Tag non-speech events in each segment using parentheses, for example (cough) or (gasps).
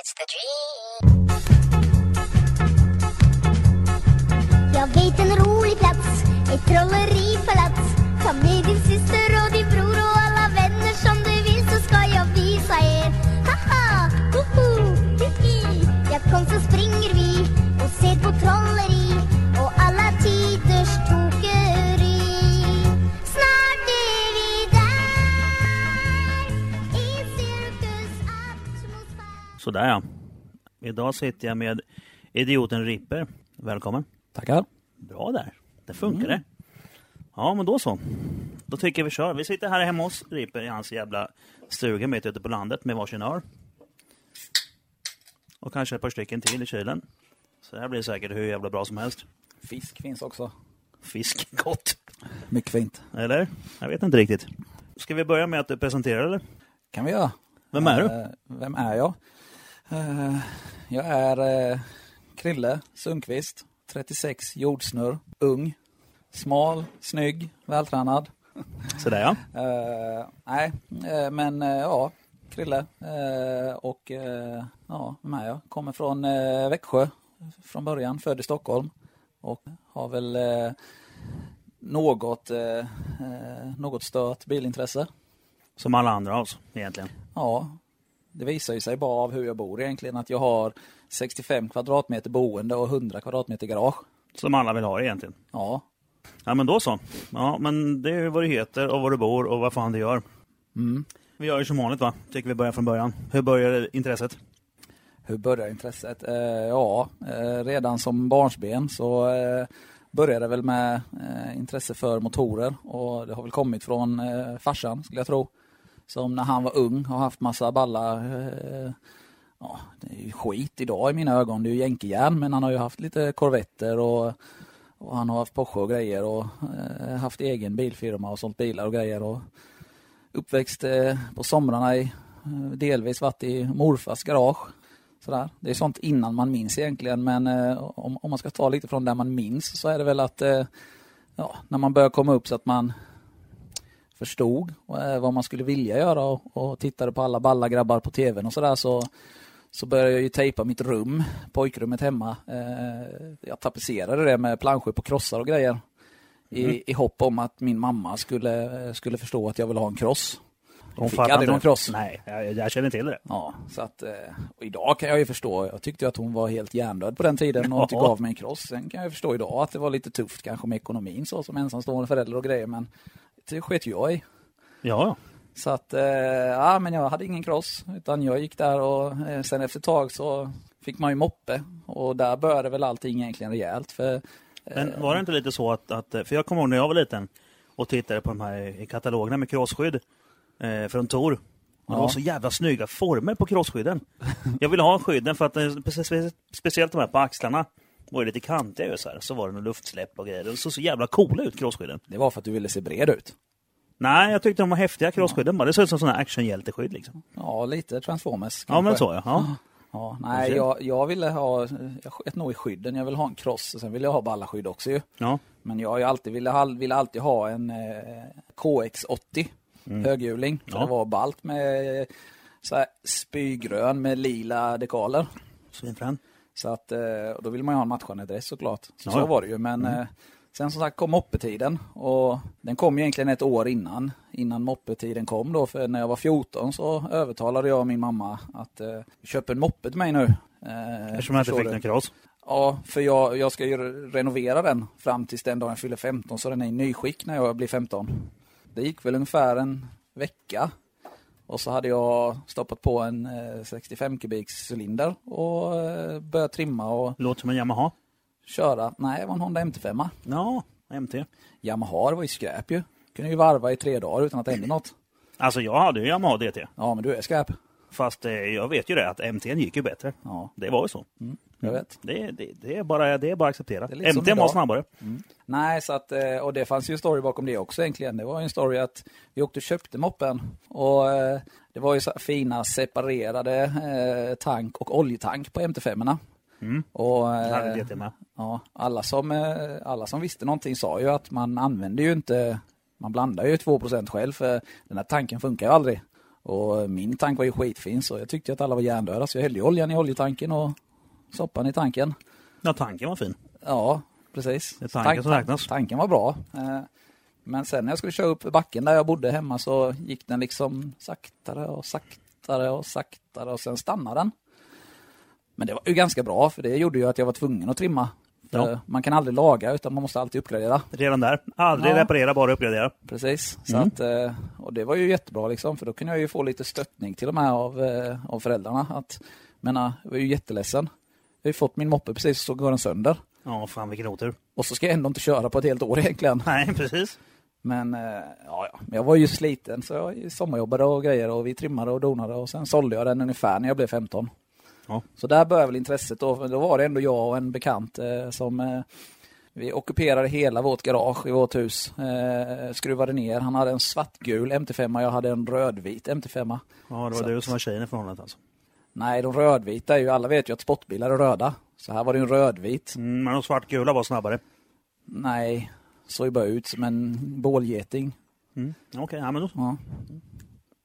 It's the dream. Jag vet en rolig plats, ett trolleripalats. Ta med din syster och din bror och alla vänner som du vill så ska jag visa er. Haha, hoho, hihi. Ja, kom så springer vi och ser på trollen. Sådär ja. Idag sitter jag med idioten Ripper. Välkommen. Tackar. Bra där. Det funkar det. Ja, men då så. Då tycker jag vi kör. Vi sitter här hemma hos Ripper i hans jävla stuga mitt ute på landet med varsin öl. Och kanske ett par stycken till i kylen. Så det här blir säkert hur jävla bra som helst. Fisk finns också. Fisk, (laughs) gott. Mycket fint. Eller? Jag vet inte riktigt. Ska vi börja med att du presenterar eller? Kan vi göra. Vem är du? Eh, vem är jag? Eh, jag är eh, Krille Sundqvist, 36, jordsnurr, ung, smal, snygg, vältränad. Sådär ja. Eh, nej, eh, men ja, Krille. Och ja, är jag? Kommer från Växjö från början, född i Stockholm. Och har väl något, något stört bilintresse. Som alla andra av oss egentligen. Ja, det visar ju sig bara av hur jag bor egentligen att jag har 65 kvadratmeter boende och 100 kvadratmeter garage. Som alla vill ha egentligen. Ja, Ja men då så. Ja men det är vad du heter och var du bor och vad fan du gör. Mm. Vi gör ju som vanligt va? Tycker vi börjar från början. Hur började intresset? hur började intresset? Eh, ja, eh, redan som barnsben så eh, började det väl med eh, intresse för motorer och det har väl kommit från eh, farsan skulle jag tro. Som när han var ung har haft massa balla eh, Ja, det är ju skit idag i mina ögon. Det är ju jänkejärn men han har ju haft lite korvetter och, och han har haft Porsche och grejer och eh, haft egen bilfirma och sålt bilar och grejer. Och uppväxt eh, på somrarna i eh, delvis varit i morfars garage. Sådär. Det är sånt innan man minns egentligen men eh, om, om man ska ta lite från där man minns så är det väl att eh, ja, när man börjar komma upp så att man förstod eh, vad man skulle vilja göra och, och tittade på alla balla grabbar på tvn och sådär så, så började jag ju tejpa mitt rum, pojkrummet hemma. Eh, jag tapetserade det med planscher på krossar och grejer. I, I hopp om att min mamma skulle, skulle förstå att jag ville ha en kross. Hon fick aldrig någon kross. Nej, jag, jag känner till det. Ja, så att, eh, idag kan jag ju förstå, jag tyckte att hon var helt hjärndöd på den tiden och inte gav mig en kross. Sen kan jag förstå idag att det var lite tufft kanske med ekonomin så som ensamstående förälder och grejer men det sket jag i. Ja. Så att, eh, ja men jag hade ingen kross utan jag gick där och eh, sen efter ett tag så fick man ju moppe och där började väl allting egentligen rejält för Men var det inte lite så att, att, för jag kommer ihåg när jag var liten och tittade på de här i katalogerna med crossskydd eh, från Tor. Och det Ja. var så jävla snygga former på crossskydden. Jag ville ha skydden för att eh, spe- spe- speciellt de här på axlarna var ju lite kantiga ju så här. Så var det något luftsläpp och grejer. De såg så jävla coola ut crossskydden. det var för att du ville se bred ut. Nej, jag tyckte de var häftiga crossskydden bara. Det såg ut som sådana actionhjälteskydd liksom. Ja, lite Transformers. Ja men kanske. så ja. ja. Ja, nej, jag, jag ville ha, jag sket nog i skydden, jag ville ha en cross och sen ville jag ha ballaskydd också ju. ja. Men jag har ju alltid ville, ville alltid ha en eh, KX80 höghjuling. För Mm. Ja. Det var balt med så här spygrön med lila dekaler. Svinfrän. Så att, eh, då vill man ju ha en matchande dress såklart. Så, så var det ju. Men eh, sen som sagt kom moppetiden. Och den kom ju egentligen ett år innan. Innan moppetiden kom då. För när jag var 14 så övertalade jag min mamma att eh, köpa en moppe till mig nu. Eftersom jag inte fick någon cross. Ja, för jag, jag ska ju re- renovera den fram tills den dagen jag fyller 15. Så den är i nyskick när jag blir 15. Det gick väl ungefär en vecka. Och så hade jag stoppat på en eh, 65 kubiks cylinder och eh, börjat trimma och Låter som en Yamaha. köra. Nej, det var en Honda MT5. Ja, MT. Yamaha det var ju skräp ju. Kunde ju varva i tre dagar utan att det hände något. Alltså jag hade ju Yamaha DT. Ja, men du är skräp. Fast eh, jag vet ju det att MT gick ju bättre. Ja, Det var ju så. jag vet. Det, det, det, är bara, det är bara att acceptera. Det är lite som MT var snabbare. Nej, så att, eh, och det fanns ju en story bakom det också egentligen. Det var en story att vi åkte och köpte moppen och eh, det var ju fina separerade tank och oljetank på MT5. Mm. Och, ja, alla, som, alla som visste någonting sa ju att man använde ju inte, man blandar ju 2% själv för den här tanken funkar ju aldrig. Och min tank var ju skitfin så jag tyckte att alla var hjärndöda så jag hällde oljan i oljetanken och soppan i tanken. Ja, tanken var fin. Ja, precis. Det är tanken som räknas. Tanken var bra. Eh, Men sen när jag skulle köra upp backen där jag bodde hemma så gick den liksom saktare och saktare och saktare och sen stannade den. Men det var ju ganska bra för det gjorde ju att jag var tvungen att trimma. Ja. För Man kan aldrig laga utan man måste alltid uppgradera. Redan där. Aldrig Ja. reparera, bara uppgradera. Precis. Så Mm. att, eh, och det var ju jättebra liksom för då kunde jag ju få lite stöttning till och med av, eh, av föräldrarna. Att, menar, jag var ju jätteledsen. Jag har ju fått min moppe precis så går den sönder. Ja, fan vilken otur. Och så ska jag ändå inte köra på ett helt år egentligen. Nej, precis. Men eh, ja, ja, jag var ju sliten så jag sommarjobbade och grejer och vi trimmade och donade och sen sålde jag den ungefär när jag blev 15. Ja. Så där började väl intresset då. Då var det ändå jag och en bekant eh, som eh, vi ockuperade hela vårt garage i vårt hus. Eh, skruvade ner. Han hade en svartgul MT5 jag hade en rödvit MT5. Ja, det var Så du som var tjejen i förhållandet alltså. Nej, de rödvita är ju, alla vet ju att sportbilar är röda. Så här var det en rödvit. Mm, men de svartgula var snabbare. Nej, såg ju bara ut som en bålgeting. Mm. Okej, ja, men då. Ja.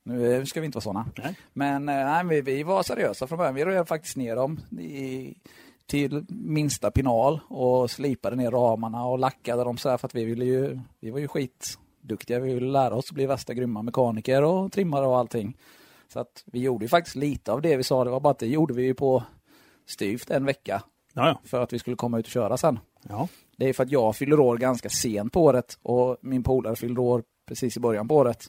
Nu eh, ska vi inte vara sådana. Nej. Men eh, nej, vi, vi var seriösa från början. Vi röjde faktiskt ner dem i, till minsta pinal och slipade ner ramarna och lackade dem så här för att vi ville ju, vi var ju skitduktiga. Vi ville lära oss att bli värsta grymma mekaniker och trimmare och allting. Så att vi gjorde ju faktiskt lite av det vi sa. Det var bara att det gjorde vi ju på styvt en vecka Ja, ja. för att vi skulle komma ut och köra sen. ja. Det är för att jag fyller år ganska sent på året och min polare fyllde år precis i början på året.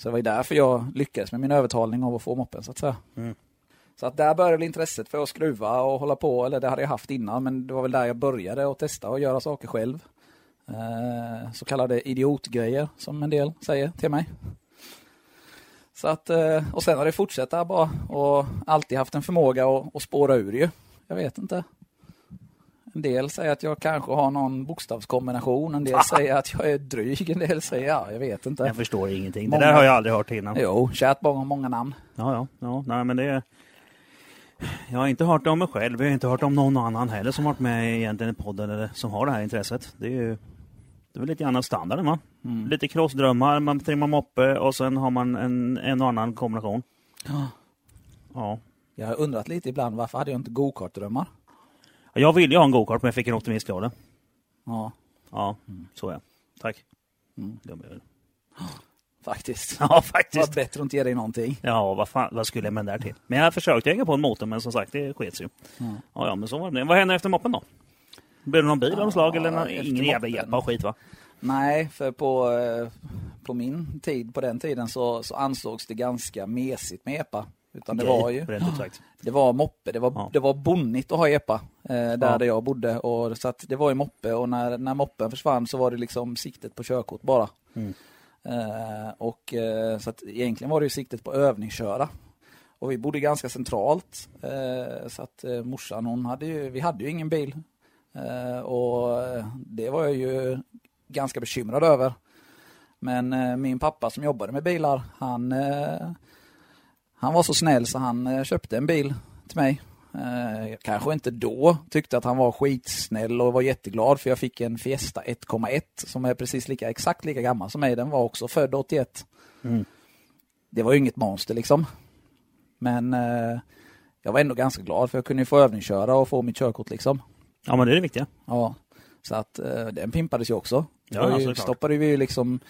Så det var ju därför jag lyckades med min övertalning av att få moppen så att säga. Mm. Så att där började intresset för att skruva och hålla på, eller det hade jag haft innan, men det var väl där jag började att testa och göra saker själv. Eh, så kallade idiotgrejer som en del säger till mig. Så att, eh, och sen har det fortsatt bara och alltid haft en förmåga att, att spåra ur ju. Jag vet inte. En del säger att jag kanske har någon bokstavskombination, en del säger att jag är dryg, en del säger ja, jag vet inte. Jag förstår ingenting. Många- Det där har jag aldrig hört innan. Jo, kärt barn har många namn. Ja, ja, ja. Nej, men det är... Jag har inte hört om mig själv. Jag har inte hört om någon annan heller som varit med egentligen i podden eller som har det här intresset. Det är ju det är väl lite grann standarden va? Mm. Lite crossdrömmar, man trimmar moppe och sen har man en, en och annan kombination. Ja. Ja. Jag har undrat lite ibland, varför hade jag inte go-kart-drömmar? Jag ville ju ha en go-kart men jag fick en optimistgala. Ja, Ja, så är jag. Tack. Mm. Dum jag faktiskt. Ja, Det var faktiskt. bättre att inte ge dig någonting. Ja, vad, fan, vad skulle jag med den där till? Men jag försökte hänga på en motor men som sagt det skets ju. Mm. Ja, ja, men så var det. Vad hände efter moppen då? Blev det någon bil av något slag eller någon, ingen jävla hjälp av skit va? Nej, för på, eh, på min tid, på den tiden, så, så ansågs det ganska mesigt med epa. Utan det var ju, Rent sagt. det var moppe, det var, Ja. det var bonnigt att ha epa eh, där, Ja. där jag bodde. Och, så det var ju moppe och när, när moppen försvann så var det liksom siktet på körkort bara. Mm. Eh, och eh, så att egentligen var det ju siktet på övningsköra. Och vi bodde ganska centralt. Eh, så att eh, morsan hon hade ju, vi hade ju ingen bil. Eh, och det var jag ju ganska bekymrad över. Men min pappa som jobbade med bilar, han, han var så snäll så han eh, köpte en bil till mig. Eh, jag kanske inte då tyckte att han var skitsnäll och var jätteglad för jag fick en Fiesta 1,1 som är precis lika exakt lika gammal som mig. Den var också född 81. Mm. Det var ju inget monster liksom. Men eh, jag var ändå ganska glad för jag kunde ju få övningsköra och få mitt körkort liksom. Ja, men det är det viktiga. Ja, så att eh, den pimpades ju också. Ja, ja, ju, stoppade vi ju liksom eh,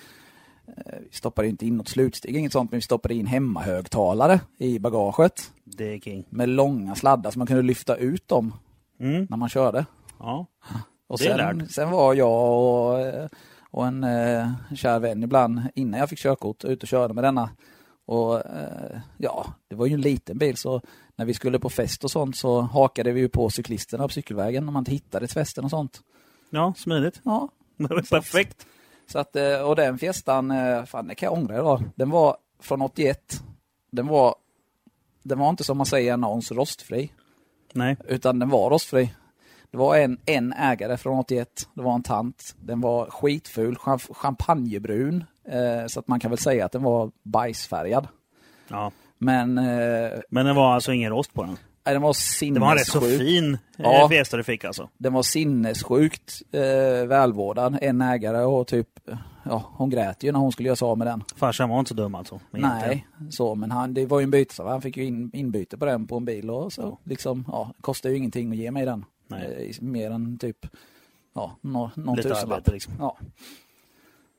vi stoppade inte in något slutsteg, inget sånt, men vi stoppade in hemmahögtalare i bagaget Det är king. med långa sladdar så man kunde lyfta ut dem Mm. när man körde. Ja. Och Det är sen, lärt. sen var jag och, eh, och en eh, kär vän ibland, innan jag fick körkort, ute och körde med denna. Och eh, ja, det var ju en liten bil så när vi skulle på fest och sånt så hakade vi ju på cyklisterna på cykelvägen om man inte hittade till festen och sånt. ja, smidigt. Ja, (laughs) Perfekt. Så att, eh, och den Fiestan, eh, fan det kan jag ångra idag. Den var från 81. Den var, den var inte som man säger i annons rostfri, Nej. utan den var rostfri. Det var en, en ägare från 81, det var en tant. Den var skitful, champ- champagnebrun, eh, så att man kan väl säga att den var bajsfärgad. Ja. Men eh, Men det var alltså ingen rost på den? Nej, den var Det var en rätt så sinnessjuk. fin Ja. ja. Fiesta du fick alltså. Den var sinnessjukt eh, välvårdad. En ägare och typ, ja, hon grät ju när hon skulle göra sig av med den. Farsan var inte så dum alltså. Nej, så, men han, det var ju en bytesaffär. Han fick ju in, inbyte på den på en bil och så. Liksom, ja, kostar ju ingenting att ge mig den. Nej. Eh, mer än typ, ja, nå, någon Lite tusenlapp. arbete liksom. Ja.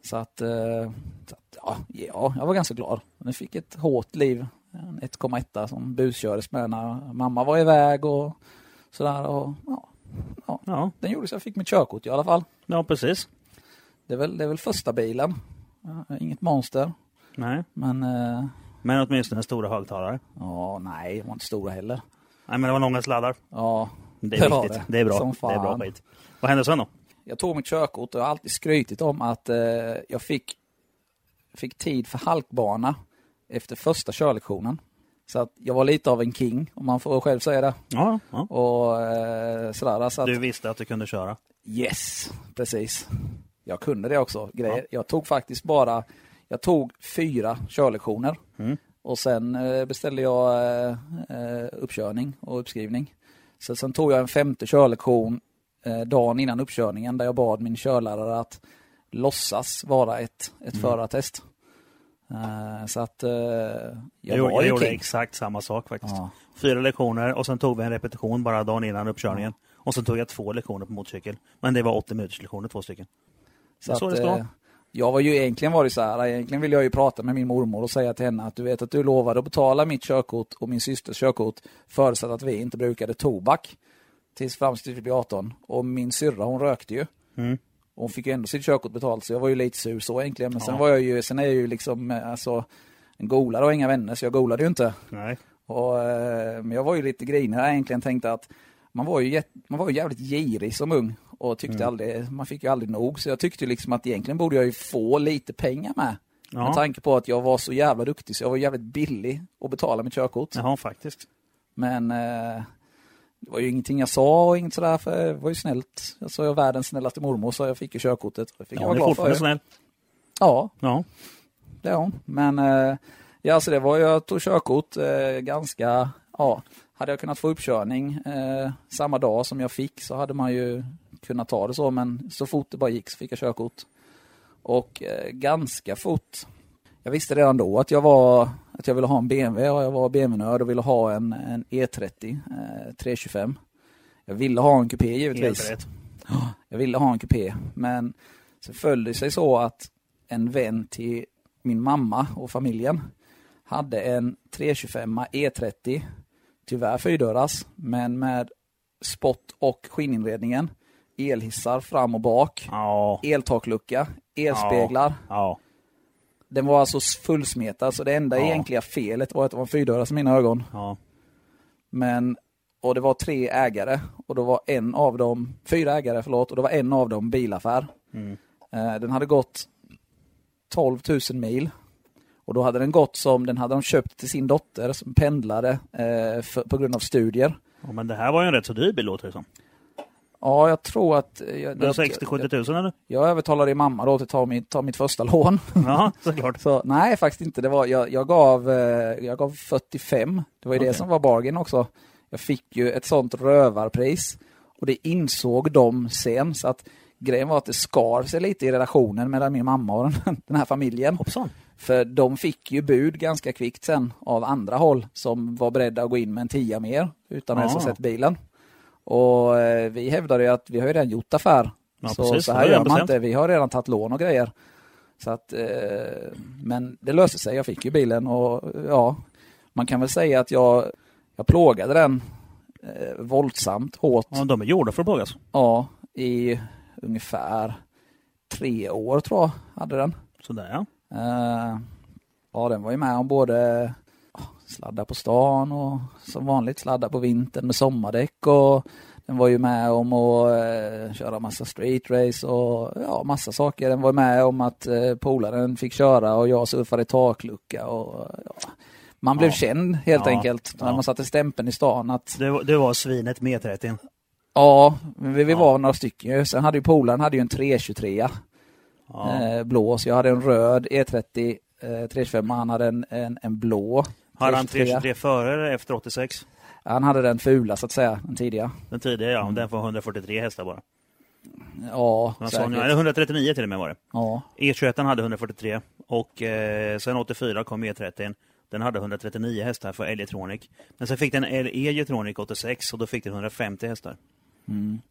Så att, eh, så att ja, ja, jag var ganska glad. Den fick ett hårt liv. En 1,1 som buskördes med när mamma var iväg och sådär. Och, ja, Ja, den gjorde så jag fick mitt körkort i alla fall. ja precis. Det är väl, det är väl första bilen. Ja, Inget monster. Nej. Men eh, Men åtminstone stora högtalare. ja, nej, det var inte stora heller. Nej, men det var långa sladdar. Ja, Det Det är var viktigt. det. Det. är bra. Som Det är bra fan. skit. Vad hände sen då? jag tog mitt körkort och jag har alltid skrytit om att eh, jag fick, fick tid för halkbana efter första körlektionen. Så att jag var lite av en king, om man får själv säga det. Ja, ja. Och eh, sådär. Så att, Du visste att du kunde köra. Yes, precis. Jag kunde det också. Grejer. Jag tog faktiskt bara, jag tog fyra körlektioner. Mm. Och sen eh, beställde jag eh, eh, uppkörning och uppskrivning. Så sen tog jag en femte körlektion eh, dagen innan uppkörningen där jag bad min körlärare att låtsas vara ett, ett Mm. förartest. Eh, så att eh, jag, Jag, gjorde, var jag ju gjorde exakt samma sak faktiskt. Ja. Fyra lektioner och sen tog vi en repetition bara dagen innan uppkörningen. Och sen tog jag två lektioner på motorcykel. Men det var 80 minuters lektioner, två stycken. Så Så att, det ska. eh, jag var ju egentligen var det så här, egentligen ville jag ju prata med min mormor och säga till henne att du vet att du lovade att betala mitt körkort och min systers körkort förutsatt att vi inte brukade tobak tills fram tills vi blev 18. Och min syrra hon rökte ju. Mm. Och hon fick ju ändå sitt körkort betalt så jag var ju lite sur så egentligen. Men sen Ja. var jag ju, sen är jag ju liksom eh, alltså en golare och inga vänner så jag golade ju inte. Nej. Och, eh, men jag var ju lite grinig jag egentligen tänkte att man var ju, jätt, man var ju jävligt girig som ung och tyckte Mm. aldrig, man fick ju aldrig nog. Så jag tyckte liksom att egentligen borde jag ju få lite pengar med. Med Ja, tanke på att jag var så jävla duktig så jag var jävligt billig att betala mitt körkort. Jaha, faktiskt. Men eh, det var ju ingenting jag sa och inget sådär för det var ju snällt. Jag sa jag världens snällaste mormor så jag fick ju körkortet. Det fick jag Ja, vara det är glad för. snäll. Ja, Ja. det är hon. Men eh, ja, så det var jag tog körkort eh, ganska, ja, hade jag kunnat få uppkörning eh, samma dag som jag fick så hade man ju kunnat ta det så, men så fort det bara gick så fick jag körkort. Och eh, ganska fort, jag visste redan då att jag var, att jag ville ha en BMW och jag var BMW-nörd och ville ha en, en E30 eh, 325. Jag ville ha en kupé givetvis. Helt rätt. Jag ville ha en kupé, men så föll det sig så att en vän till min mamma och familjen hade en 325 E30, tyvärr fyrdörrars, men med spott och skinninredningen, elhissar fram och bak, Ja. eltaklucka, elspeglar. Ja. Den var alltså fullsmetad, så det enda Ja. egentliga felet var att det var en fyrdörrars i mina ögon. Ja. Men, och det var tre ägare och då var en av dem, fyra ägare förlåt, och då var en av dem bilaffär. Mm. Eh, Den hade gått 12 000 mil. Och då hade den gått som, den hade de köpt till sin dotter som pendlade eh, för, på grund av studier. ja. Men det här var ju en rätt så dyr bil låter det som. Ja, jag tror att... eh, Jag, Den jag, 60-70 tusen eller? jag övertalade din mamma då att ta mitt, ta mitt första lån. Ja, såklart. (laughs) Så, nej, faktiskt inte. Det var, jag, jag, gav, eh, jag gav 45. Det var ju Okej. det som var bargain också. Jag fick ju ett sånt rövarpris. Och det insåg de sen. Så att grejen var att det skar sig lite i relationen mellan min mamma och den, (laughs) den här familjen. Hoppsan. För de fick ju bud ganska kvickt sen av andra håll som var beredda att gå in med en tia mer utan att ens ha Ah. sett bilen. Och eh, vi hävdade ju att vi har ju redan gjort affär. Ja, så, precis. så här gör man bestämt. inte. Vi har redan tagit lån och grejer. Så att, eh, men det löste sig. Jag fick ju bilen och ja, man kan väl säga att jag, jag plågade den eh, våldsamt hårt. Ja, de är gjorda för att plågas. Ja, i ungefär tre år tror jag hade den. Sådär ja. Eh, ja, den var ju med om både sladda på stan och som vanligt sladda på vintern med sommardäck och den var ju med om att eh, köra massa street race och ja, massa saker. Den var med om att eh, polaren fick köra och jag surfade i taklucka och ja, man blev Ja. känd helt Ja. enkelt när man satte stämpeln i stan att var- det var svinet med 30. ja, vi, vi var några stycken ju. Sen hade ju polaren hade ju en 323 Ja. eh, blå. Så jag hade en röd E30 eh, 325 han hade en, en, en blå. Har han 323. 323 före eller efter 86? Han hade den fula så att säga, den tidiga. Den tidigare, ja. Den får 143 hästar bara. Ja, Den säkert. Sonja, eller 139 till och med var det. Ja, E21 hade 143 och eh, sen 84 kom E30. Den hade 139 hästar för Elgetronic. Men sen fick den E-Getronic 86 och då fick den 150 hästar. Mm.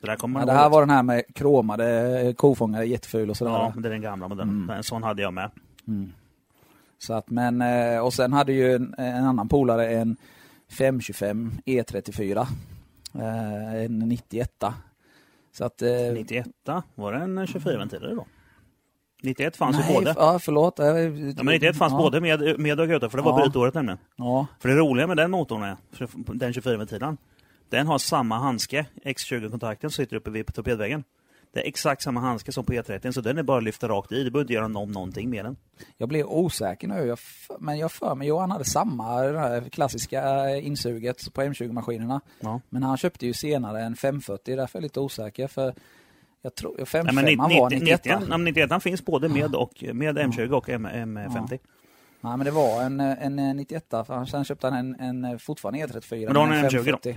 Det kommer man Men det här var den här med kromade kofångare, jätteful och sådär. Ja, det är den gamla modellen. En sån hade jag med. Så att, men, eh, och sen hade ju en, en annan polare en 525 E34. Eh, En 91. Så att... eh, 91 var det en 24 ventiler då? 91 fanns nej, ju både. Ja, förlåt. Eh, Ja, men 91 fanns ja, både med, med och utan, för det var Ja. brytåret nämligen. Ja, För det roliga med den motorn är, den 24 ventilen, den har samma handske, X20-kontakten, som sitter uppe vid torpedväggen. Det är exakt samma handske som på E30, så den är bara att lyfta rakt i. Du behöver inte göra om någonting med den. jag blev osäker nu. Jag, men jag för mig Johan hade samma det här klassiska insuget på M20-maskinerna. Ja. Men han köpte ju senare en 540, därför är jag lite osäker. För jag tror, Nej, 55 men 90, var 90, 91. 91, nej, men 91 finns både med, och, med M20 och M, M50. Nej men det var en, en 91 för han, sen köpte han en, en fortfarande E34. Men då har han en M20 då? 540.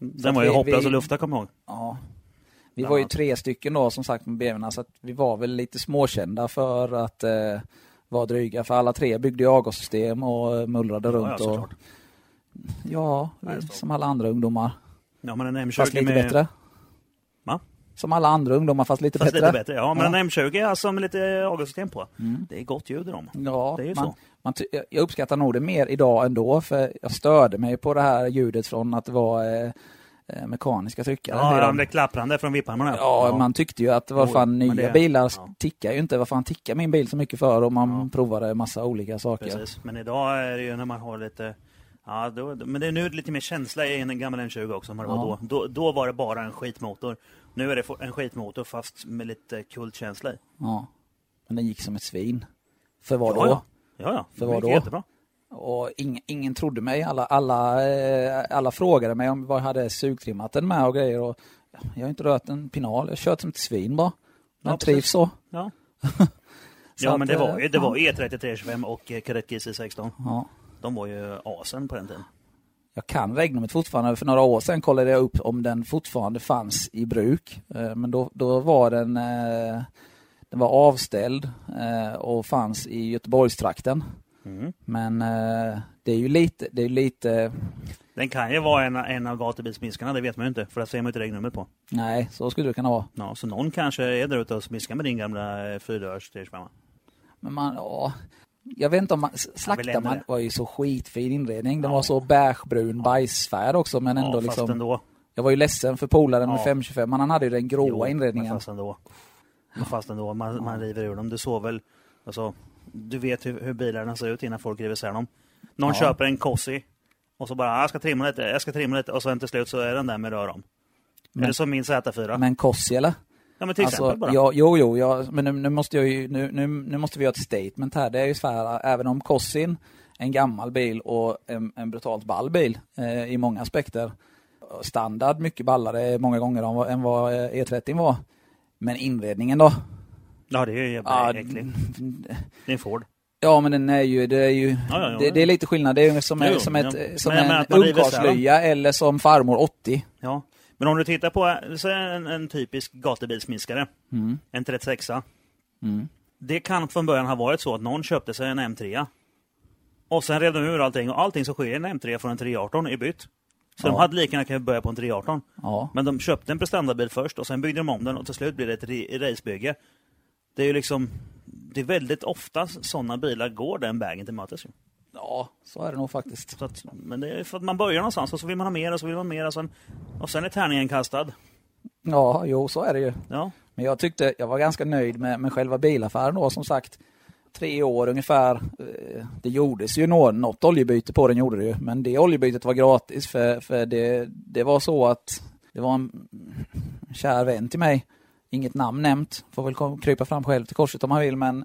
Den var ju hopplös att lufta, kommer jag ihåg. Ja. Vi var ju tre stycken då som sagt med BMWna så att vi var väl lite småkända för att eh, vara dryga. För alla tre byggde ju avgassystem och eh, mullrade Ja, runt. ja, och, ja, Nej, som alla andra ungdomar. Ja, men en M20 Fast lite med... bättre. Va? Som alla andra ungdomar fast lite Fast bättre. lite bättre. Ja, men Ja. en M20 alltså med lite avgassystem på. Det är gott ljud i dem. Ja, Det är ju man, så. man jag- uppskattar nog det mer idag ändå för jag störde mig på det här ljudet från att det var eh, mekaniska tryckare. Ja, de där klapprande från vipparna. Ja, man tyckte ju att vad fan nya det- bilar ja. tickar ju inte. Vad fan tickar min bil så mycket för? Och man Ja. provade massa olika saker. Precis, men idag är det ju när man har lite Ja, då, men det är nu lite mer känsla i en gammal M20 också än vad det var Ja. då. då. Då var det bara en skitmotor. Nu är det en skitmotor fast med lite kultkänsla i. Ja. Men den gick som ett svin. För vad ja, då? Ja, ja. ja. För Det vad då? Jättebra. Och ing, ingen trodde mig. Alla, alla, eh, alla frågade mig om vad jag hade sugtrimmat den med och grejer. Och ja, jag har inte rört en pinal. Jag har kört som ett svin bara. Den Ja, trivs så. Ja, (laughs) Så ja men det var eh, ju det var E3325 och eh, Kadett GC16. Ja. De var ju asen på den tiden. Jag kan regnumet fortfarande. För några år sedan kollade jag upp om den fortfarande fanns i bruk. Eh, Men då, då var den, den var avställd och fanns i Göteborgstrakten. Mm. Men eh, det är ju lite, det är lite, Den kan ju vara en, en av gatubilsmiskarna, det vet man ju inte. För det ser man ju inte regnumret på. nej så skulle det kunna vara. Ja, så någon kanske är där ute och smiskar med din gamla eh, fyrdörrs 325. Men man, ja. Jag vet inte om man, slaktar man, var ju så skitfin inredning. Den Ja. var så beigebrun bajsfärg också men ändå Ja, liksom. ändå. Jag var ju ledsen för polaren med Ja. 525 men han hade ju den gråa Jo, inredningen. Men fast ändå. Men fast ändå, man, man river ur dem. Du såg väl, alltså, du vet hur, hur bilarna ser ut innan folk river isär dem. Någon Ja. köper en Cossi och så bara, "Ah, jag ska trimma lite, jag ska trimma lite och sen till slut så är den där med rör om. Men- det som min Z4? Men Kossi eller? ja men till exempel Alltså, bara. ja, jo, jo, ja, men nu, nu, måste jag ju, nu, nu, nu måste vi göra ett statement här. Det är ju så här, även om Kossin, en gammal bil och en, en brutalt ball bil eh, i många aspekter. Standard mycket ballare många gånger än vad, än vad eh, E30 var. Men inredningen då? Ja det är ju jävla Ja, äckligt. Det är en Ford. ja men den är ju, det är ju, Ja, ja, det, det är lite skillnad. Det är som, Jo, som, ett, som Men- en ungkarlslya eller som farmor 80. Ja. Men om du tittar på en, en typisk gatubilsminskare, Mm. en 36 Mm. Det kan från början ha varit så att någon köpte sig en M3 och sen rev de ur allting och allting som skiljer en M3 från en 318 är bytt. Så de Ja. hade lika gärna kunnat börja på en 318. Ja. Men de köpte en prestandabil först och sen byggde de om den och till slut blir det ett racebygge. Det är ju liksom, det är väldigt ofta sådana bilar går den vägen till mötes. ju. ja, så är det nog faktiskt. Att, men det är för att man börjar någonstans och så vill man ha mer och så vill man ha mer och sen, och sen är tärningen kastad. Ja, jo så är det ju. Ja, Men jag tyckte, jag var ganska nöjd med, med själva bilaffären då som sagt. Tre år ungefär. Eh, Det gjordes ju nå- något oljebyte på den gjorde det ju. Men det oljebytet var gratis för, för det, det var så att det var en kär vän till mig. Inget namn nämnt. Får väl krypa fram själv till korset om han vill men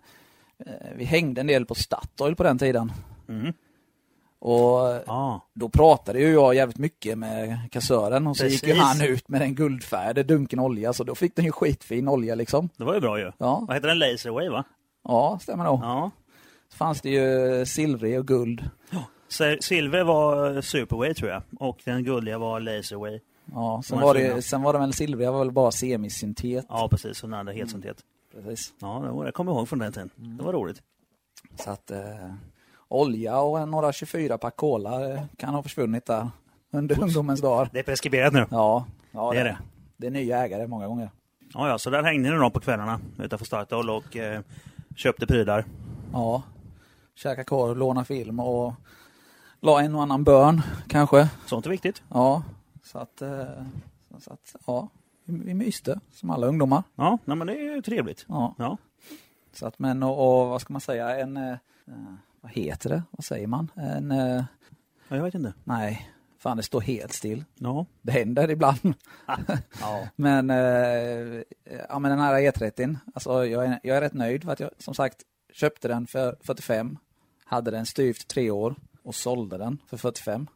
eh, vi hängde en del på Statoil på den tiden. Mhm. Och ja. då pratade ju jag jävligt mycket med kassören och så gick ju Precis. han ut med den guldfärgade dunken olja så då fick den ju skitfin olja liksom. det var ju bra ju. Ja, Vad heter den? Laserwave va? ja stämmer nog. Ja. Så fanns det ju silvrig och guld. Så Silver var Superway tror jag och den guldiga var Laserway. Ja, sen, De var det, sen var det väl silvriga var väl bara semisyntet. Ja precis, och den andra helt syntet. Precis. Ja, det var, jag kommer ihåg från den tiden. Det var roligt. Så att eh, olja och några 24 pack cola eh, kan ha försvunnit där under ungdomens dagar. Det är preskriberat nu. Ja, ja Det är det. Det är nya ägare många gånger. Ja, ja, så där hängde ni då på kvällarna utanför Statoil och eh, köpte prylar. Ja, käka korv, låna film och la en och annan bön kanske. Sånt är viktigt. Ja, så att, eh, så att ja, vi, myste som alla ungdomar. Ja, nej, men det är ju trevligt. Ja, Ja. så att men och, och vad ska man säga, en, eh, eh, vad heter det, vad säger man? En, eh, ja, jag vet inte. nej, fan det står helt still. Ja. Det händer ibland. (laughs) ja. Men, eh, ja, men den här E30, alltså jag är, jag är rätt nöjd för att jag som sagt köpte den för 45, hade den styvt tre år och sålde den för 45.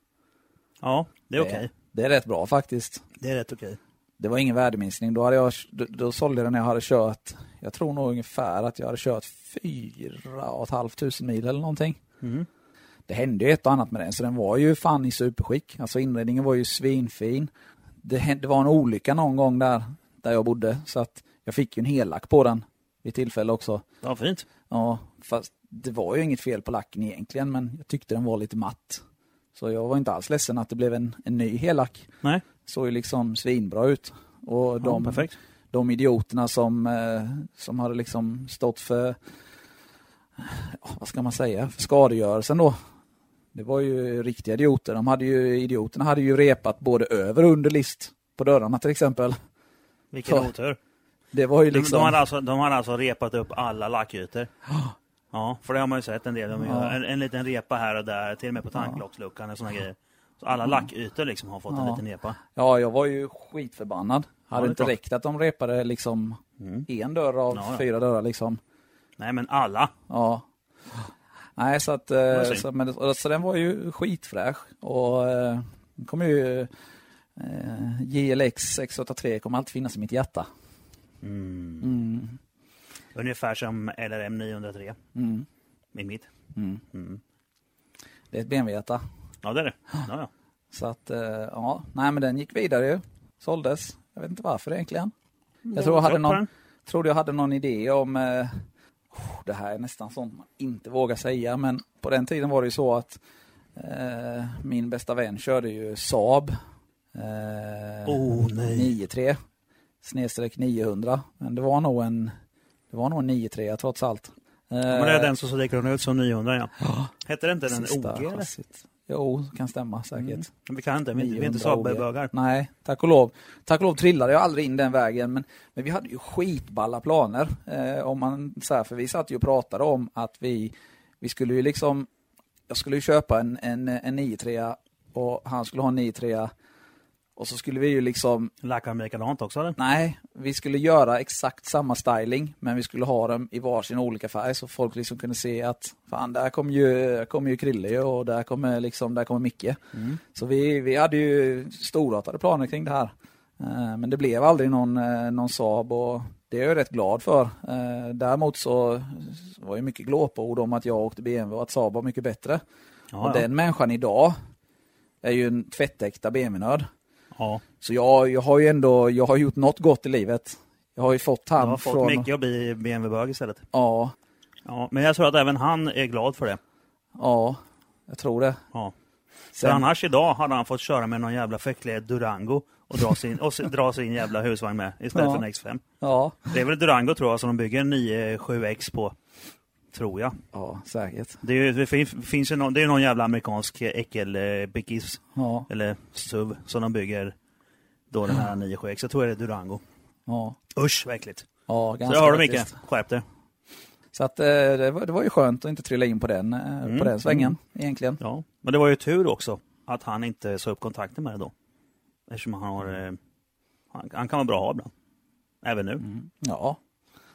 Ja, det är okej. Det är rätt bra faktiskt. Det är rätt okej. Det var ingen värdeminskning. Då, hade jag, då, då sålde jag den när jag hade kört, jag tror nog ungefär att jag hade kört fyra och ett halvt tusen mil eller någonting. Mm. Det hände ju ett och annat med den, så den var ju fan i superskick. Alltså inredningen var ju svinfin. Det, hände, det var en olycka någon gång där, där jag bodde, så att jag fick ju en hellack på den vid tillfälle också. Ja, fint. Ja, fast det var ju inget fel på lacken egentligen, men jag tyckte den var lite matt. Så jag var inte alls ledsen att det blev en, en ny hellack. Nej, Såg ju liksom svinbra ut. Och ja, de, perfekt. de idioterna som, eh, som hade liksom stått för, ja, vad ska man säga, för skadegörelsen då. Det var ju riktiga idioter. De hade ju, idioterna hade ju repat både över och under list på dörrarna till exempel. Vilken otur. Det var ju De, liksom... de, hade alltså, de hade alltså repat upp alla lackytor. Ja, för det har man ju sett en del. De Ja. en, en liten repa här och där, till och med på tanklocksluckan och såna grejer. Så alla lackytor liksom har fått en Ja. liten repa. Ja, jag var ju skitförbannad. Hade är inte klart. räckt att de repade liksom Mm. en dörr av Ja, ja. fyra dörrar liksom. Nej, men alla. Ja. Nej, så att, eh, så, men, så den var ju skitfräsch och eh, kommer ju eh, JLX 683 kommer alltid finnas i mitt hjärta. Mm. Mm, Ungefär som LRM 903 mm, i mitt. mm. Mm. Det är ett BMW-hjärta. Ja, det är det. Ja, ja. Så att, eh, ja, nej men den gick vidare ju. Såldes. Jag vet inte varför egentligen. Jag tror jag hade någon, trodde jag hade någon idé om, eh, oh, det här är nästan sånt man inte vågar säga, men på den tiden var det ju så att eh, min bästa vän körde ju Saab eh, Oh, nej. 93 snedstreck 900, men det var nog en det var nog en 93 trots allt. Eh, Ja, men det är den som så hon ut som 900 ja. Hette det inte den sista OG eller? Jo, kan stämma säkert. Mm. Men Vi kan inte, vi, är inte 900 Saab-bögar. Nej, tack och lov. Tack och lov trillade jag aldrig in den vägen, men, men vi hade ju skitballa planer. Eh, om man, så här, för vi satt ju och pratade om att vi, vi skulle ju liksom, jag skulle ju köpa en, en, en 93 och han skulle ha en 93 och så skulle vi ju liksom, Lackar de likadant också eller? nej, vi skulle göra exakt samma styling, men vi skulle ha dem i varsin olika färg så folk liksom kunde se att fan, där kommer ju, kommer ju Krille och där kommer liksom, där kommer Micke. Mm. Så vi, vi hade ju storartade planer kring det här. Eh, Men det blev aldrig någon, eh, någon Saab och det är jag rätt glad för. Eh, Däremot så var det mycket glåpord om att jag åkte BMW och att Saab var mycket bättre. Ja, och ja. den människan idag är ju en tvättäkta BMW-nörd. Ja. Så jag, jag har ju ändå, jag har gjort något gott i livet. Jag har ju fått Du han har fått från... Micke att bli BMW-bög istället. Ja, Ja, men jag tror att även han är glad för det. ja, jag tror det. Ja. För Sen, annars idag hade han fått köra med någon jävla fäcklig Durango och dra sin, och dra sin jävla husvagn med istället Ja. för en X5. ja, Det är väl Durango tror jag som de bygger en 97X på. Tror jag. ja, säkert. Det, är, det fin- finns ju någon, det är någon jävla amerikansk äckelbickis Ja, eller SUV som de bygger då den här 97X. Jag tror det är Durango. ja, Usch vad äckligt. ja, Så ganska det har du. Micke, skärp dig. Så att, eh, det, var, det var ju skönt att inte trilla in på den, eh, Mm, på den svängen egentligen. Ja, men det var ju tur också att han inte sa upp kontakten med det då. Eftersom han har, eh, han, han kan vara bra att ha ibland. Även nu. Ja.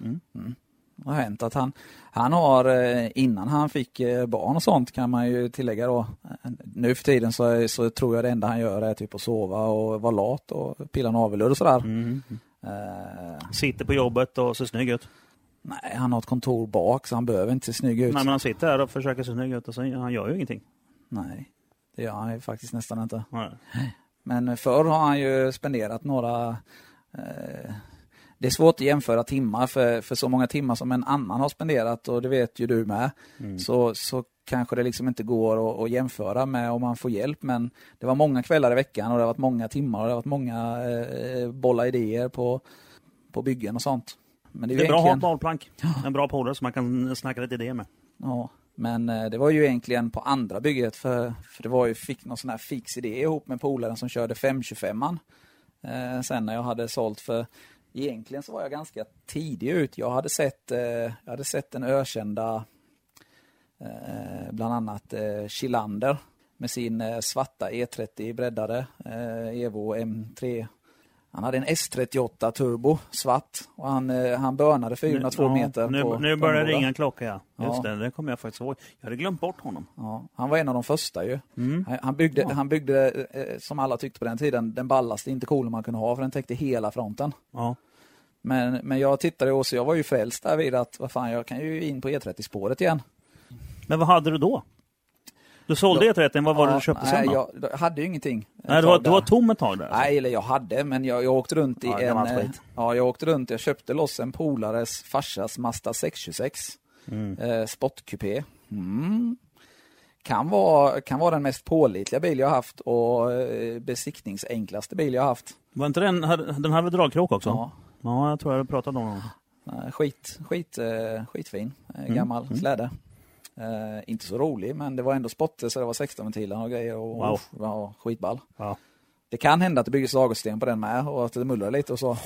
Mm. Det har hänt att han, han har, eh, innan han fick eh, barn och sånt kan man ju tillägga då. eh, Nu för tiden så, så tror jag det enda han gör är typ att sova och vara lat och pilla navelludd och sådär. Mm. Eh, Sitter på jobbet och ser snygg ut. nej, han har ett kontor bak så han behöver inte se snygg ut. Nej, men han sitter där och försöker se snygg ut och så, han gör ju ingenting. Nej, det gör han ju faktiskt nästan inte. Nej. Men förr har han ju spenderat några... Eh, det är svårt att jämföra timmar för, för så många timmar som en annan har spenderat och det vet ju du med. Så, så kanske det liksom inte går att, att jämföra med om man får hjälp men det var många kvällar i veckan och det har varit många timmar och det har varit många eh, bolla idéer på, på byggen och sånt. Men det är, Det är bra att ha ett egentligen, bollplank. En bra polare som man kan snacka lite idéer med. ja, men eh, det var ju egentligen på andra bygget för, för det var ju, fick någon sån här fix idé ihop med polaren som körde 525an. Eh, sen när jag hade sålt för egentligen så var jag ganska tidig ut. Jag hade sett, eh, jag hade sett den ökända eh, bland annat eh, Chilander med sin eh, svarta E30 breddade eh, Evo M3. Han hade en S38 turbo svart och han, eh, han börnade 402 ja, meter. Nu, på, nu börjar det ringa en klocka, ja. Just Ja. det, det kommer jag faktiskt ihåg. Jag hade glömt bort honom. Ja, han var en av de första ju. Mm. Han- byggde, Ja. han byggde eh, som alla tyckte på den tiden, den ballaste intercoolen man kunde ha för den täckte hela fronten. Ja. Men, men jag tittade och så jag var ju frälst där vid att vad fan, jag kan ju in på E30-spåret igen. Men vad hade du då? Du sålde E30, vad var det Ja, du köpte nej, sen då? jag, hade ju ingenting. nej, du tag var, du var tom ett tag där? alltså. Nej, eller jag hade, men jag, jag åkte runt i Ja, en... eh, skit. Ja, jag åkte runt, jag köpte loss en polares farsas Mazda 626. Mm. Eh, sportkupé. Mm. Kan vara, kan vara den mest pålitliga bil jag haft och eh, besiktningsenklaste bil jag haft. Var inte den, den hade dragkrok också? Ja. Ja, jag tror jag pratat om den. Skit, skit, eh, skitfin, Mm, gammal mm. Eh, inte så rolig, men det var ändå spotter så det var 16 ventiler och grejer och Wow. usch, var skitball. Ja. Det kan hända att det byggdes lagersten på den med och att det mullrar lite och så.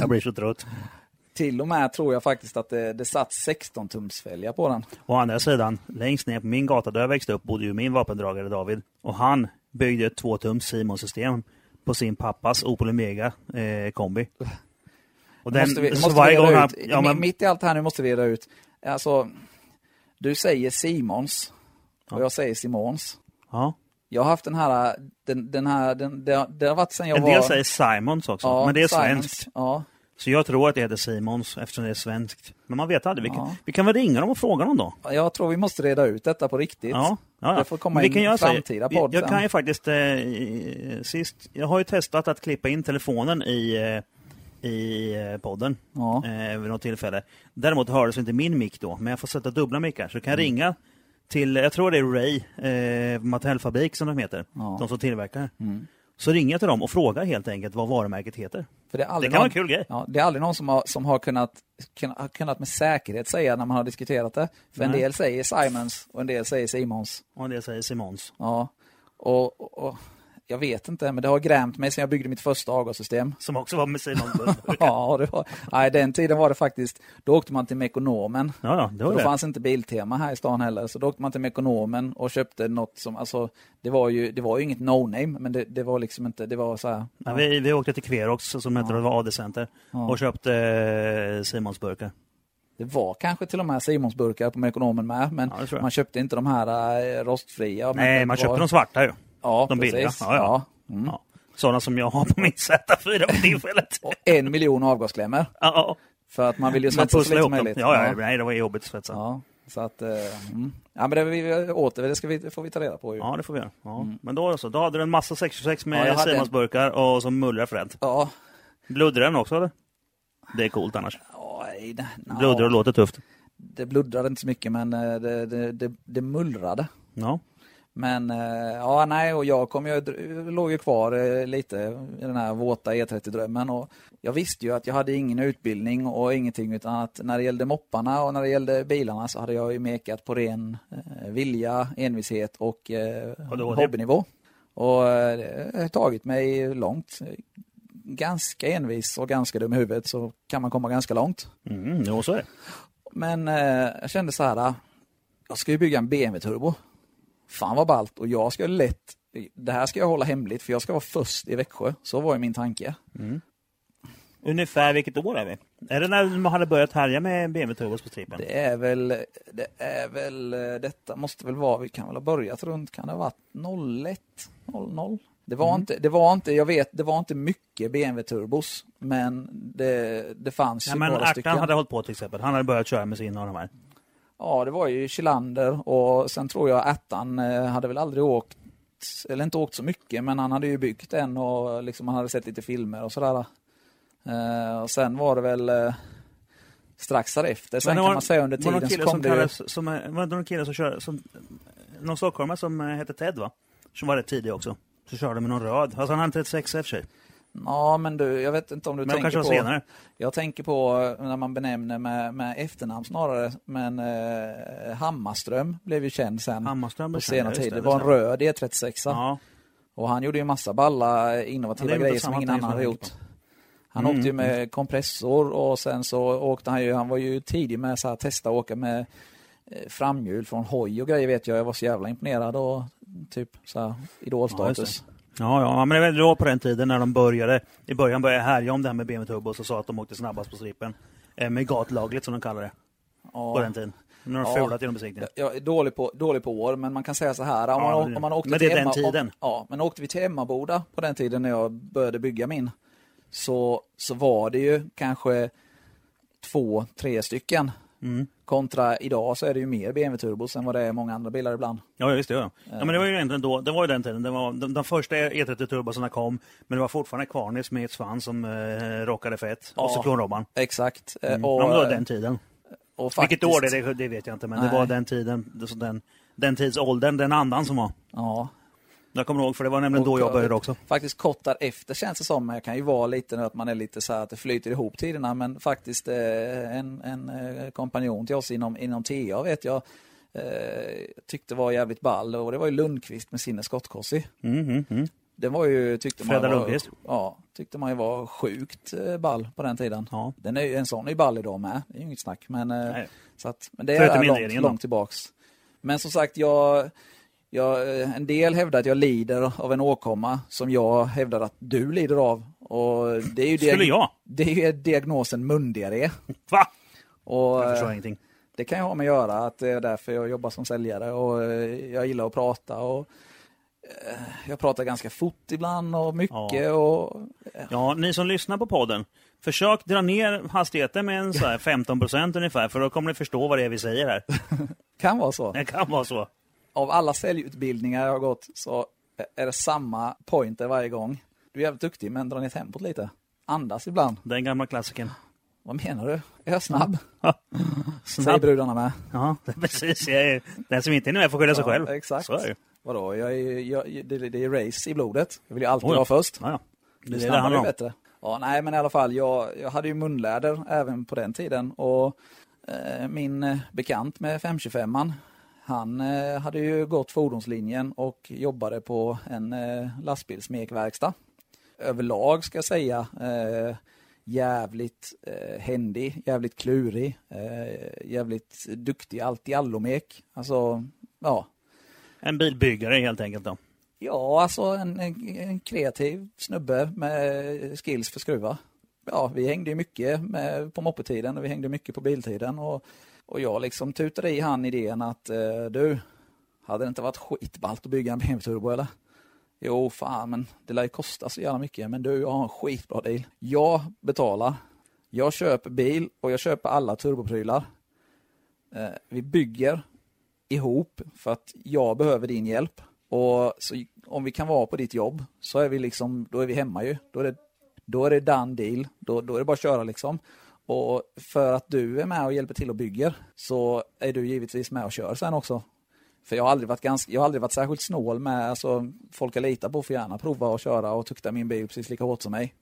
Jag blir så trött. (laughs) Till och med tror jag faktiskt att det, det satt 16 tumsfälgar på den. Å andra sidan, längst ner på min gata där jag växte upp bodde ju min vapendragare David. Och han byggde ett tvåtums Simon-system på sin pappas Opel Omega eh, kombi. Och den, måste vi, måste varje gång han... ut. Ja, men, Mitt i allt här nu måste vi reda ut. Alltså, du säger Simons och Ja. jag säger Simons. ja. Jag har haft den här, den, den här, den, det, har- det har varit sen jag En var... del säger Simons också, Ja, men det är Simons. svenskt. Ja, Så jag tror att det heter Simons eftersom det är svenskt. Men man vet aldrig. Vi kan, Ja. vi kan väl ringa dem och fråga dem då? jag tror vi måste reda ut detta på riktigt. Ja, ja, ja. Det får komma Vi in i framtida podd Jag, jag kan ju faktiskt eh, sist, jag har ju testat att klippa in telefonen i, eh, i eh, podden Ja. eh, vid något tillfälle. Däremot hördes inte min mick då, men jag får sätta dubbla mickar. Så jag kan Mm. ringa till, jag tror det är Ray, eh, Mattelfabrik som de heter, Ja. de som tillverkar. Mm. Så ringer jag till dem och frågar helt enkelt vad varumärket heter. För det, är Det kan vara någon, en kul grej. ja, det är aldrig någon som har, som har kunnat, kunnat, kunnat med säkerhet säga när man har diskuterat det. För en Nej. del säger Simons och en del säger Simons. Och det säger Simons. Ja. Och, och, och jag vet inte, men det har grämt mig sedan jag byggde mitt första avgassystem. Som också var med Simons (laughs) burk. Ja, det var, nej, den tiden var det faktiskt, då åkte man till Mekonomen. Ja, det var Då det. fanns inte Biltema här i stan heller, så då åkte man till Mekonomen och köpte något som, alltså, det var ju, det var ju inget no-name, men det, det var liksom inte, det var så här. Ja, vi, vi åkte till Querox som heter Ja. AD-center Ja. och köpte eh, Simons burkar. Det var kanske till och med Simonsburkar på Mekonomen med, men Ja, man köpte inte de här eh, rostfria. Nej, man var- köpte de svarta ju. Ja, de billiga. precis. Ja, ja. Mm. Ja. Sådana som jag har på min Z4 för tillfället. Och en miljon avgasklämmor. Ja, ja. För att man vill ju svetsa så lite som möjligt. Ja, ja, nej, det var jobbigt att svetsa. Ja. Ja, så att, mm. ja men det vi åter, det ska vi, det får vi ta reda på ju. det får vi göra. Ja. Men då, så, då hade du en massa 626 Mm. Ja, med jag hade Simons burkar och som mullrar Fred. Ja, Bluddrar den också eller? Det är coolt annars. det, Bluddrar och låter tufft. det bluddrade inte så mycket men eh, det, det, det, det mullrade. Ja. Men eh, ja, nej, och jag kom ju, låg ju kvar eh, lite i den här våta E30-drömmen och jag visste ju att jag hade ingen utbildning och ingenting utan att när det gällde mopparna och när det gällde bilarna så hade jag ju mekat på ren eh, vilja, envishet och eh, Och hobbynivå. Och det har tagit mig långt. Ganska envis och ganska dum i huvudet så kan man komma ganska långt. Mm, jo, så är det. Men eh, jag kände så här, jag ska ju bygga en BMW-turbo. Fan vad ballt och jag ska lätt, det här ska jag hålla hemligt för jag ska vara först i Växjö. Så var ju min tanke. Ungefär vilket år är vi? Är det när man hade börjat härja med BMW Turbos på stripen? Det är väl, det är väl, detta måste väl vara, vi kan väl ha börjat runt, kan det ha varit 01, 00? Det var, inte, det var inte, jag vet, det var inte mycket BMW-turbos, men det, det fanns Ja, ju men några stycken. hade hållit på till exempel. Han hade börjat köra med sin och de här. Ja, det var ju Kilander och sen tror jag Attan eh, hade väl aldrig åkt, eller inte åkt så mycket, men han hade ju byggt en och liksom han hade sett lite filmer och sådär. Eh, och sen var det väl eh, strax därefter, sen det kan var- man säga under var tiden så kille kom som det ju... som, var det någon kille som kör, som, någon stockholmare som hette Ted va? Som var rätt tidig också. Så körde med någon röd. Alltså han hade 36 i och för sig. Ja, men du, jag vet inte om du Men tänker kanske på... senare. Jag tänker på eh, när man benämner med, med efternamn snarare, men eh, Hammarström blev ju känd sen Hammarström på senare tid. det, var en röd E36 Ja. och han gjorde ju massa balla innovativa Ja, är väl grejer som ingen annan hade gjort. Han Mm, åkte ju med kompressor och sen så åkte han ju, han var ju tidig med här, testa att åka med eh, framhjul från hoj och grejer vet jag. Jag var så jävla imponerad och typ så här, idolstatus. Ja, Ja, ja, men det var på den tiden när de började, i början började härja om det här med BMW Turbo och sa att de åkte snabbast på strippen. Eh, med gatlagligt som de kallar det, Ja. på den tiden. När de Ja. fulat genom besiktningen. Jag är dålig på, dålig på år, men man kan säga så här. Om, Ja, man, om man åkte men det är till den Emma, tiden. Om, ja, men åkte vi till Emmaboda på den tiden när jag började bygga min, så, så var det ju kanske två, tre stycken. Mm. Kontra idag så är det ju mer BMW turbos än vad det är många andra bilar ibland. Ja, visst det gör jag. Ja, men det var ju egentligen då, det var ju den tiden. Det var, de, de första E30 turbosarna kom, men det var fortfarande Kvarnis med ett svans som eh, rockade fett. Och Ja. cyklonrobban. Exakt. Eh, Mm. Och, ja, men det var den tiden. och faktiskt, Vilket år det är, det, vet jag inte, men Nej. det var den tiden, den, den tidsåldern, den andan som var. Ja, Jag kommer ihåg, för det var nämligen då jag började också. faktiskt kort därefter känns det som. men Jag kan ju vara lite nu att man är lite så här att det flyter ihop tiderna. Men faktiskt eh, en, en eh, kompanjon till oss inom, inom TA vet jag eh, tyckte var jävligt ball. Och det var ju Lundqvist med sin skottkorsi. Mm, mm, mm. Den var ju, tyckte man var. Ja, tyckte man ju var sjukt ball på den tiden. Ja. Den är, en sån är ju ball idag med, det är ju inget snack. Men, Nej. så att, men det är långt, långt tillbaks. Men som sagt, jag, jag, eh, en del hävdar att jag lider av en åkomma som jag hävdar att du lider av. Och det är ju Skulle jag? Det är ju diagnosen mundiarré. Va? Och, Jag förstår ingenting. det kan ju ha med att göra att det är därför jag jobbar som säljare och eh, jag gillar att prata och eh, jag pratar ganska fort ibland och mycket Ja. och Ja, ni som lyssnar på podden, försök dra ner hastigheten med en så här 15% ungefär, för då kommer ni förstå vad det är vi säger här. (laughs) kan vara så. Det kan vara så. Av alla säljutbildningar jag har gått så är det samma pointer varje gång. Du är jävligt duktig men dra ner tempot lite. Andas ibland. Den gamla klassikern. Vad menar du? Är jag snabb? Ja. Säger Snabb. brudarna med. Ja, precis. Jag är, den som inte är med får skylla sig Ja, själv. exakt. Så är det. Vadå? Jag är, jag, det, det är race i blodet. Jag vill ju alltid ja. vara först. Ja, ja. Det är det det handlar om. bättre. Ja, nej, men i alla fall, jag, jag hade ju munläder även på den tiden och eh, min bekant med 525an, han eh, hade ju gått fordonslinjen och jobbade på en eh, lastbilsmekverkstad. Överlag ska jag säga eh, jävligt eh, händig, jävligt klurig, eh, jävligt duktig allt i allomek. Alltså, ja, En bilbyggare helt enkelt då. Ja, alltså en, en, kreativ snubbe med skills för skruvar. Ja, vi hängde ju mycket med, på moppetiden och vi hängde mycket på biltiden. Och, och jag liksom tutade i han idén att eh, du, hade det inte varit skitballt att bygga en BMW Turbo eller? Jo, fan, men det lär ju kosta så jävla mycket. Men du, jag har en skitbra deal. Jag betalar. Jag köper bil och jag köper alla turboprylar. Eh, vi bygger ihop för att jag behöver din hjälp. Och så, om vi kan vara på ditt jobb så är vi liksom, då är vi hemma ju. Då är det, då är det done deal. Då, då är det bara att köra liksom. Och för att du är med och hjälper till och bygger så är du givetvis med och kör sen också. För jag har aldrig varit, ganska, jag har aldrig varit särskilt snål med, alltså folk jag litar på får gärna prova och köra och tukta min bil precis lika hårt som mig.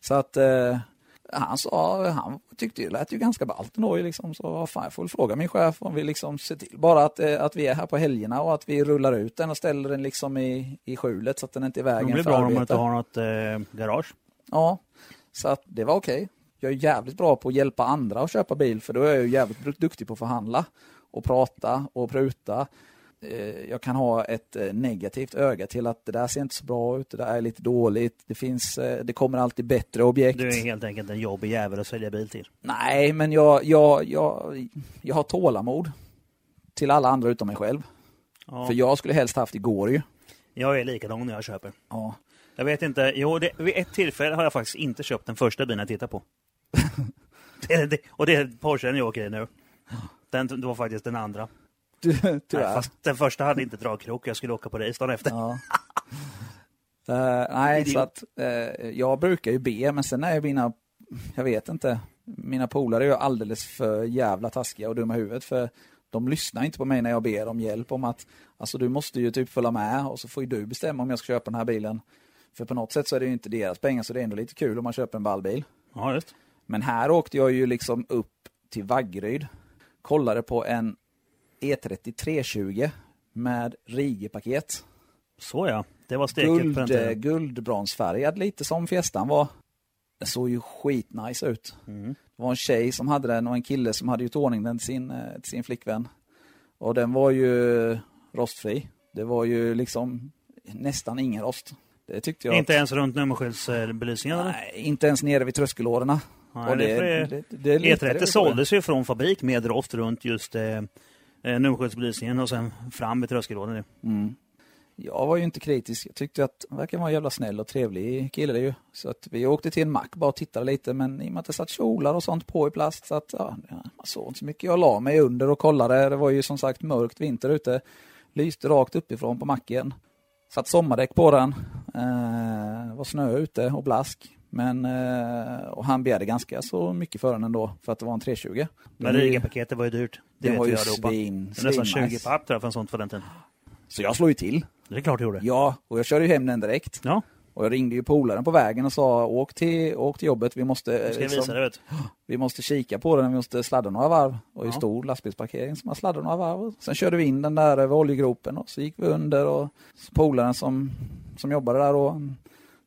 Så att eh, han sa, han tyckte det lät ju ganska ballt ändå liksom, så fan jag får väl fråga min chef om vi liksom ser till bara att, eh, att vi är här på helgerna och att vi rullar ut den och ställer den liksom i, i skjulet så att den inte är i Det vägen blir för bra om man inte har något eh, garage. Ja, så att det var okej. Jag är jävligt bra på att hjälpa andra att köpa bil för då är jag ju jävligt duktig på att förhandla och prata och pruta. Eh, Jag kan ha ett eh, negativt öga till att det där ser inte så bra ut, det där är lite dåligt, det finns, eh, det kommer alltid bättre objekt. Du är helt enkelt en jobbig jävel att sälja bil till. Nej, men jag, jag, jag, jag har tålamod till alla andra utom mig själv. Ja. För jag skulle helst haft igår ju. Jag är likadan när jag köper. Ja. Jag vet inte, jo, det, vid ett tillfälle har jag faktiskt inte köpt den första bilen jag tittar på. Det, det, och det är Porschen jag åker i nu. Den, det var faktiskt den andra. Du, Nej, tyvärr. fast den första hade inte dragkrok, jag skulle åka på race dagen efter. Ja. (laughs) Eh, nej, så att eh, jag brukar ju be, men sen är mina, jag vet inte, mina polare är ju alldeles för jävla taskiga och dumma i huvudet för de lyssnar inte på mig när jag ber om hjälp om att alltså du måste ju typ följa med och så får ju du bestämma om jag ska köpa den här bilen. För på något sätt så är det ju inte deras pengar så det är ändå lite kul om man köper en ballbil. Ja, just. Men här åkte jag ju liksom upp till Vaggeryd, kollade på en E30 320 med Rige-paket. Så ja, det var steket på den Guld, eh, tiden. guldbronsfärgad, lite som Fiestan var. Det såg ju skitnice ut. Mm. Det var en tjej som hade den och en kille som hade gjort ordning den till sin, eh, till sin flickvän. Och den var ju rostfri. Det var ju liksom nästan ingen rost. Det tyckte jag. Inte ens runt nummerskyltsbelysningen eller? Nej, inte ens nere vid tröskelådorna. Nej, Och det, det- det, det- det litade jag E30 på såldes ju från fabrik med rost runt just eh, eh, nummerskyltsbelysningen och sen fram med tröskelådan. Mm. Jag var ju inte kritisk. Jag tyckte att han verkar vara en jävla snäll och trevlig kille ju. Så att vi åkte till en mack bara och tittade lite men i och med att det satt kjolar och sånt på i plast så att ja, man såg inte så mycket. Jag la mig under och kollade. Det var ju som sagt mörkt vinter ute. Lyste rakt uppifrån på macken. Satt sommardäck på den. Eh, var snö ute och blask. Men eh, och han begärde ganska så mycket för den ändå för att det var en 320. Men Riga-paketet var ju dyrt. Det den vet var vi ju svin, Det är nästan svin 20 papp tror jag för en sånt för den tiden. Så jag slog ju till. Det är klart du gjorde. Ja, och jag körde ju hem den direkt. Ja, Och jag ringde ju polaren på vägen och sa åk till, åk till jobbet, vi måste, jag liksom, visa dig vet (gasps) vi måste kika på den, vi måste sladda några varv. Och i Ja. stor lastbilsparkering så man sladdade några varv. Sen körde vi in den där över oljegropen och så gick vi under och polaren som, som jobbade där och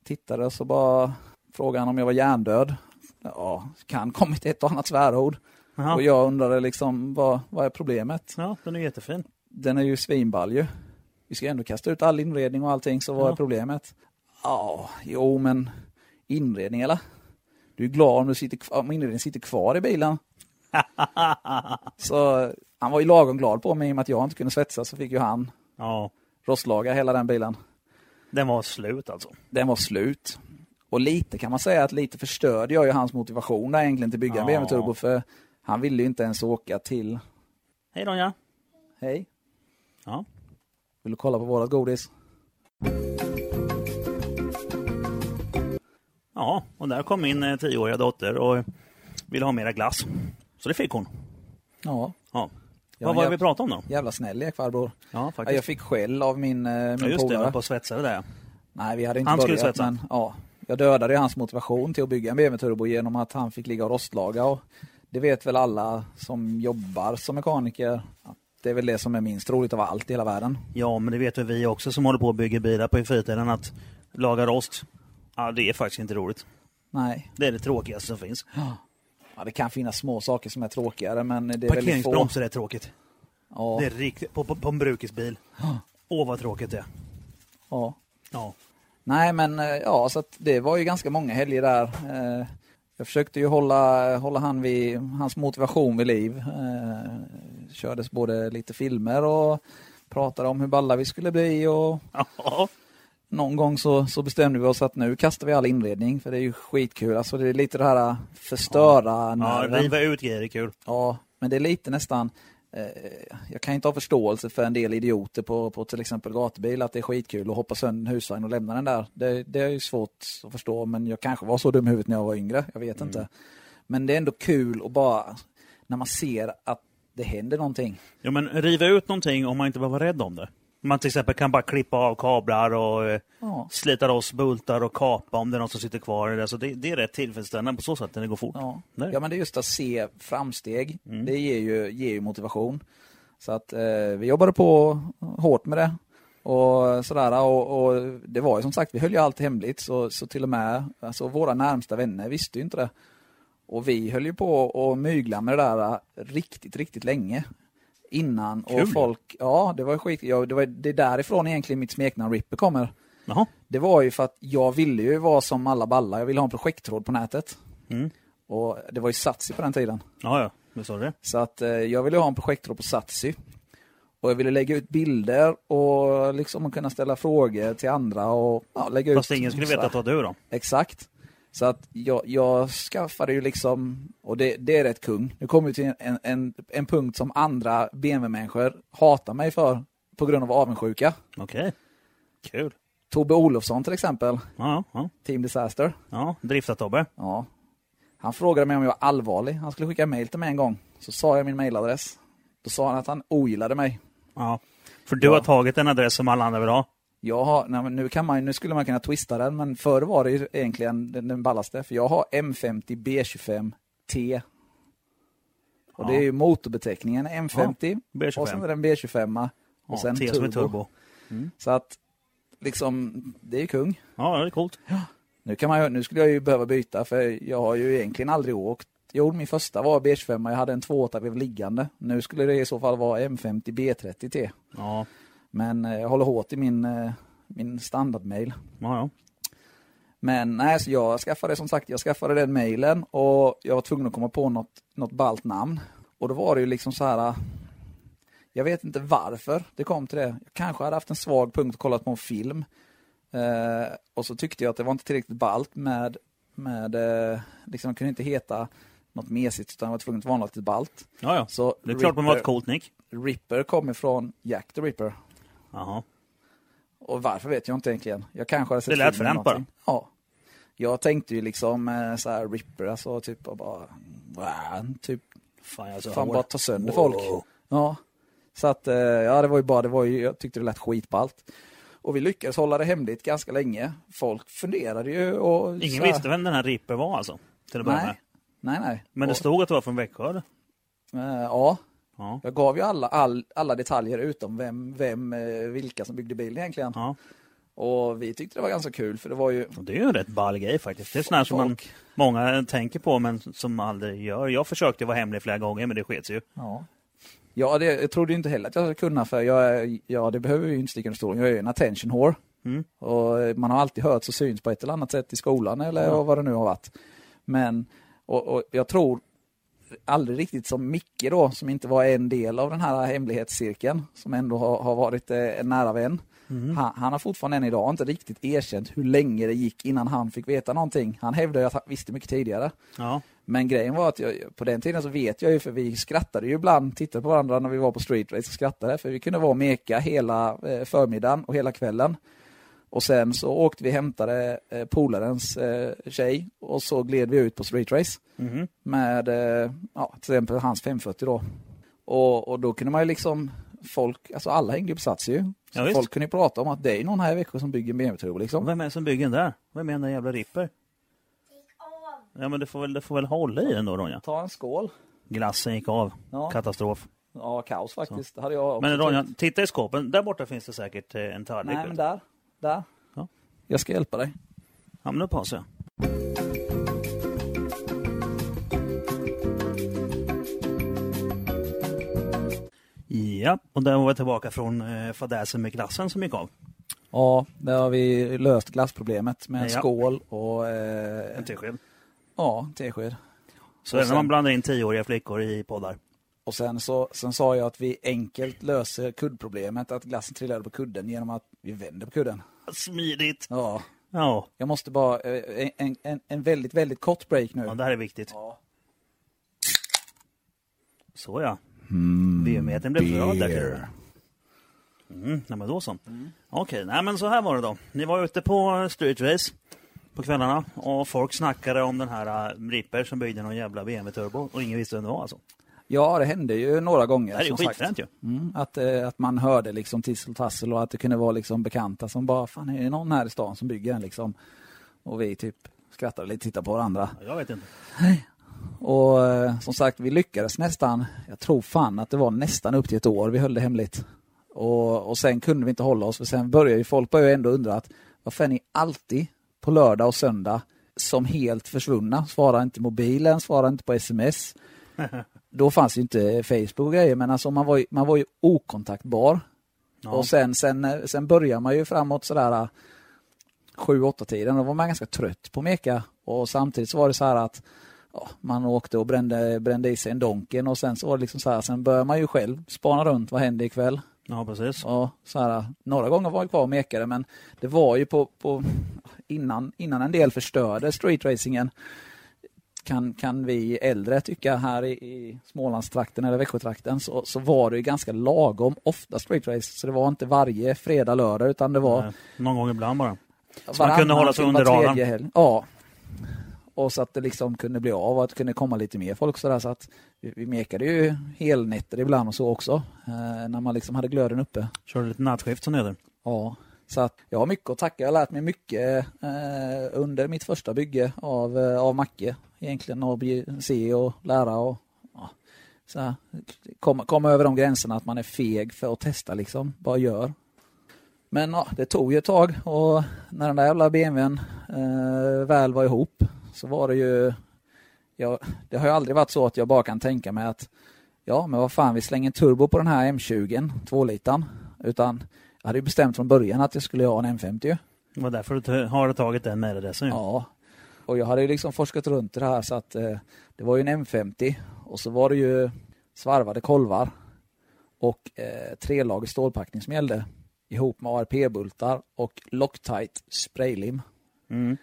tittade och så bara frågade han om jag var hjärndöd. Ja, kan kommit ett och annat svärord. Jaha. Och jag undrade liksom vad, vad är problemet? Ja, den är jättefin. Den är ju svinball ju. Vi ska ändå kasta ut all inredning och allting, så vad Ja. är problemet? Ja, jo men inredning eller? Du är glad om, du sitter, om inredningen sitter kvar i bilen. (laughs) så han var ju lagom glad på mig i och med att jag inte kunde svetsa så fick ju han Ja, rostlaga hela den bilen. den var slut alltså. Den var slut. Och lite kan man säga att lite förstörde jag ju hans motivation där egentligen till att bygga en Ja. BMW Turbo för han ville ju inte ens åka till, Hej Ronja. hej, Ja. vill du kolla på vårat godis? ja, och där kom min eh, tioåriga dotter och ville ha mera glass. Så det fick hon. Ja, Ja. Ja, Vad var det jag- vi pratade om då? jävla snäll lekfarbror. Ja, Ja, faktiskt. jag fick skäll av min, eh, min ja, just det, polare. var på svetsare där. Nej, vi hade inte Han skulle börjat, svetsa. men ja, jag dödade hans motivation till att bygga en BMW Turbo genom att han fick ligga och rostlaga. Och det vet väl alla som jobbar som mekaniker. Det är väl det som är minst roligt av allt i hela världen. Ja, men det vet vi också som håller på att bygga bilar på fritiden att laga rost, ja det är faktiskt inte roligt. Nej, Det är det tråkigaste som finns. ja, det kan finnas små saker som är tråkigare, men det är. Parkeringsbromsar är tråkigt. Ja, Det är riktigt, på, på, på en brukisbil. Åh vad tråkigt det är. ja. Ja. Nej, men eh, ja, så det var ju ganska många helger där. Eh, Jag försökte ju hålla, hålla han vid, hans motivation vid liv. Eh, Kördes både lite filmer och pratade om hur balla vi skulle bli och Ja. någon gång så, så bestämde vi oss att nu kastar vi all inredning för det är ju skitkul. Alltså det är lite det här förstöra ja, nerven. riva ut grejer är kul. Ja, men det är lite nästan jag kan inte ha förståelse för en del idioter på, på till exempel gatubil att det är skitkul att hoppa sönder en husvagn och lämna den där. Det, det är ju svårt att förstå men jag kanske var så dum i huvudet när jag var yngre, jag vet inte. Men det är ändå kul att bara, när man ser att det händer någonting. Ja, men riva ut någonting om man inte behöver vara rädd om det. Man till exempel kan bara klippa av kablar och eh, Ja. slita loss bultar och kapa om det är något som sitter kvar. i det. Det, är rätt tillfredsställande på så sätt när det går fort. Ja. Nej. ja, men det är just att se framsteg. Mm. Det ger ju, ger ju motivation. Så att eh, vi jobbade på hårt med det. Och sådär och, och det var ju som sagt, vi höll ju allt hemligt så, så till och med alltså, våra närmsta vänner visste ju inte det. Och vi höll ju på att mygla med det där riktigt, riktigt länge. Innan Kul. och folk, ja det var skit, ja, det var det är därifrån egentligen mitt smeknamn Ripper kommer. Jaha. Det var ju för att jag ville ju vara som alla ballar, jag ville ha en projekttråd på nätet. Mm. Och det var ju Satsi på den tiden. Ja, ja. Det sa det. Så att eh, jag ville ha en projekttråd på Satsi. Och jag ville lägga ut bilder och liksom kunna ställa frågor till andra och ja, lägga Fast ut. ingen skulle veta att det var du då. Exakt. Så att jag, jag skaffade ju liksom, och det, det är rätt kung. Nu kommer vi till en, en, en punkt som andra BMW-människor hatar mig för på grund av avundsjuka. Okej. Kul. Tobbe Olofsson till exempel, Ja, ja. Team Disaster. ja driftat-Tobbe. Ja. Han frågade mig om jag var allvarlig. Han skulle skicka mail till mig en gång. Så sa jag min mailadress. Då sa han att han ogillade mig. Ja. För du Ja. har tagit en adress som alla andra vill ha. Jag har, nej, nu, kan man, nu skulle man kunna twista den, men förr var det ju egentligen den, den ballaste. För jag har M50 B25T. Och Ja. det är ju motorbeteckningen M50 B25. och sen är det en B25 och Ja, sen T turbo. som är turbo. Så att liksom, det är ju kung. Ja, det är coolt. Nu, kan man, nu skulle jag ju behöva byta för jag har ju egentligen aldrig åkt. Jo, min första var B25, jag hade en 2.8 blev liggande. Nu skulle det i så fall vara M50 B30T. Ja, Men eh, jag håller hårt i min, eh, min standardmail. ja, ja. Men nej, så jag skaffade som sagt, jag skaffade den mailen och jag var tvungen att komma på något, något ballt namn. Och då var det ju liksom så här, jag vet inte varför det kom till det. Jag kanske hade haft en svag punkt och kollat på en film. Eh, och så tyckte jag att det var inte tillräckligt ballt med, med eh, liksom det kunde inte heta något mesigt utan det var tvungen att vara något ballt. ja, ja. Så Det är klart man var ett Ripper, coolt nick. Ripper kom ifrån Jack the Ripper. Jaha. Och varför vet jag inte egentligen. Jag kanske hade sett Det lät fränt bara. Ja. Jag tänkte ju liksom eh, så här Ripper, alltså typ och bara, typ, Fan, jag är så fan bara ta sönder Wow. folk. Ja. Så att, eh, ja det var ju bara, det var ju, jag tyckte det lät skitballt. Och vi lyckades hålla det hemligt ganska länge. Folk funderade ju och... Ingen visste vem den här Ripper var alltså. Till att börja med. Nej, nej. Men det stod att det var från Växjö eller? eh, Ja, Ja. jag gav ju alla, all, alla detaljer utom vem, vem eh, vilka som byggde bilen egentligen. ja. Och vi tyckte det var ganska kul för det var ju det är ju en rätt ball grej faktiskt. Det är här som man, många tänker på men som aldrig gör. Jag försökte vara hemlig flera gånger men det sket ju. Ja. Ja, det, jag trodde inte heller att jag skulle kunna för jag ja det behöver ju inte sticka under stolen. Jag är ju en attention whore. Mm. Och man har alltid hört och syns på ett eller annat sätt i skolan eller Ja. vad det nu har varit. Men, och, och jag tror aldrig riktigt som Micke då, som inte var en del av den här hemlighetscirkeln, som ändå har, har varit eh, en nära vän. Mm. Han, han har fortfarande än idag inte riktigt erkänt hur länge det gick innan han fick veta någonting. Han hävdar ju att han visste mycket tidigare. Ja. Men grejen var att jag, på den tiden så vet jag ju, för vi skrattade ju ibland, tittade på varandra när vi var på street race och skrattade, för vi kunde vara och meka hela eh, förmiddagen och hela kvällen. Och sen så åkte vi och hämtade eh, polarens eh, tjej och så gled vi ut på street race Mhm. med eh, ja, till exempel hans 540 då. Och, och då kunde man ju liksom, folk, alltså alla hängde ju på Sats ju. Så Ja, folk kunde ju prata om att det är någon här i Växjö som bygger en BMW-turbo liksom. Vem är det som bygger den där? Vem är den där jävla Ripper? Ja men du får väl, du får väl hålla i den då Ronja. Ta en skål. Glassen gick av. Ja, Katastrof. ja kaos faktiskt. Det hade jag Men. Ronja, titta i skåpen. Där borta finns det säkert eh, en tallrik. Nej, men där. Där. Ja. Jag ska hjälpa dig. Ja men nu pausar jag. Ja, och där var vi tillbaka från eh, fadäsen med glassen som gick av. Ja, där har vi löst glassproblemet med en Ja. skål och eh, En tesked. ja, tesked. Så det när man blandar in tioåriga flickor i poddar. Och sen, så, sen sa jag att vi enkelt löser kuddproblemet, att glassen trillade på kudden genom att vi vänder på kudden. Smidigt! Ja, Ja, jag måste bara, eh, en, en, en väldigt, väldigt kort break nu. ja det här är viktigt. Ja. Så ja. VM-eten blev bra där. Mm, nej men då så. Okej, nej men så här var det då. Ni var ute på street race på kvällarna och folk snackade om den här uh, Ripper som byggde någon jävla BMW-turbo och ingen visste vem det var alltså. Ja, det hände ju några gånger. Det här är ju som sagt. skitfränt ju. Mm, att, eh, att man hörde liksom tissel och tassel och att det kunde vara liksom bekanta som bara, fan är det någon här i stan som bygger en liksom? Och vi typ skrattade lite, tittade på varandra. Jag vet inte. Och eh, som sagt, vi lyckades nästan, jag tror fan att det var nästan upp till ett år vi höll det hemligt. Och, och sen kunde vi inte hålla oss, för sen började ju folk började ändå undra att varför är ni alltid på lördag och söndag som helt försvunna? Svarar inte mobilen, svarar inte på sms. (laughs) Då fanns ju inte Facebook och grejer, men alltså man var ju, man var ju okontaktbar. Ja. Och sen, sen, sen börjar man ju framåt sådär 7-8 tiden. Då var man ganska trött på meka. Och samtidigt så var det så här att ja, man åkte och brände, brände i sig en Donken och sen så var det liksom så här, sen börjar man ju själv spana runt, vad händer ikväll? Ja, precis. Och så här, några gånger var jag kvar och mekade men det var ju på, på innan, innan en del förstörde streetracingen kan, kan vi äldre tycka här i, i Smålandstrakten eller Växjötrakten så, så var det ganska lagom ofta streetrace. Så det var inte varje fredag, lördag utan det var... Nej, någon gång ibland bara. Så man kunde hålla sig under radarn. Ja. Och så att det liksom kunde bli av och att det kunde komma lite mer folk. Så, där, så att vi, vi mekade ju helnätter ibland och så också. Eh, när man liksom hade glöden uppe. Körde lite nattskift som det heter. Ja. Så att jag har mycket att tacka. Jag har lärt mig mycket eh, under mitt första bygge av, eh, av Macke. Egentligen att se och lära och ja, så här, komma, komma över de gränserna att man är feg för att testa liksom. Bara gör. Men ja, det tog ju ett tag och när den där jävla BMWn eh, väl var ihop så var det ju... Jag, det har ju aldrig varit så att jag bara kan tänka mig att ja, men vad fan, vi slänger turbo på den här M20, 2-litern. Utan jag hade ju bestämt från början att jag skulle ha en M50. Det var därför du har tagit den med dig Ja, och jag hade ju liksom forskat runt det här så att eh, det var ju en M50 och så var det ju svarvade kolvar och eh, trelagers stålpackning som gällde ihop med ARP-bultar och Loctite spraylim. Mm.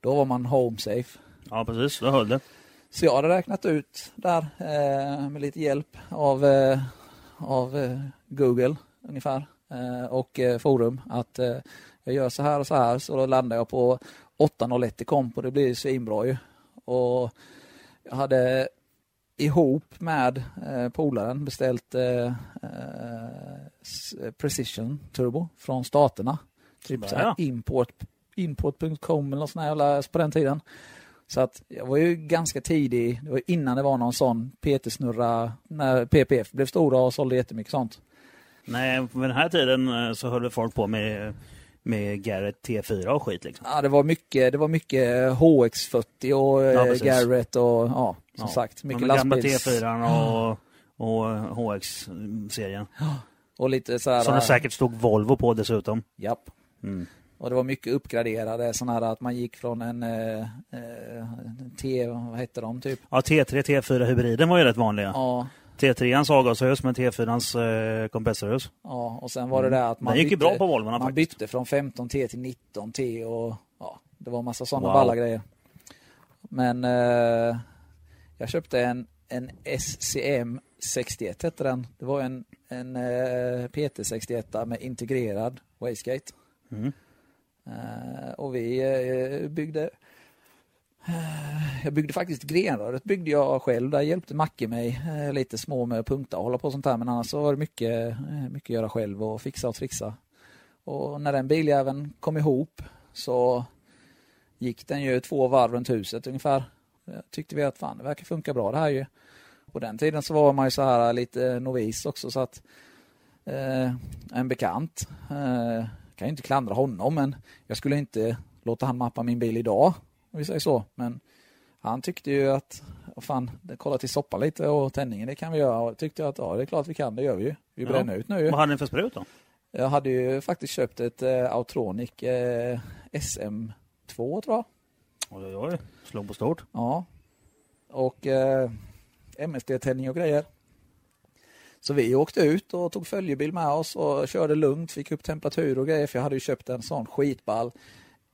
Då var man home safe. Ja, precis. Då höll det. Så jag hade räknat ut där eh, med lite hjälp av, eh, av eh, Google ungefär och eh, forum att eh, jag gör så här och så här så då landar jag på 801 i komp och det blir svinbra ju. Och jag hade ihop med eh, polaren beställt eh, Precision Turbo från staterna. Typ ja. import import.com eller något sånt här på den tiden. Så att jag var ju ganska tidig, det var innan det var någon sån PT-snurra, när PPF blev stora och sålde jättemycket sånt. Nej, på den här tiden eh, så höll folk på med, med Garrett T4 och skit liksom. Ja, det var mycket, det var mycket HX40 och ja, eh, Garrett och ja, som ja. sagt, mycket ja, lastbils... Gamla (gasps) T4 och, och HX-serien. (gasps) Och lite så här... Som det säkert stod Volvo på dessutom. Japp. Mm. Och det var mycket uppgraderade sådana här att man gick från en eh, eh T, vad hette de typ? Ja, T3, T4 hybriden var ju rätt vanliga. Ja. T3ans avgashus med T4ans eh, kompressorhus. Ja, och sen var det där att man gick bytte, bra på Volvo Man faktiskt. bytte från 15T till 19T och ja, det var massa sådana wow. balla grejer. Men eh, jag köpte en, en SCM 61 hette den. Det var en, en eh, PT61 med integrerad wastegate. Mm. Uh, och vi uh, byggde Eh, jag byggde faktiskt grenröret byggde jag själv. Där hjälpte Macke mig eh, lite små med punkta och hålla på sånt här. Men annars så var det mycket, eh, mycket att göra själv och fixa och trixa. Och när den biljäveln kom ihop så gick den ju två varv runt huset ungefär. Tyckte vi att fan det verkar funka bra det här ju. På den tiden så var man ju så här lite novis också så att en bekant kan ju inte klandra honom, men jag skulle inte låta han mappa min bil idag, om vi säger så. Men han tyckte ju att, vad fan, kolla till soppa lite och tändningen, det kan vi göra. Och tyckte att, ja, det är klart vi kan, det gör vi ju. Vi bränner ja. ut nu Vad hade ni för sprut då? Jag hade ju faktiskt köpt ett eh, Autronic eh, SM2, tror jag. Oj, oj, oj. Slog på stort. Ja. Och eh, MSD-tändning och grejer. Så vi åkte ut och tog följebil med oss och körde lugnt, fick upp temperatur och grejer för jag hade ju köpt en sån skitball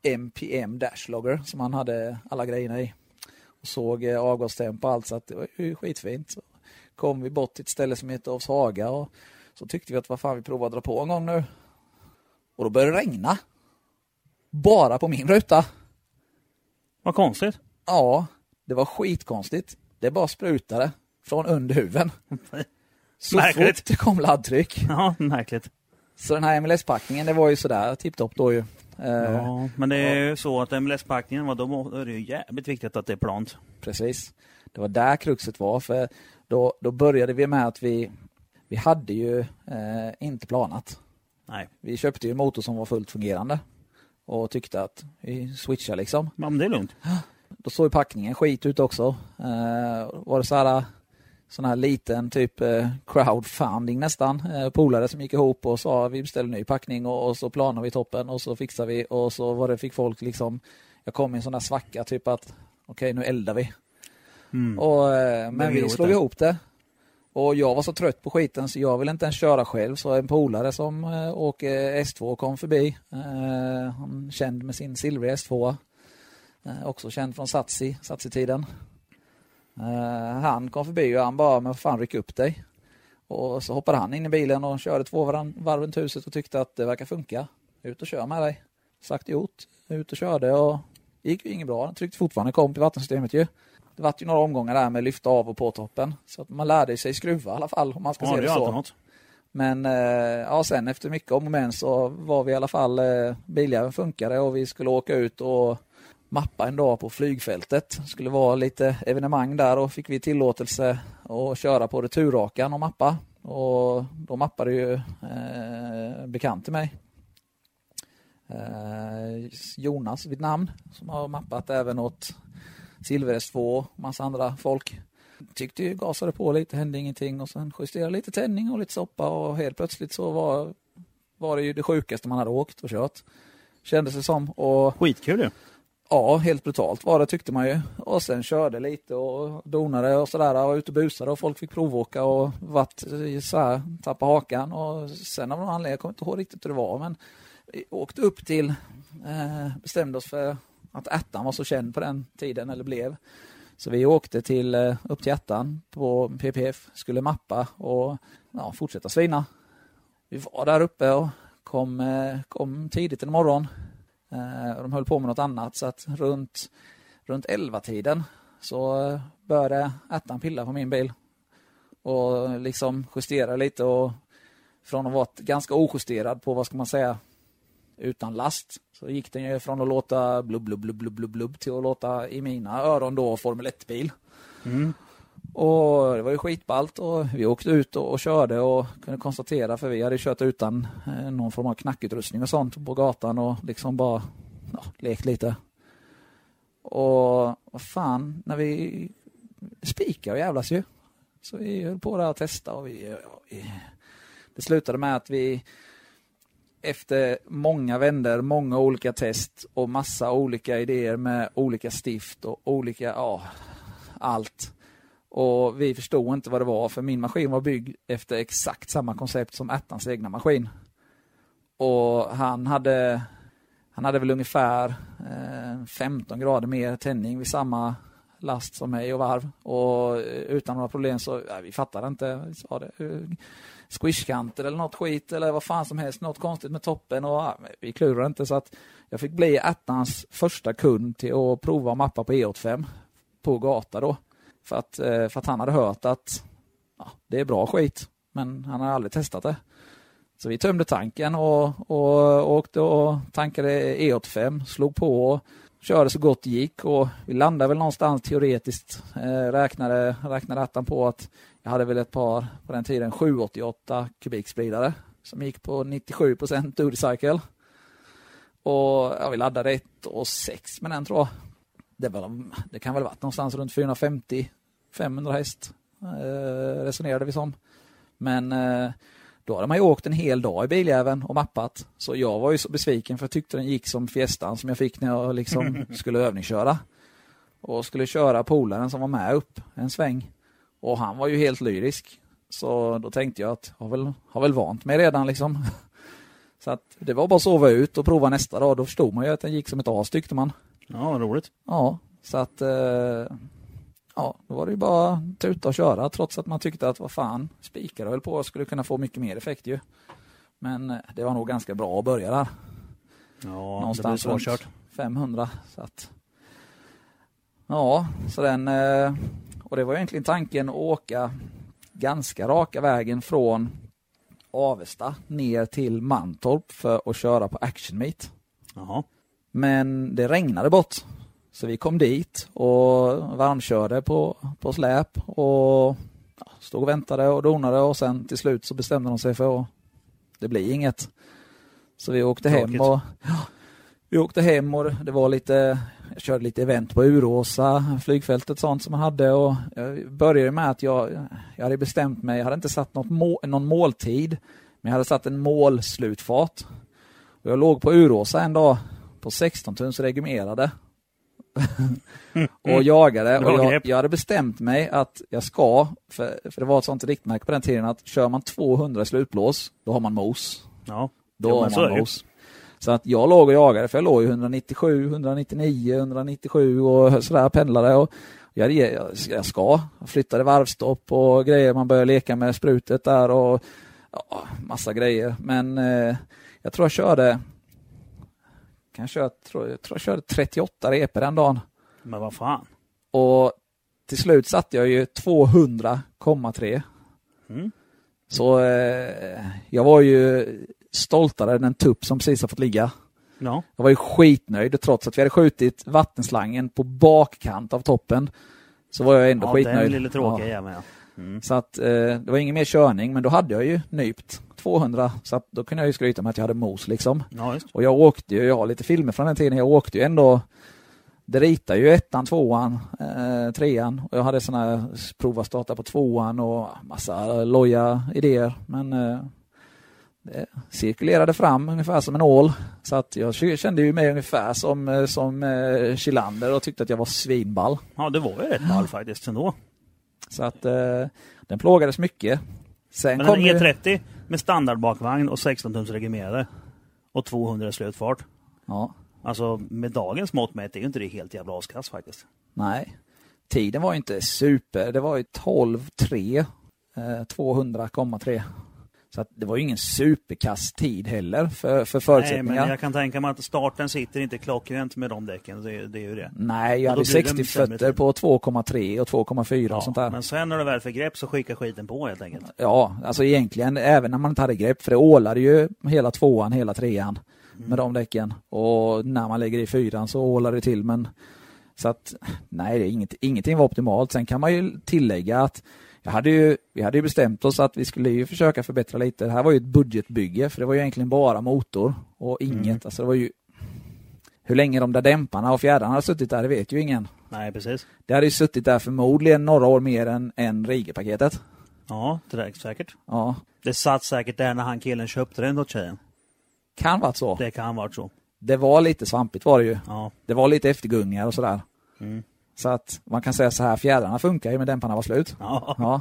MPM Dashlogger som han hade alla grejerna i. Och såg eh, avgastempo och allt så att det var ju skitfint. Så kom vi bort till ett ställe som heter Ovshaga och så tyckte vi att vad fan vi provar att dra på en gång nu. Och då började det regna. Bara på min ruta. Vad konstigt. Ja, det var skitkonstigt. Det bara sprutade från under huven. (laughs) Så märkligt. fort det kom laddtryck. Ja, märkligt. Så den här MLS-packningen, det var ju sådär tipptopp då ju. Ja, men det är ju så att MLS-packningen, då är det ju jävligt viktigt att det är plant. Precis. Det var där kruxet var, för då, då började vi med att vi, vi hade ju eh, inte planat. Nej. Vi köpte ju en motor som var fullt fungerande och tyckte att vi switchar liksom. Ja, men det är lugnt. Då såg ju packningen skit ut också. Eh, var det så här sån här liten typ eh, crowdfunding nästan. Eh, polare som gick ihop och sa vi beställer ny packning och, och så planar vi toppen och så fixar vi och så var det fick folk liksom jag kom i en sån där svacka typ att okej nu eldar vi. Mm. Och, eh, men vi slog det. ihop det. Och jag var så trött på skiten så jag ville inte ens köra själv så en polare som eh, åker S2 kom förbi. Eh, han känd med sin silvriga S2. Eh, också känd från Satsi, Satsi-tiden. Eh, han kom förbi och han bara, men fan ryck upp dig. Och så hoppade han in i bilen och körde två varv runt huset och tyckte att det verkar funka. Ut och kör med dig. Sagt gjort. Ut och körde och gick ju inget bra. Den tryckte fortfarande kom till vattensystemet ju. Det var ju några omgångar där med lyfta av och på toppen. Så att man lärde sig skruva i alla fall om man ska Ja, se det det så. något. Men eh, ja, sen efter mycket om och men så var vi i alla fall, eh, biljäveln funkade och vi skulle åka ut och mappa en dag på flygfältet. Det skulle vara lite evenemang där och fick vi tillåtelse att köra på returrakan och mappa. Och då mappade ju eh, bekant till mig. Eh, Jonas vid namn som har mappat även åt Silver S2 och massa andra folk. Tyckte ju gasade på lite, hände ingenting och sen justerade lite tändning och lite soppa och helt plötsligt så var, var det ju det sjukaste man hade åkt och kört. Kändes det som. Och Skitkul ju. Ja, Ja, helt brutalt var det tyckte man ju. Och sen körde lite och donade och sådär och var ute och busade och folk fick provåka och vart så här, tappa hakan och sen av någon anledning, jag kommer inte ihåg riktigt hur det var, men vi åkte upp till, eh, bestämde oss för att ettan var så känd på den tiden, eller blev. Så vi åkte till, eh, upp till ettan på PPF, skulle mappa och ja, fortsätta svina. Vi var där uppe och kom, eh, kom tidigt en morgon. Eh, de höll på med något annat så att runt, runt 11-tiden så började ettan pilla på min bil. Och liksom justera lite och från att vara ganska ojusterad på, vad ska man säga, utan last. Så gick den ju från att låta blubb, blubb, blubb, blubb, blubb, blubb till att låta i mina öron då Formel 1-bil. Mm. Och det var ju skitballt och vi åkte ut och, och körde och kunde konstatera för vi hade kört utan eh, någon form av knackutrustning och sånt på gatan och liksom bara ja, lekt lite. Och vad fan, när vi spikade och jävlas ju. Så vi höll på där och testade och vi, ja, vi det slutade med att vi efter många vänder, många olika test och massa olika idéer med olika stift och olika, ja, allt. Och vi förstod inte vad det var för min maskin var byggd efter exakt samma koncept som ettans egna maskin. Och han hade, han hade väl ungefär eh, 15 grader mer tändning vid samma last som mig och varv. Och eh, utan några problem så, ja, vi fattade inte, vi sa det, eh, squishkanter eller något skit eller vad fan som helst, något konstigt med toppen och ja, vi klurade inte så att jag fick bli ettans första kund till att prova att mappa på E85 på gata då. För att, eh, för att han hade hört att ja, det är bra skit, men han hade aldrig testat det. Så vi tömde tanken och, och åkte och tankade E85, slog på och körde så gott det gick och vi landade väl någonstans teoretiskt, eh, räknade, räknade attan på att jag hade väl ett par, på den tiden, 788 kubikspridare som gick på 97 procent Dudicycle. Och ja, vi laddade 1 och 6 med den tror jag. Det, var, det kan väl varit någonstans runt 450-500 häst eh, resonerade vi som. Men eh, då hade man ju åkt en hel dag i biljäveln och mappat. Så jag var ju så besviken för jag tyckte den gick som Fiestan som jag fick när jag liksom (laughs) skulle övningsköra. Och skulle köra polaren som var med upp en sväng. Och han var ju helt lyrisk. Så då tänkte jag att jag har väl, har väl vant mig redan liksom. (laughs) Så att det var bara att sova ut och prova nästa dag. Då förstod man ju att den gick som ett as tyckte man. Ja, roligt. Ja, så att eh, ja, då var det ju bara tuta och köra trots att man tyckte att vad fan, spikar höll på skulle kunna få mycket mer effekt ju. Men eh, det var nog ganska bra att börja där. Ja, Någonstans det blir svårkört. runt 500. Så att, ja, så den, eh, och det var egentligen tanken att åka ganska raka vägen från Avesta ner till Mantorp för att köra på Action Meet. Jaha. Men det regnade bort. Så vi kom dit och varmkörde på, på släp och stod och väntade och donade och sen till slut så bestämde de sig för att det blir inget. Så vi åkte hem Tråkigt. och ja, vi åkte hem och det var lite, jag körde lite event på Uråsa, flygfältet sånt som man hade och jag började med att jag, jag hade bestämt mig, jag hade inte satt något må, någon måltid, men jag hade satt en målslutfart. Och jag låg på Uråsa en dag på 16 tums regumerade (laughs) och jagade. Och jag, jag hade bestämt mig att jag ska, för, för det var ett sånt riktmärke på den tiden, att kör man 200 i slutblås, då har man mos. Ja. Då Jo, har man mos. Så att jag låg och jagade, för jag låg ju 197, 199, 197 och sådär pendlade. Och jag, jag, jag ska, jag flyttade varvstopp och grejer, man började leka med sprutet där och ja, massa grejer. Men eh, jag tror jag körde, kanske jag tror, jag tror jag körde 38 repor den dagen. Men vad fan. Och till slut satte jag ju 200,3. Mm. Så eh, jag var ju stoltare än en tupp som precis har fått ligga. Ja. Jag var ju skitnöjd trots att vi hade skjutit vattenslangen på bakkant av toppen. Så var jag ändå ja skitnöjd. den lille tråkiga Ja. jäveln ja. Mm. Så att eh, det var ingen mer körning, men då hade jag ju nypt 200. Så då kunde jag ju skryta med att jag hade mos liksom. Ja. Och jag åkte ju, jag har lite filmer från den tiden, jag åkte ju ändå det ritar ju ettan, tvåan, eh, trean och jag hade såna här prova starta på tvåan och massa loja idéer. Men eh, det cirkulerade fram ungefär som en ål. Så att jag kände ju mig ungefär som, eh, som eh, Chilander och tyckte att jag var svinball. Ja, det var ju rätt ball faktiskt ändå. Så att eh, den plågades mycket. Sen Men kom en ju, E30 med standardbakvagn och 16 tums regimerade och 200 i slutfart. ja, Alltså med dagens mått mätt är ju inte det helt jävla askass faktiskt. nej. Tiden var ju inte super, det var ju 12.3, eh, 200,3. Så det var ju ingen superkass tid heller för, för Nej, förutsättningar. men jag kan tänka mig att starten sitter inte klockrent med de däcken. Det, det är ju det. Nej, jag hade blir det 60 en sämre fötter på 2,3 och 2,4 och sånt där. men sen när det väl får grepp så skickar skiten på helt enkelt. Ja, alltså egentligen även när man inte hade grepp, för det ålade ju hela tvåan, hela trean Mm. med de däcken. Och när man lägger i fyran så ålar det till, men så att nej, det är inget, ingenting var optimalt. Sen kan man ju tillägga att jag hade ju, vi hade ju bestämt oss att vi skulle ju försöka förbättra lite. Det här var ju ett budgetbygge, för det var ju egentligen bara motor och inget. Mm. Alltså det var ju hur länge de där dämparna och fjädrarna hade suttit där, det vet ju ingen. Nej, precis. Det hade ju suttit där förmodligen några år mer än, än Rige-paketet. Ja, direkt säkert. Ja, Det satt säkert där när han killen köpte den åt tjejen. kan varit så. Det kan varit så. Det var lite svampigt var det ju. Ja. Det var lite eftergunningar och sådär. Mm. Så att man kan säga så här, fjädrarna funkar ju men dämparna var slut. Ja. Ja.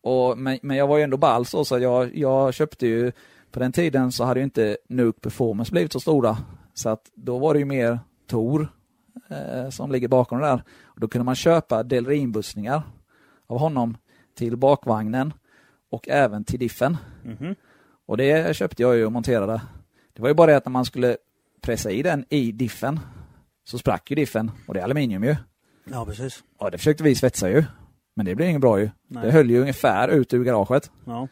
Och, men, men jag var ju ändå ball så, så jag, jag köpte ju, på den tiden så hade ju inte Nuke Performance blivit så stora. Så att då var det ju mer Tor eh, som ligger bakom det där. Och då kunde man köpa Delrin-bussningar av honom till bakvagnen och även till diffen. Mhm. Och det köpte jag ju och monterade. Det var ju bara det att när man skulle pressa i den i diffen så sprack ju diffen och det är aluminium ju. Ja, precis. Ja, det försökte vi svetsa ju. Men det blev inget bra ju. Nej. Det höll ju ungefär ut ur garaget. Ja.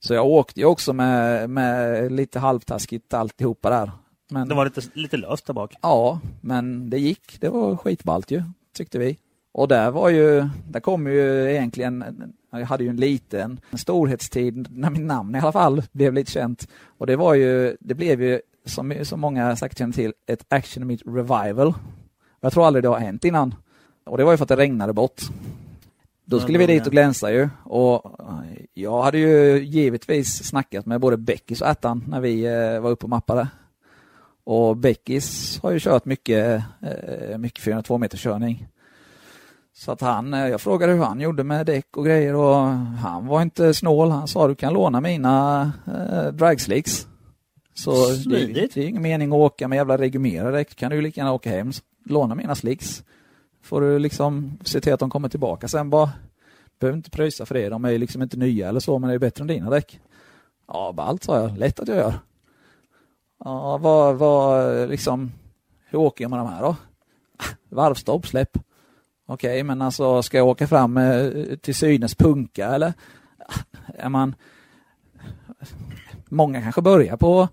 Så jag åkte ju också med, med lite halvtaskigt alltihopa där. Men, Det var lite, lite löst där bak. Ja, men det gick. Det var skitballt ju, tyckte vi. Och där var ju, där kom ju egentligen, jag hade ju en liten storhetstid när mitt namn i alla fall blev lite känt. Och det var ju, det blev ju, som, som många säkert känner till, ett Action Meet Revival. Jag tror aldrig det har hänt innan. Och det var ju för att det regnade bort. Då skulle vi dit och glänsa ju. Och jag hade ju givetvis snackat med både Beckis och Attan när vi eh, var uppe och mappade. Och Beckis har ju kört mycket, eh, mycket 402 meters körning. Så att han, eh, jag frågade hur han gjorde med däck och grejer och han var inte snål. Han sa du kan låna mina eh, dragslicks. Så det, Smidigt. det är ingen mening att åka med jävla reguljära däck. kan du lika gärna åka hem. Låna mina slicks. Får du liksom se till att de kommer tillbaka sen bara. Behöver inte pröjsa för det. De är ju liksom inte nya eller så men det är bättre än dina däck. Ja, ballt sa jag. Lätt att jag gör. Ja, vad, vad liksom, hur åker jag med de här då? (laughs) Varvstopp, släpp. Okej, men alltså ska jag åka fram eh, till synes punka eller? (laughs) Är man... Många kanske börjar på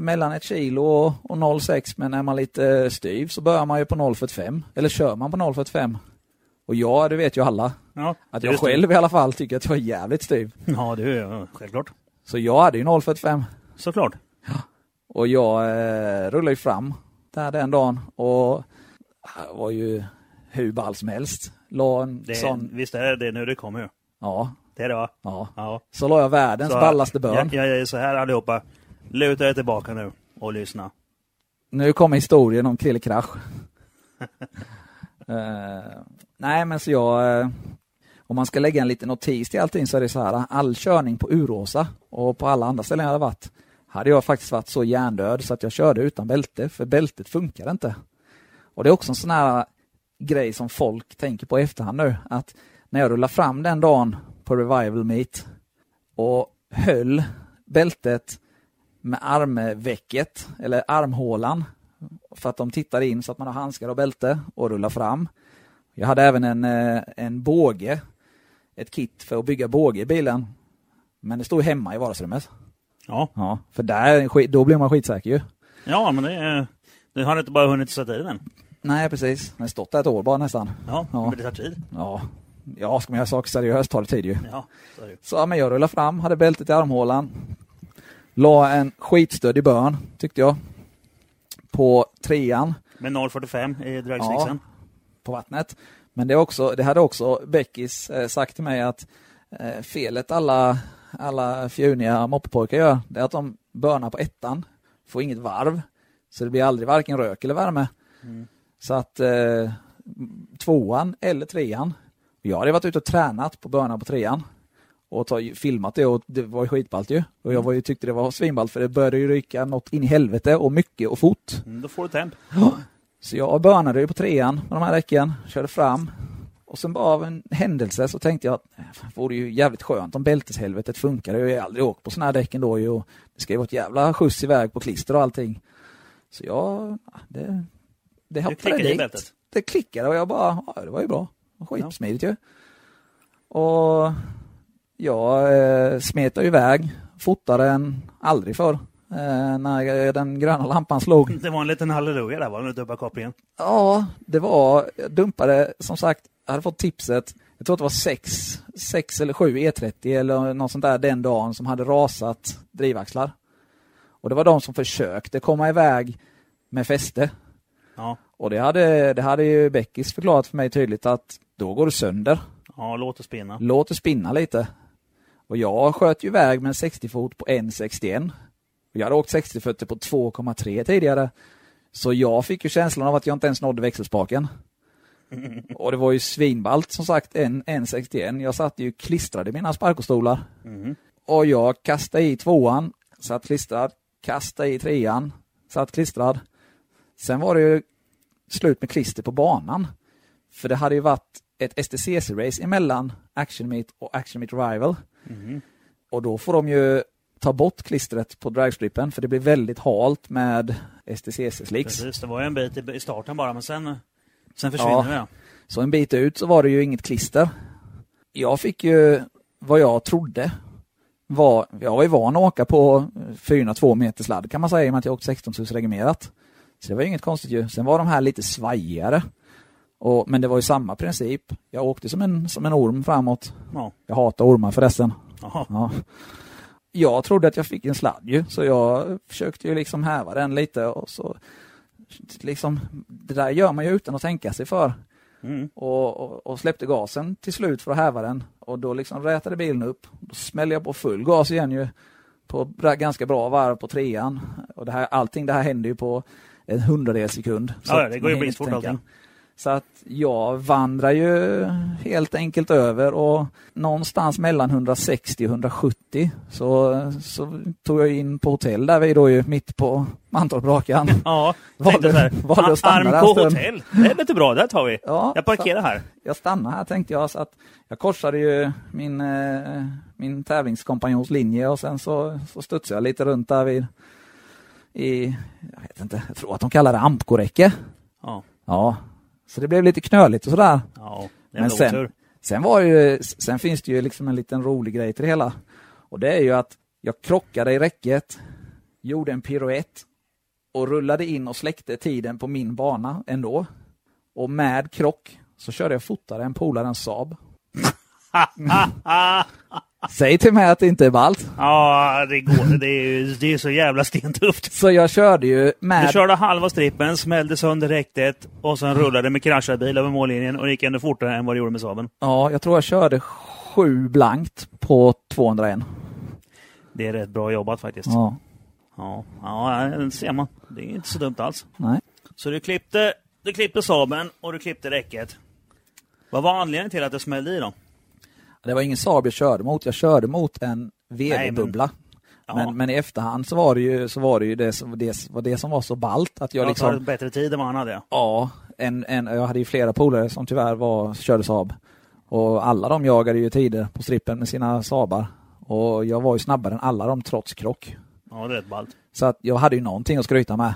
mellan ett kilo och, och 0,6 men är man lite styv så börjar man ju på 0,45 eller kör man på 0,45. Och jag, det vet ju alla, Ja, att jag själv i alla fall tycker att jag är jävligt styv. Ja, det är självklart. Så jag hade ju 0,45 Såklart. Och jag eh, rullade ju fram där den dagen och var ju hur ball som helst. La en Det, sån, Visst är det nu det kommer ju. ja, Det är det va? ja. Ja. Så la jag världens Så- ballaste börn. Jag, jag är så här allihopa. Luta er tillbaka nu och lyssna. Nu kommer historien om Krille Krasch. Eh, nej, men så jag... Uh, om man ska lägga en liten notis till allting så är det så här, all körning på Uråsa och på alla andra ställen jag hade varit, hade jag faktiskt varit så hjärndöd så att jag körde utan bälte, för bältet funkar inte. Och det är också en sån här grej som folk tänker på i efterhand nu, att när jag rullade fram den dagen på Revival Meet och höll bältet med armvecket, eller armhålan, för att de tittar in så att man har handskar och bälte och rullar fram. Jag hade även en, eh, en båge, ett kit för att bygga båge i bilen. Men det stod hemma i vardagsrummet. Ja, Ja, för där, då blir man skitsäker ju. ja men det, du har inte bara hunnit sätta i den. Nej, precis. Den har stått där ett år bara nästan. Ja, Ja. men det tar tid. Ja, ja ska man göra saker seriöst tar det tid ju. Ja, så det. Så ja, men jag rullade fram, hade bältet i armhålan. La en skitstödig börn, tyckte jag. På trean Med 0,45 i dragslixen. på vattnet. Men det, också, det hade också Beckis eh, sagt till mig att eh, felet alla, alla fjuniga moppepojkar gör, det är att de börnar på ettan, får inget varv, så det blir aldrig varken rök eller värme. Så att eh, tvåan eller trean, jag hade varit ute och tränat på börna på trean och ta, filmat det och det var skitballt ju. Och jag var ju, tyckte det var svinballt för det började ju ryka något in i helvete och mycket och fort. Mm, då får du temp. Så jag börnade ju på trean med de här däcken, körde fram. Och sen bara av en händelse så tänkte jag att äh, det vore ju jävligt skönt om bälteshelvetet funkade. Jag har ju aldrig åkt på såna här däcken då ju. Och det ska ju vara ett jävla skjuts iväg på klister och allting. Så jag, ja, det, det hoppade dit. bältet. Det klickade och jag bara, ja det var ju bra. Skitsmidigt ju. Och jag eh, smetade iväg fortare än aldrig förr. Eh, när den gröna lampan slog. Det var en liten halleluja där, var det? Dubba kopplingen. Ja, det var, jag dumpade, som sagt, jag hade fått tipset, jag tror att det var sex, sex eller sju E30 eller något sånt där den dagen som hade rasat drivaxlar. Och det var de som försökte komma iväg med fäste. Ja, Och det hade, det hade ju Beckis förklarat för mig tydligt att då går det sönder. ja låt det spinna. Låt det spinna lite. Och jag sköt ju iväg med en 60 fot på 1,61. Och Jag hade åkt 60-40 på 2,3 tidigare. Så jag fick ju känslan av att jag inte ens nådde växelspaken. (laughs) Och det var ju svinballt som sagt, en 1,61. Jag satt ju klistrad i mina sparkostolar. Mhm. Och jag kastade i tvåan, satt klistrad. Kastade i trean, satt klistrad. Sen var det ju slut med klister på banan. För det hade ju varit ett STCC-race emellan Action Meet och Action Meet Rival. Mhm. Och då får de ju ta bort klistret på dragstrippen för det blir väldigt halt med STCC-slicks. Precis, det var ju en bit i- starten bara, men sen, sen försvinner Ja. det. Så en bit ut så var det ju inget klister. Jag fick ju vad jag trodde var, jag var ju van att åka på 402 meter sladd kan man säga i och med att jag åkt 16 000 regimerat. Så det var ju inget konstigt ju. Sen var de här lite svajigare. Och, men det var ju samma princip. Jag åkte som en, som en orm framåt. Ja. Jag hatar ormar förresten. Ja. Jag trodde att jag fick en sladd ju, så jag försökte ju liksom häva den lite och så liksom, det där gör man ju utan att tänka sig för. Mm. Och, och, och släppte gasen till slut för att häva den och då liksom rätade bilen upp. Då smällde jag på full gas igen ju på ganska bra varv på trean. Och det här, allting det här hände ju på en hundradels sekund. Ja, det går ju inte tänka. allting. Så att jag vandrar ju helt enkelt över och någonstans mellan 160 och 170 så, så tog jag in på hotell där vi då ju mitt på Mantorp-rakan. (laughs) Ja, Valde- här. valde att stanna Arm där på stund. hotell. Det är lite bra, där tar vi. Ja, Jag parkerar här. jag stannar här tänkte jag. Så att jag korsade ju min, eh, min tävlingskompanjons linje och sen så, så studsade jag lite runt där vid i, jag vet inte, jag tror att de kallar det ampkoräcke. Ja, Ja, så det blev lite knöligt och sådär. ja Men en sen- otur. Sen, var ju, sen finns det ju liksom en liten rolig grej till det hela. Och det är ju att jag krockade i räcket, gjorde en piruett och rullade in och släckte tiden på min bana ändå. Och med krock så körde jag fortare än polarens Saab. (laughs) Säg till mig att det inte är ballt. Ja, det går. Det är ju det är så jävla stentufft. Så jag körde ju Du med... körde halva strippen, smällde sönder räcket och sen rullade med kraschad bil över mållinjen och gick ännu fortare än vad du gjorde med Saaben. Ja, jag tror jag körde sju blankt på 201. Det är rätt bra jobbat faktiskt. Ja, Ja, ja det ser man. Det är inte så dumt alls. nej. Så du klippte du klippte Saaben och du klippte räcket. Vad var anledningen till att det smällde i då? Det var ingen Saab jag körde mot, jag körde mot en VD-bubbla. Ja. Men, men i efterhand så var det ju, så var det, ju det, som, det, var det som var så ballt att jag Jag liksom... tar bättre tid än vad han hade. ja. En, en, jag hade ju flera polare som tyvärr var, körde Saab. Och alla de jagade ju tider på strippen med sina Saabar. Och jag var ju snabbare än alla dem trots krock. Ja, det är rätt ballt. Så att jag hade ju någonting att skryta med.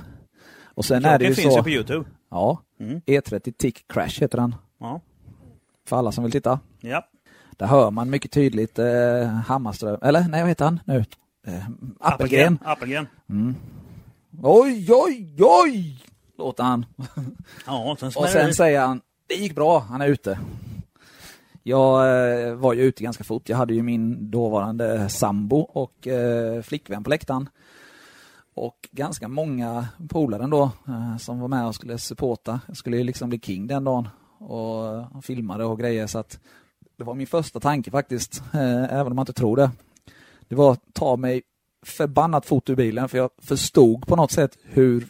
Och sen är det ju finns så... ju på Youtube. Ja, Mm. E30 Tick Crash heter den. Ja. För alla som vill titta. ja. Där hör man mycket tydligt eh, Hammarström, eller nej vad heter han nu? Eh, Appelgren. Appelgren. Oj, oj, oj! Låter han. Ja, sen Och sen det. säger han, det gick bra, han är ute. Jag eh, var ju ute ganska fort. Jag hade ju min dåvarande sambo och eh, flickvän på läktaren. Och ganska många polare ändå eh, som var med och skulle supporta. Jag skulle ju liksom bli king den dagen och, och filmade och grejer så att det var min första tanke faktiskt, eh, även om man inte tror det. Det var att ta mig förbannat fort ur bilen för jag förstod på något sätt hur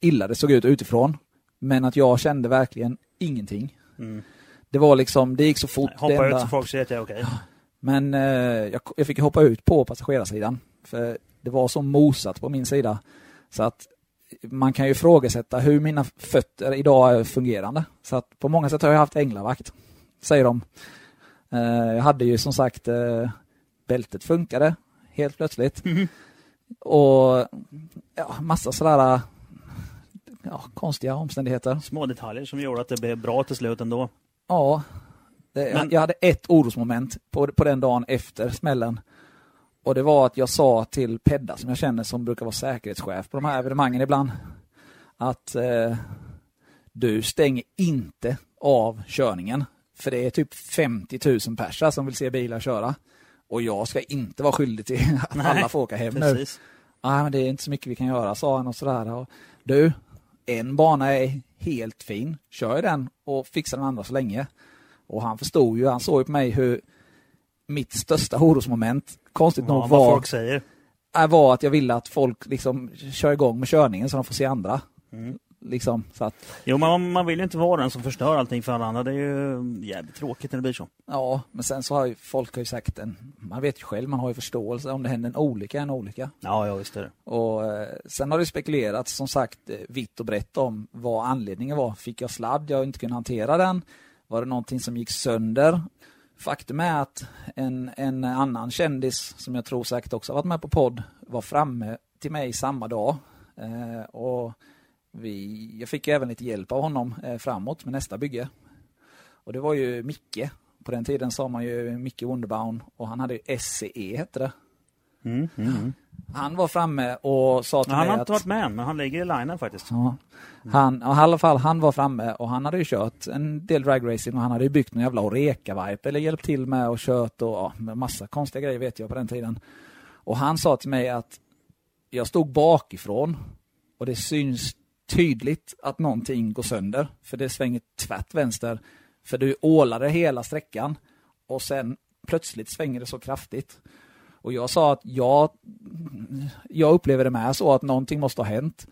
illa det såg ut utifrån. Men att jag kände verkligen ingenting. Mm. Det var liksom, det gick så fort. det Hoppa ut enda- så folk ser att jag är okej. Men eh, jag, jag fick hoppa ut på passagerarsidan. För det var så mosat på min sida. Så att man kan ju ifrågasätta hur mina fötter idag är fungerande. Så att på många sätt har jag haft änglavakt, säger de. Eh, jag hade ju som sagt eh, bältet funkade helt plötsligt. Och ja, massa sådär ja, konstiga omständigheter. Små detaljer som gjorde att det blev bra till slut ändå. Ja, det, Men- jag hade ett orosmoment på, på den dagen efter smällen. Och det var att jag sa till Pedda, som jag känner som brukar vara säkerhetschef på de här evenemangen ibland, att eh, du stänger inte av körningen. För det är typ 50 000 personer som vill se bilar köra. Och jag ska inte vara skyldig till (laughs) att Nej, alla får åka hem nu. Precis. Nej, men det är inte så mycket vi kan göra, sa han och sådär. Och, du, en bana är helt fin. Kör den och fixa den andra så länge. Och han förstod ju, han såg ju på mig hur mitt största orosmoment, konstigt Ja, nog, var, folk säger. var att jag ville att folk liksom kör igång med körningen så de får se andra. Mm. Liksom, så att, Jo, man, man vill ju inte vara den som förstör allting för alla andra. Det är ju jävligt tråkigt när det blir så. ja, men sen så har ju folk har ju sagt en, man vet ju själv, man har ju förståelse om det händer en olycka, en olycka. Ja, ja visst är det. Och eh, sen har det spekulerats som sagt eh, vitt och brett om vad anledningen var. Fick jag sladd, jag inte kunde hantera den? Var det någonting som gick sönder? Faktum är att en, en annan kändis, som jag tror säkert också har varit med på podd, var framme till mig samma dag. Eh, och vi, jag fick även lite hjälp av honom eh, framåt med nästa bygge. Och det var ju Micke. På den tiden sa man ju Micke Wunderbaum och han hade ju SCE hette det. Mm, mm, mm. Han var framme och sa till Ja, han mig har att... inte varit med än, men han ligger i linen faktiskt. Ja. Han, och I alla fall, han var framme och han hade ju kört en del dragracing och han hade ju byggt en jävla Oreka-vipe eller hjälpt till med och kört och ja, massa konstiga grejer vet jag på den tiden. Och han sa till mig att jag stod bakifrån och det syns tydligt att någonting går sönder för det svänger tvärt vänster. För du ålade hela sträckan och sen plötsligt svänger det så kraftigt. Och jag sa att jag, jag upplever det med så att någonting måste ha hänt.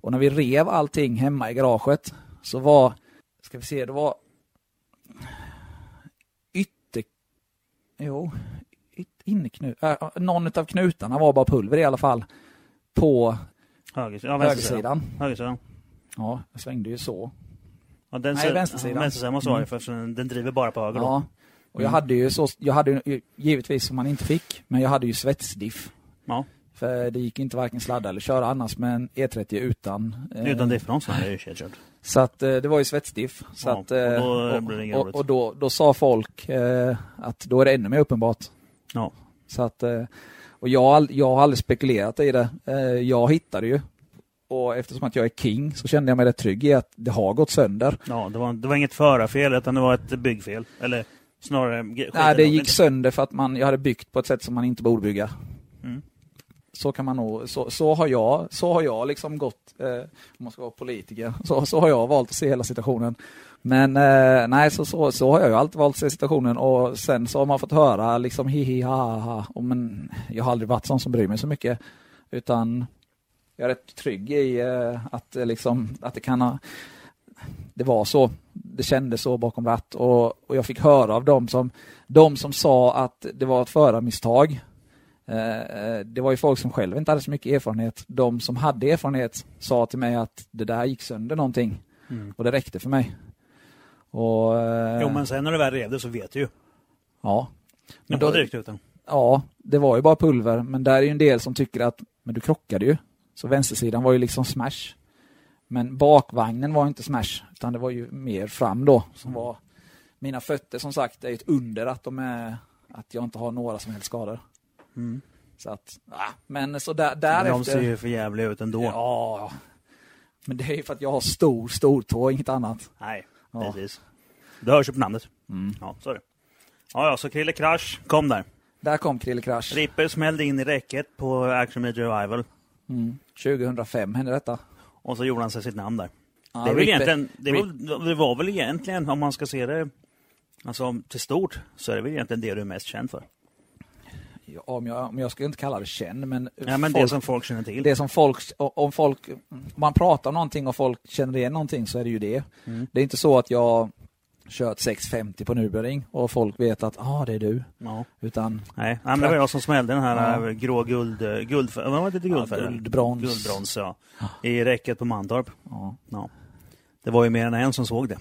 Och när vi rev allting hemma i garaget så var, ska vi se, det var ytter... Jo, yt- inneknut... Äh, någon av knutarna var bara pulver i alla fall. På Höger, ja, högersidan. Högersidan. Ja, jag svängde ju så. Ja, den Nej, sidan- vänstersidan. Ja, vänstersidan måste vara Mm. för den driver bara på höger då. Ja. Och jag hade ju så, jag hade ju givetvis som man inte fick, men jag hade ju svetsdiff. Ja. För det gick inte varken sladda eller köra annars med en E30 utan... eh, Utan differens, det är ju kört. Så att eh, det var ju svetsdiff. Så Ja, att, eh, och då och, och, och då, då sa folk eh, att då är det ännu mer uppenbart. Ja. Så att, eh, och jag, jag har aldrig spekulerat i det. Eh, jag hittade ju. Och eftersom att jag är king så kände jag mig rätt trygg i att det har gått sönder. Ja, det var, det var inget förarfel, utan det var ett byggfel. Eller snarare... Nej, det gick sönder för att man, jag hade byggt på ett sätt som man inte borde bygga. Mm. Så kan man nog, så, så har jag, så har jag liksom gått, eh, om man ska vara politiker, så, så har jag valt att se hela situationen. Men eh, nej, så, så, så har jag ju alltid valt situationen och sen så har man fått höra liksom hi hi ha ha. Och men jag har aldrig varit sån som bryr mig så mycket. Utan jag är rätt trygg i eh, att, eh, liksom, att det kan ha det var så. Det kändes så bakom ratt och, och jag fick höra av dem som, de som sa att det var ett förarmisstag. Eh, det var ju folk som själv inte hade så mycket erfarenhet. De som hade erfarenhet sa till mig att det där gick sönder någonting. Mm. Och det räckte för mig. Och, eh, Jo, men sen när du väl rev det så vet du ju. Ja. Men då direkt ut den. Ja, det var ju bara pulver, men där är ju en del som tycker att men du krockade ju. Så vänstersidan var ju liksom smash. Men bakvagnen var inte smash, utan det var ju mer fram då som var mina fötter som sagt det är ett under att de är att jag inte har några som helst skador. Mm. Så att, ja, men så där, Men därefter. de ser ju för jävliga ut ändå. Ja, men det är ju för att jag har stor, stor tå, inget annat. Nej, Ja. precis. Det hörs ju på namnet. Mm. Ja, så är det. Ja, ja, så Krille Krasch kom där. Där kom Krille Krasch. Ripper smällde in i räcket på Action Media Revival. Mm. 2005 hände detta. Och så gjorde han sig sitt namn där. Ja, det, är väl egentligen, det, var, det var väl egentligen, om man ska se det alltså, till stort, så är det väl egentligen det du är mest känd för. Ja, om jag, om jag ska inte kalla det känd, men, Ja, men det som folk känner till. det som folk, om folk, om man pratar om någonting och folk känner igen någonting så är det ju det. Mm. Det är inte så att jag kört 650 på Nürburgring och folk vet att ah, det är du. Ja. Utan Nej, ja, men det var jag som smällde den här Ja. äh, grå guld, äh, guld, vad var det till guldfärgen? guldbrons. Guldbrons, ja. I räcket på Mantorp. ja. Ja. Det var ju mer än en som såg det.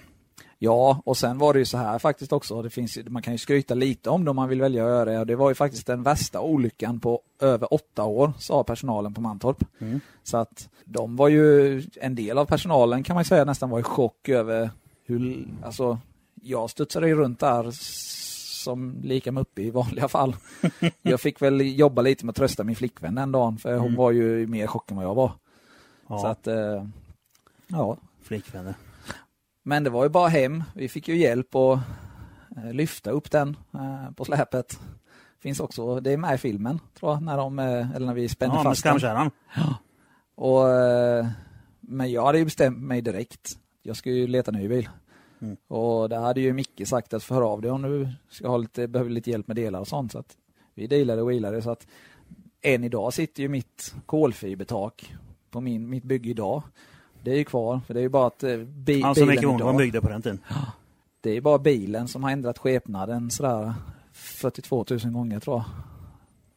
Ja, och sen var det ju så här faktiskt också. Det finns, man kan ju skryta lite om det om man vill välja att göra det. Det var ju faktiskt den värsta olyckan på över åtta år, sa personalen på Mantorp. Mm. Så att de var ju, en del av personalen kan man säga nästan var i chock över hur, alltså jag studsade ju runt där som lika med uppe i vanliga fall. (laughs) Jag fick väl jobba lite med att trösta min flickvän den dagen för hon Mm. var ju i mer chock än vad jag var. Ja, Så att, eh, ja. flickvänner. Men det var ju bara hem. Vi fick ju hjälp att eh, lyfta upp den eh, på släpet. Finns också, det är med i filmen tror jag, när de, eh, eller när vi spänner Ja, med fast den. skamkärran. Och, eh, men jag hade ju bestämt mig direkt. Jag skulle ju leta ny bil. Mm. Och där hade ju Micke sagt att för av dig om du ska ha lite, behöver lite hjälp med delar och sånt. Så att vi dealade och wheelade. Så att än idag sitter ju mitt kolfibertak på min, mitt bygge idag. Det är ju kvar, för det är ju bara att eh, bi, Alltså bilen Wohnman idag, byggde på den tiden. det är bara bilen som har ändrat skepnaden sådär 42 000 gånger tror jag.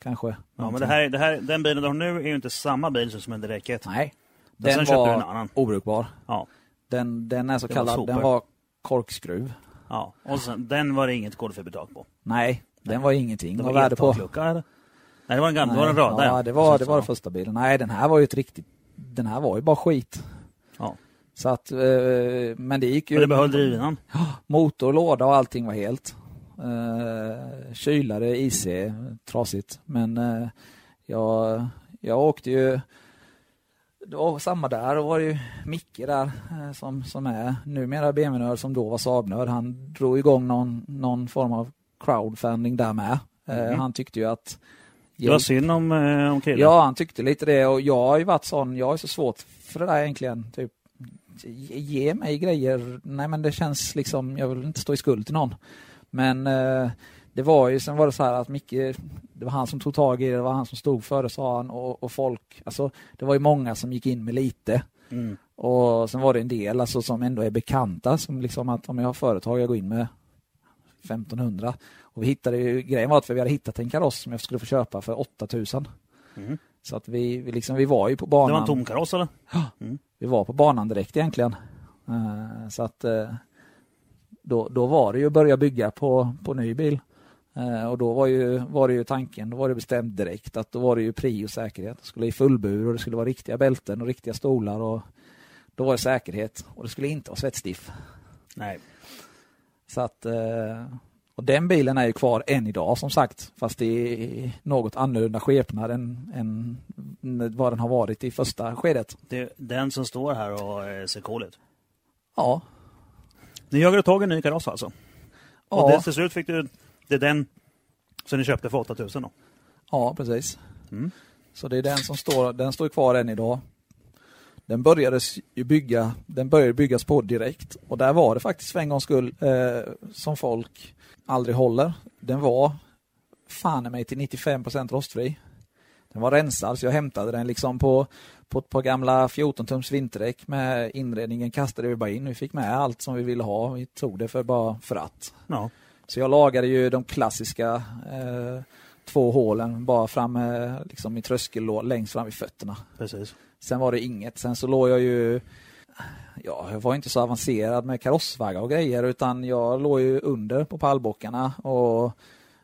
Kanske. Ja, men det här, det här, den bilen du har nu är ju inte samma bil som smällde räcket. Nej. Men sen Den köpte du en var annan. obrukbar. Ja. Den, den är så Det var kallad, super. den var korkskruv. ja. Och sen, den var det inget kolfibertak på. Nej, den var ingenting Det var värde på. eller? Nej, det var en gammal, det var en Nej, röda. Ja, det var, det var den första bilen. Nej, den här var ju ett riktigt, den här var ju bara skit. Så att, eh, men det gick ju. Men det behöll drivlinan. Motor, låda och allting var helt. Eh, kylare, IC, trasigt. Men eh, jag, jag åkte ju, det var samma där, då var det ju Micke där eh, som, som är numera BMW-nörd som då var Saab-nörd. Han drog igång någon, någon form av crowdfunding där med. Eh, Mhm. Han tyckte ju att Det var synd om, eh, om Krille. Ja, han tyckte lite det och jag har ju varit sån, jag är så svårt för det där egentligen. Typ, ge- mig grejer, nej men det känns liksom, jag vill inte stå i skuld till någon. Men eh, det var ju, sen var det så här att Micke, det var han som tog tag i det, det var han som stod för det sa han och, och folk, alltså det var ju många som gick in med lite. Mm. Och sen var det en del alltså, som ändå är bekanta, som liksom att om jag har företag, jag går in med 1500. Och vi hittade ju, grejen var att vi hade hittat en kaross som jag skulle få köpa för 8000. Mm. Så att vi, vi, liksom, vi var ju på Det banan. var en tom kaross eller? Vi var på banan direkt egentligen. Eh, så att eh, då, då var det ju att börja bygga på, på ny bil. Eh, och då var, ju, var det ju tanken, då var det bestämt direkt att då var det ju pri och säkerhet. Det skulle i fullbur och det skulle vara riktiga bälten och riktiga stolar och då var det säkerhet och det skulle inte vara svettstiff. Nej. Så att, och den bilen är ju kvar än idag som sagt, fast i något annorlunda skepnad än, än vad den har varit i första skedet. Det är den som står här och eh, ser cool ut. Ja, Ni jagade tag i en ny kaross alltså? Och ja, det, till slut fick du, det är den som ni köpte för 8000 då? ja precis. Mm. Så det är den som står, den står kvar än idag. Den började ju bygga, den började byggas på direkt och där var det faktiskt för en gångs skull eh, som folk aldrig håller. Den var fan i mig till 95% rostfri. Den var rensad så jag hämtade den liksom på, på ett par gamla 14 tums vinterdäck med inredningen kastade vi bara in. Vi fick med allt som vi ville ha. Vi tog det för bara för att. Ja. Så jag lagade ju de klassiska eh, två hålen bara framme liksom i tröskel längst fram vid fötterna. Precis. Sen var det inget. Sen så låg jag ju Ja, jag var inte så avancerad med karossvaggar och grejer utan jag låg ju under på pallbockarna och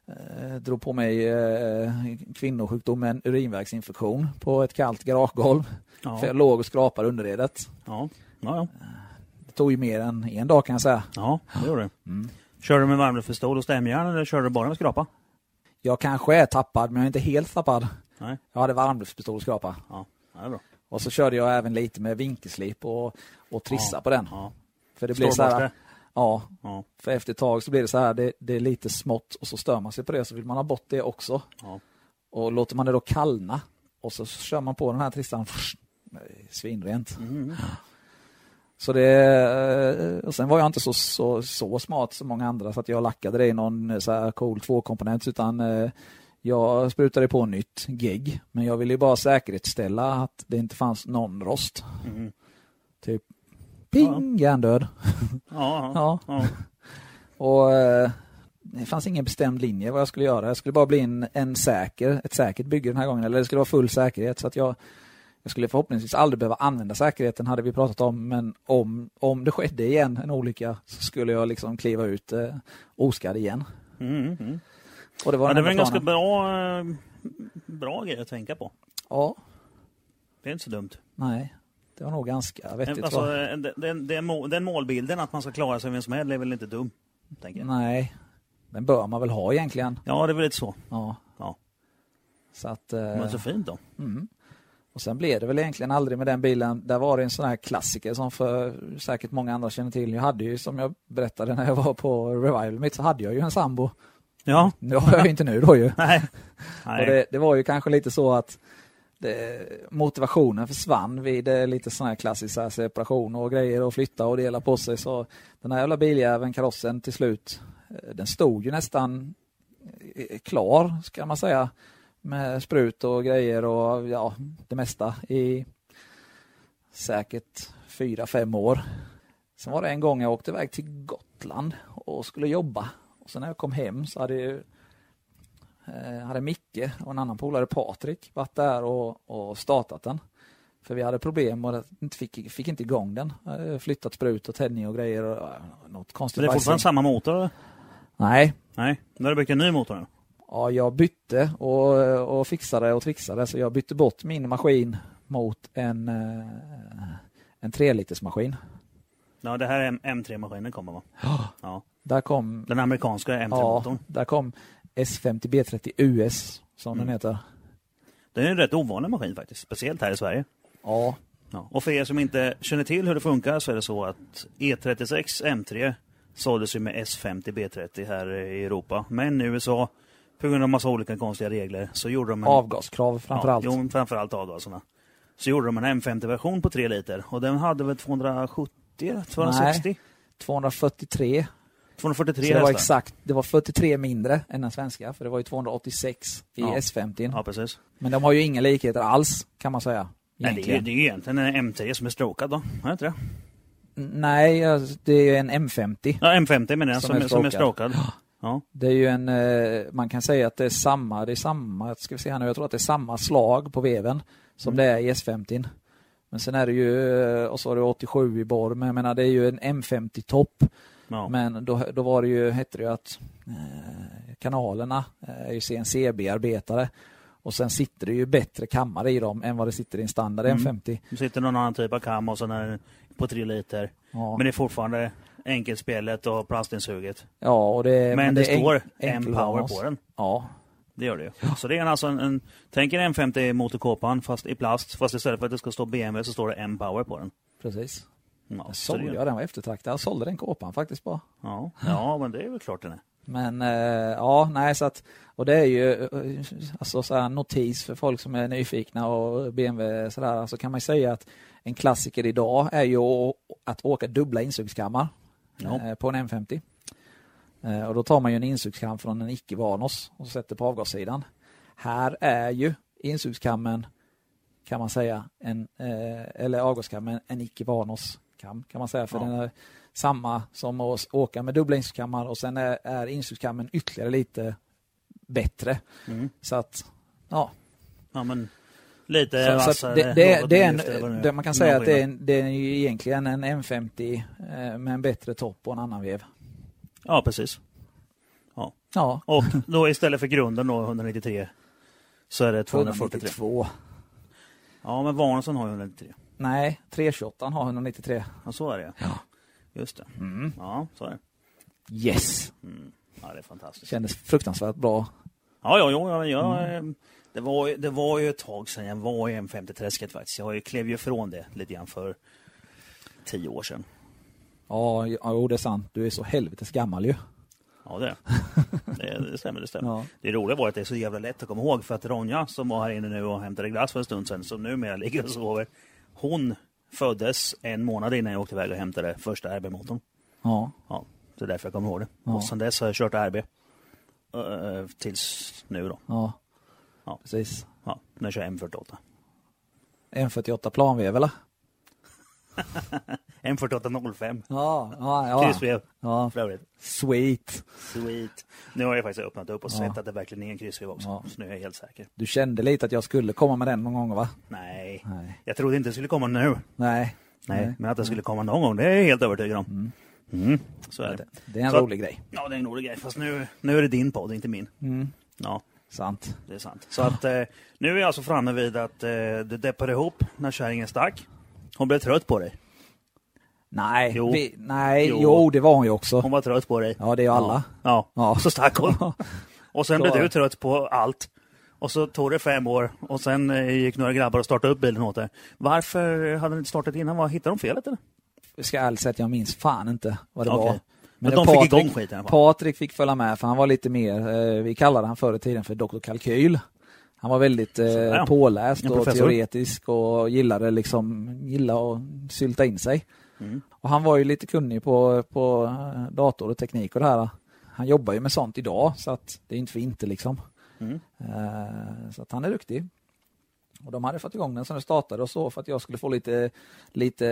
eh, drog på mig eh, kvinnosjukdom med en urinvägsinfektion på ett kallt garagegolv. Ja. För jag låg och skrapade underredet. Ja. Ja, ja. Det tog ju mer än en dag kan jag säga. ja det gjorde du. Kör du med varmluftspistol och stämjärn eller kör du bara med skrapa? Jag kanske är tappad men jag är inte helt tappad. Nej. Jag hade varmluftspistol och skrapa. Ja, det är bra. Och så körde jag även lite med vinkelslip och, och trissa Ja, på den. Ja. För det blir så här, ja, Ja. för efter ett tag så blir det så här, det, det är lite smått och så stör man sig på det så vill man ha bort det också. Och låter man det då kallna och så kör man på den här trissan, svinrent. Mm. Så det, eh, och sen var jag inte så, så, så smart som många andra så att jag lackade det i någon så här cool tvåkomponent utan eh, jag sprutade på nytt gegg. Men jag ville ju bara säkerhetsställa att det inte fanns någon rost. Mm. Typ ping, hjärndöd. (laughs) Ja, ja. Ja. ja. Och eh, det fanns ingen bestämd linje vad jag skulle göra. Jag skulle bara bli en, en säker, ett säkert bygge den här gången. Eller det skulle vara full säkerhet. Så att jag, jag skulle förhoppningsvis aldrig behöva använda säkerheten hade vi pratat om. Men om, om det skedde igen en olycka så skulle jag liksom kliva ut eh, oskadd igen. Mm, mm. Och det var Ja, det var en ganska bra, eh, bra grej att tänka på. Ja, Det är inte så dumt. nej. Det var nog ganska vettigt. Alltså, eh, den, den, den, må- den målbilden att man ska klara sig vid en smäll är väl inte dum? Nej, den bör man väl ha egentligen. Ja, det är väl lite så. Ja. Ja. Så att, eh, Men så fint då. Mm. Och sen blev det väl egentligen aldrig med den bilen. Där var det en sån här klassiker som för säkert många andra känner till. Jag hade ju som jag berättade när jag var på Revival mitt så hade jag ju en sambo. Ja, Det har jag ju inte nu då ju. (laughs) nej. Nej. det, det var ju kanske lite så att det, motivationen försvann vid eh, lite sån här klassisk så här separation och grejer och flytta och dela på sig. Så den här jävla biljäveln, karossen till slut, eh, den stod ju nästan eh, klar ska man säga. Med sprut och grejer och ja, det mesta i säkert fyra, fem år. Sen var det en gång jag åkte iväg till Gotland och skulle jobba. Sen när jag kom hem så hade ju eh, hade Micke och en annan polare Patrik varit där och, och startat den. För vi hade problem och inte fick, fick inte igång den. Eh, Flyttat sprut och tändning och grejer och eh, något konstigt. Men det är fortfarande bajsing. samma motor? eller? Nej, Nej, nu har du byggt en ny motor nu. ja, jag bytte och, och fixade och trixade så jag bytte bort min maskin mot en, en 3 liters maskin. Ja, det här är M3-maskinen kommer va? Ja. Där kom, Den amerikanska ja, M3-motorn. där kom S50 B30 US som Mm. den heter. Det är en rätt ovanlig maskin faktiskt, speciellt här i Sverige. Ja, Ja. Och för er som inte känner till hur det funkar så är det så att E36 M3 såldes ju med S50 B30 här i Europa. Men i USA, på grund av massa olika konstiga regler, så gjorde de en... avgaskrav framförallt. Ja, framförallt avgaserna. Så gjorde de en M50-version på 3 liter och den hade väl 270, 260? 243 243 Så det var hästar. exakt, det var 43 mindre än den svenska, för det var ju 286 i Ja. S50. Ja, precis. Men de har ju inga likheter alls, kan man säga. Nej, det, är, ju- Egentligen. det är ju egentligen en M3 som är strokad då, är det inte det? Nej, alltså, det är ju en M50. Ja, M50 menar jag, Som som, är som är strokad. (gasps) Ja. Det är ju en, eh, man kan säga att det är samma, det är samma, ska vi se här nu, jag tror att det är samma slag på veven som det är i S50. Men sen är det ju, eh, och så har du 87 i borr, men jag menar det är ju en M50 topp. Ja. Men då, då var det ju, hette det ju att eh, kanalerna eh, är ju CNC-bearbetade. Och sen sitter det ju bättre kammare i dem än vad det sitter i en standard Mm. M50. Det sitter någon annan typ av kam och sen på 3 liter. Ja, Men det är fortfarande enkelspelet och plastinsuget. ja och det, Men, det, är står M-power på den. Ja, Det gör det ju. Så det är alltså en, en tänk en M50 motorkåpan fast i plast. Fast istället för att det ska stå BMW så står det M-power på den. precis. Det, sålde jag den var eftertraktad. Jag sålde den kåpan faktiskt bara. ja, (laughs) ja, men det är väl klart den är. Men eh, ja, nej så att och det är ju eh, alltså så här notis för folk som är nyfikna och BMW sådär så kan man säga att en klassiker idag är ju att åka dubbla insugskammar Ja. eh, på en M50. Eh, och då tar man ju en insugskam från en icke-Vanos och sätter på avgassidan. Här är ju insugskammen kan man säga, en, eh, eller avgaskammen, en icke Vanos-kam kan man säga. För Ja. den är samma som att åka med dubbla insugskammar och sen är, är insugskammen ytterligare lite bättre. Mm. Så att, ja. Ja, men lite Så, så det, det, det är en, är. det man kan säga att det är, en, det är ju egentligen en M50 eh, med en bättre topp och en annan vev. Ja, precis. Ja, Och då istället för grunden då 193 så är det 243. 192. Ja, men Vaneson har ju 193. Nej, 328 har 193. Ja, så är det Ja. Just det. Mm. Ja, så är det. Yes! Mm. Ja, det är fantastiskt. Kändes fruktansvärt bra. Ja, ja, ja, ja, Mm. eh, det, var, det var ju ett tag sedan jag var i M50-träsket faktiskt. Jag har ju- klev ju ifrån det lite grann för tio år sedan. Ja, ja, jo, det är sant. Du är så helvetes gammal ju. Ja, det, det, det stämmer. Det stämmer. (laughs) Ja. Det roliga var att det är så jävla lätt att komma ihåg för att Ronja som var här inne nu och hämtade glass för en stund sedan, som numera ligger och sover, hon föddes en månad innan jag åkte iväg och hämtade första RB-motorn. Ja, Ja, det är därför jag kommer ihåg det. Ja. Och sedan dess har jag kört RB. eh, tills nu då. ja. Ja. Precis. Ja, jag kör M48. M48 planvev eller? (laughs) M4805. Ja, ja, ja. Ja. för övrigt. Sweet. Sweet. Nu har jag faktiskt öppnat upp och Ja. sett att det verkligen är en kryssvev också. Ja. Så nu är jag helt säker. Du kände lite att jag skulle komma med den någon gång va? Nej, Nej. jag trodde inte det skulle komma nu. Nej. Nej, men att det skulle komma någon gång, det är jag helt övertygad om. Mm. Så är det. Det, är en Så- rolig grej. Ja, det är en rolig grej. Fast nu, nu är det din podd, inte min. Mm. Ja, Sant. det är sant. Så att eh, nu är jag alltså framme vid att eh, det deppade ihop när kärringen stack. Hon blev trött på dig. Nej, Jo. vi, nej, Jo. jo. det var hon ju också. Hon var trött på dig. Ja, det är ju alla. Ja, Ja. och så stack hon. (laughs) Och sen blev du trött på allt. Och så tog det fem år och sen eh, gick några grabbar och startade upp bilen åt dig. Varför hade ni inte startat innan? Vad, hittade de felet eller? Jag ska ärligt säga att jag minns fan inte vad det Okej. var. Men det de Patrik- fick igång skiten. Patrik fick följa med för han var lite mer, eh, vi kallade han förr i tiden för Dr. Kalkyl. Han var väldigt eh, Sådär. påläst och teoretisk och gillade liksom, gilla att sylta in sig. Mm. Och han var ju lite kunnig på, på eh, dator och teknik och det här. Han jobbar ju med sånt idag så att det är inte för inte liksom. Mm. Eh, Så att han är duktig. Och de hade fått igång den som det startade och så för att jag skulle få lite, lite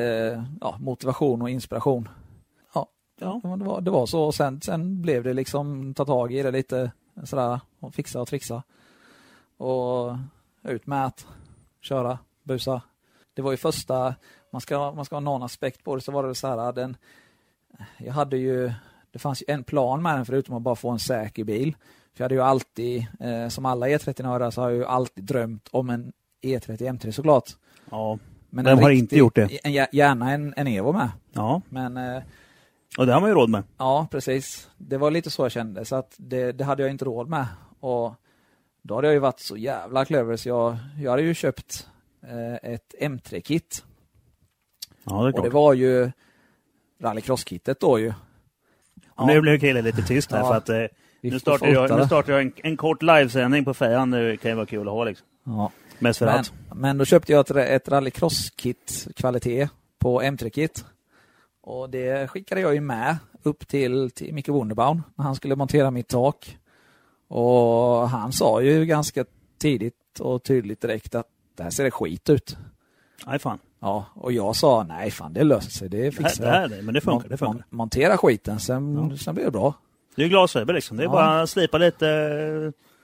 ja, motivation och inspiration. Ja, Ja. det var, det var så. Och sen, sen blev det liksom ta tag i det lite sådär och fixa och trixa. Och ut med att köra, busa. Det var ju första, man ska, man ska ha någon aspekt på det, så var det så här, den, jag hade ju, det fanns ju en plan med den förutom att bara få en säker bil. För jag hade ju alltid, eh, som alla E30-nördar, så har jag ju alltid drömt om en E E30 M3 såklart. Ja. Men Vem har riktig- inte gjort det? En, gärna en, en Evo med. ja, Men eh, och det har man ju råd med. ja, precis. Det var lite så jag kände, så att det, det hade jag inte råd med. Och då hade jag ju varit så jävla clever så jag, jag hade ju köpt eh, ett M3-kit. Ja, det är Och klart. det var ju rallycross-kittet då ju. Ja. Nu blev killen lite tyst här Ja. för att eh, nu startar jag, nu startar jag en, en kort livesändning på fejan. Det kan ju vara kul att ha liksom. Ja. Mest för Men, att. men då köpte jag ett, ett rallycross-kit kvalitet på M3-kit. Och det skickade jag ju med upp till, till Micke Wunderbaum när han skulle montera mitt tak. Och han sa ju ganska tidigt och tydligt direkt att det här ser det skit ut. Nej fan. Ja, och jag sa nej fan det löser sig, det Det här, fixar det jag. här är det, men det funkar. Det funkar. Mon- montera skiten, sen, sen blir det bra. Det är glasfiber liksom. Det är Ja. bara slipa lite.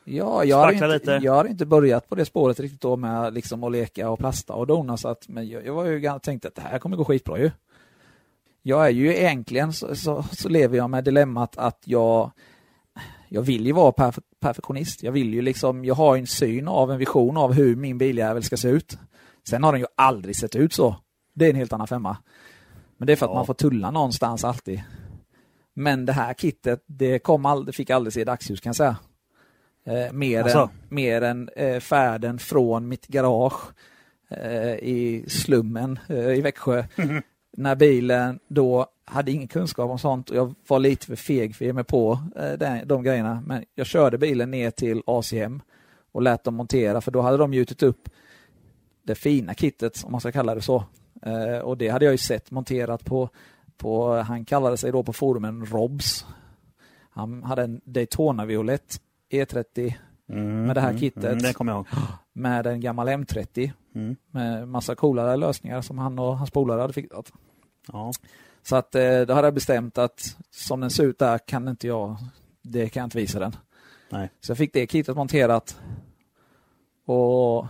Ja, jag har, inte, lite. jag har inte börjat på det spåret riktigt då med liksom att leka och plasta och dona så att, men jag, jag var ju gärna tänkt att det här kommer gå skitbra ju. Jag är ju egentligen så, så, så lever jag med dilemmat att jag jag vill ju vara perf perfektionist. Jag vill ju liksom, jag har en syn av en vision av hur min biljävel ska se ut. Sen har den ju aldrig sett ut så. Det är en helt annan femma. Men det är för att Ja. man får tulla någonstans alltid. Men det här kittet, det kom aldrig, fick aldrig se dagsljus kan jag säga. Eh, mer, Alltså? än, mer än eh, färden från mitt garage eh, i slummen eh, i Växjö. (laughs) När bilen då hade ingen kunskap om sånt och jag var lite för feg för att ge mig på eh, de, de grejerna. Men jag körde bilen ner till ACM och lät dem montera för då hade de gjutit upp det fina kittet, om man ska kalla det så. Eh, och det hade jag ju sett monterat på, på han kallade sig då på forumen Robs. Han hade en Daytona Violett E30 med det här kittet. Mm, det (gasps) med en gammal M30 Mm. med massa coolare lösningar som han och hans polare hade fixat. Ja. Så att eh, då hade jag bestämt att som den ser ut där kan inte jag, det kan jag inte visa den. Nej. Så jag fick det kittet monterat. Och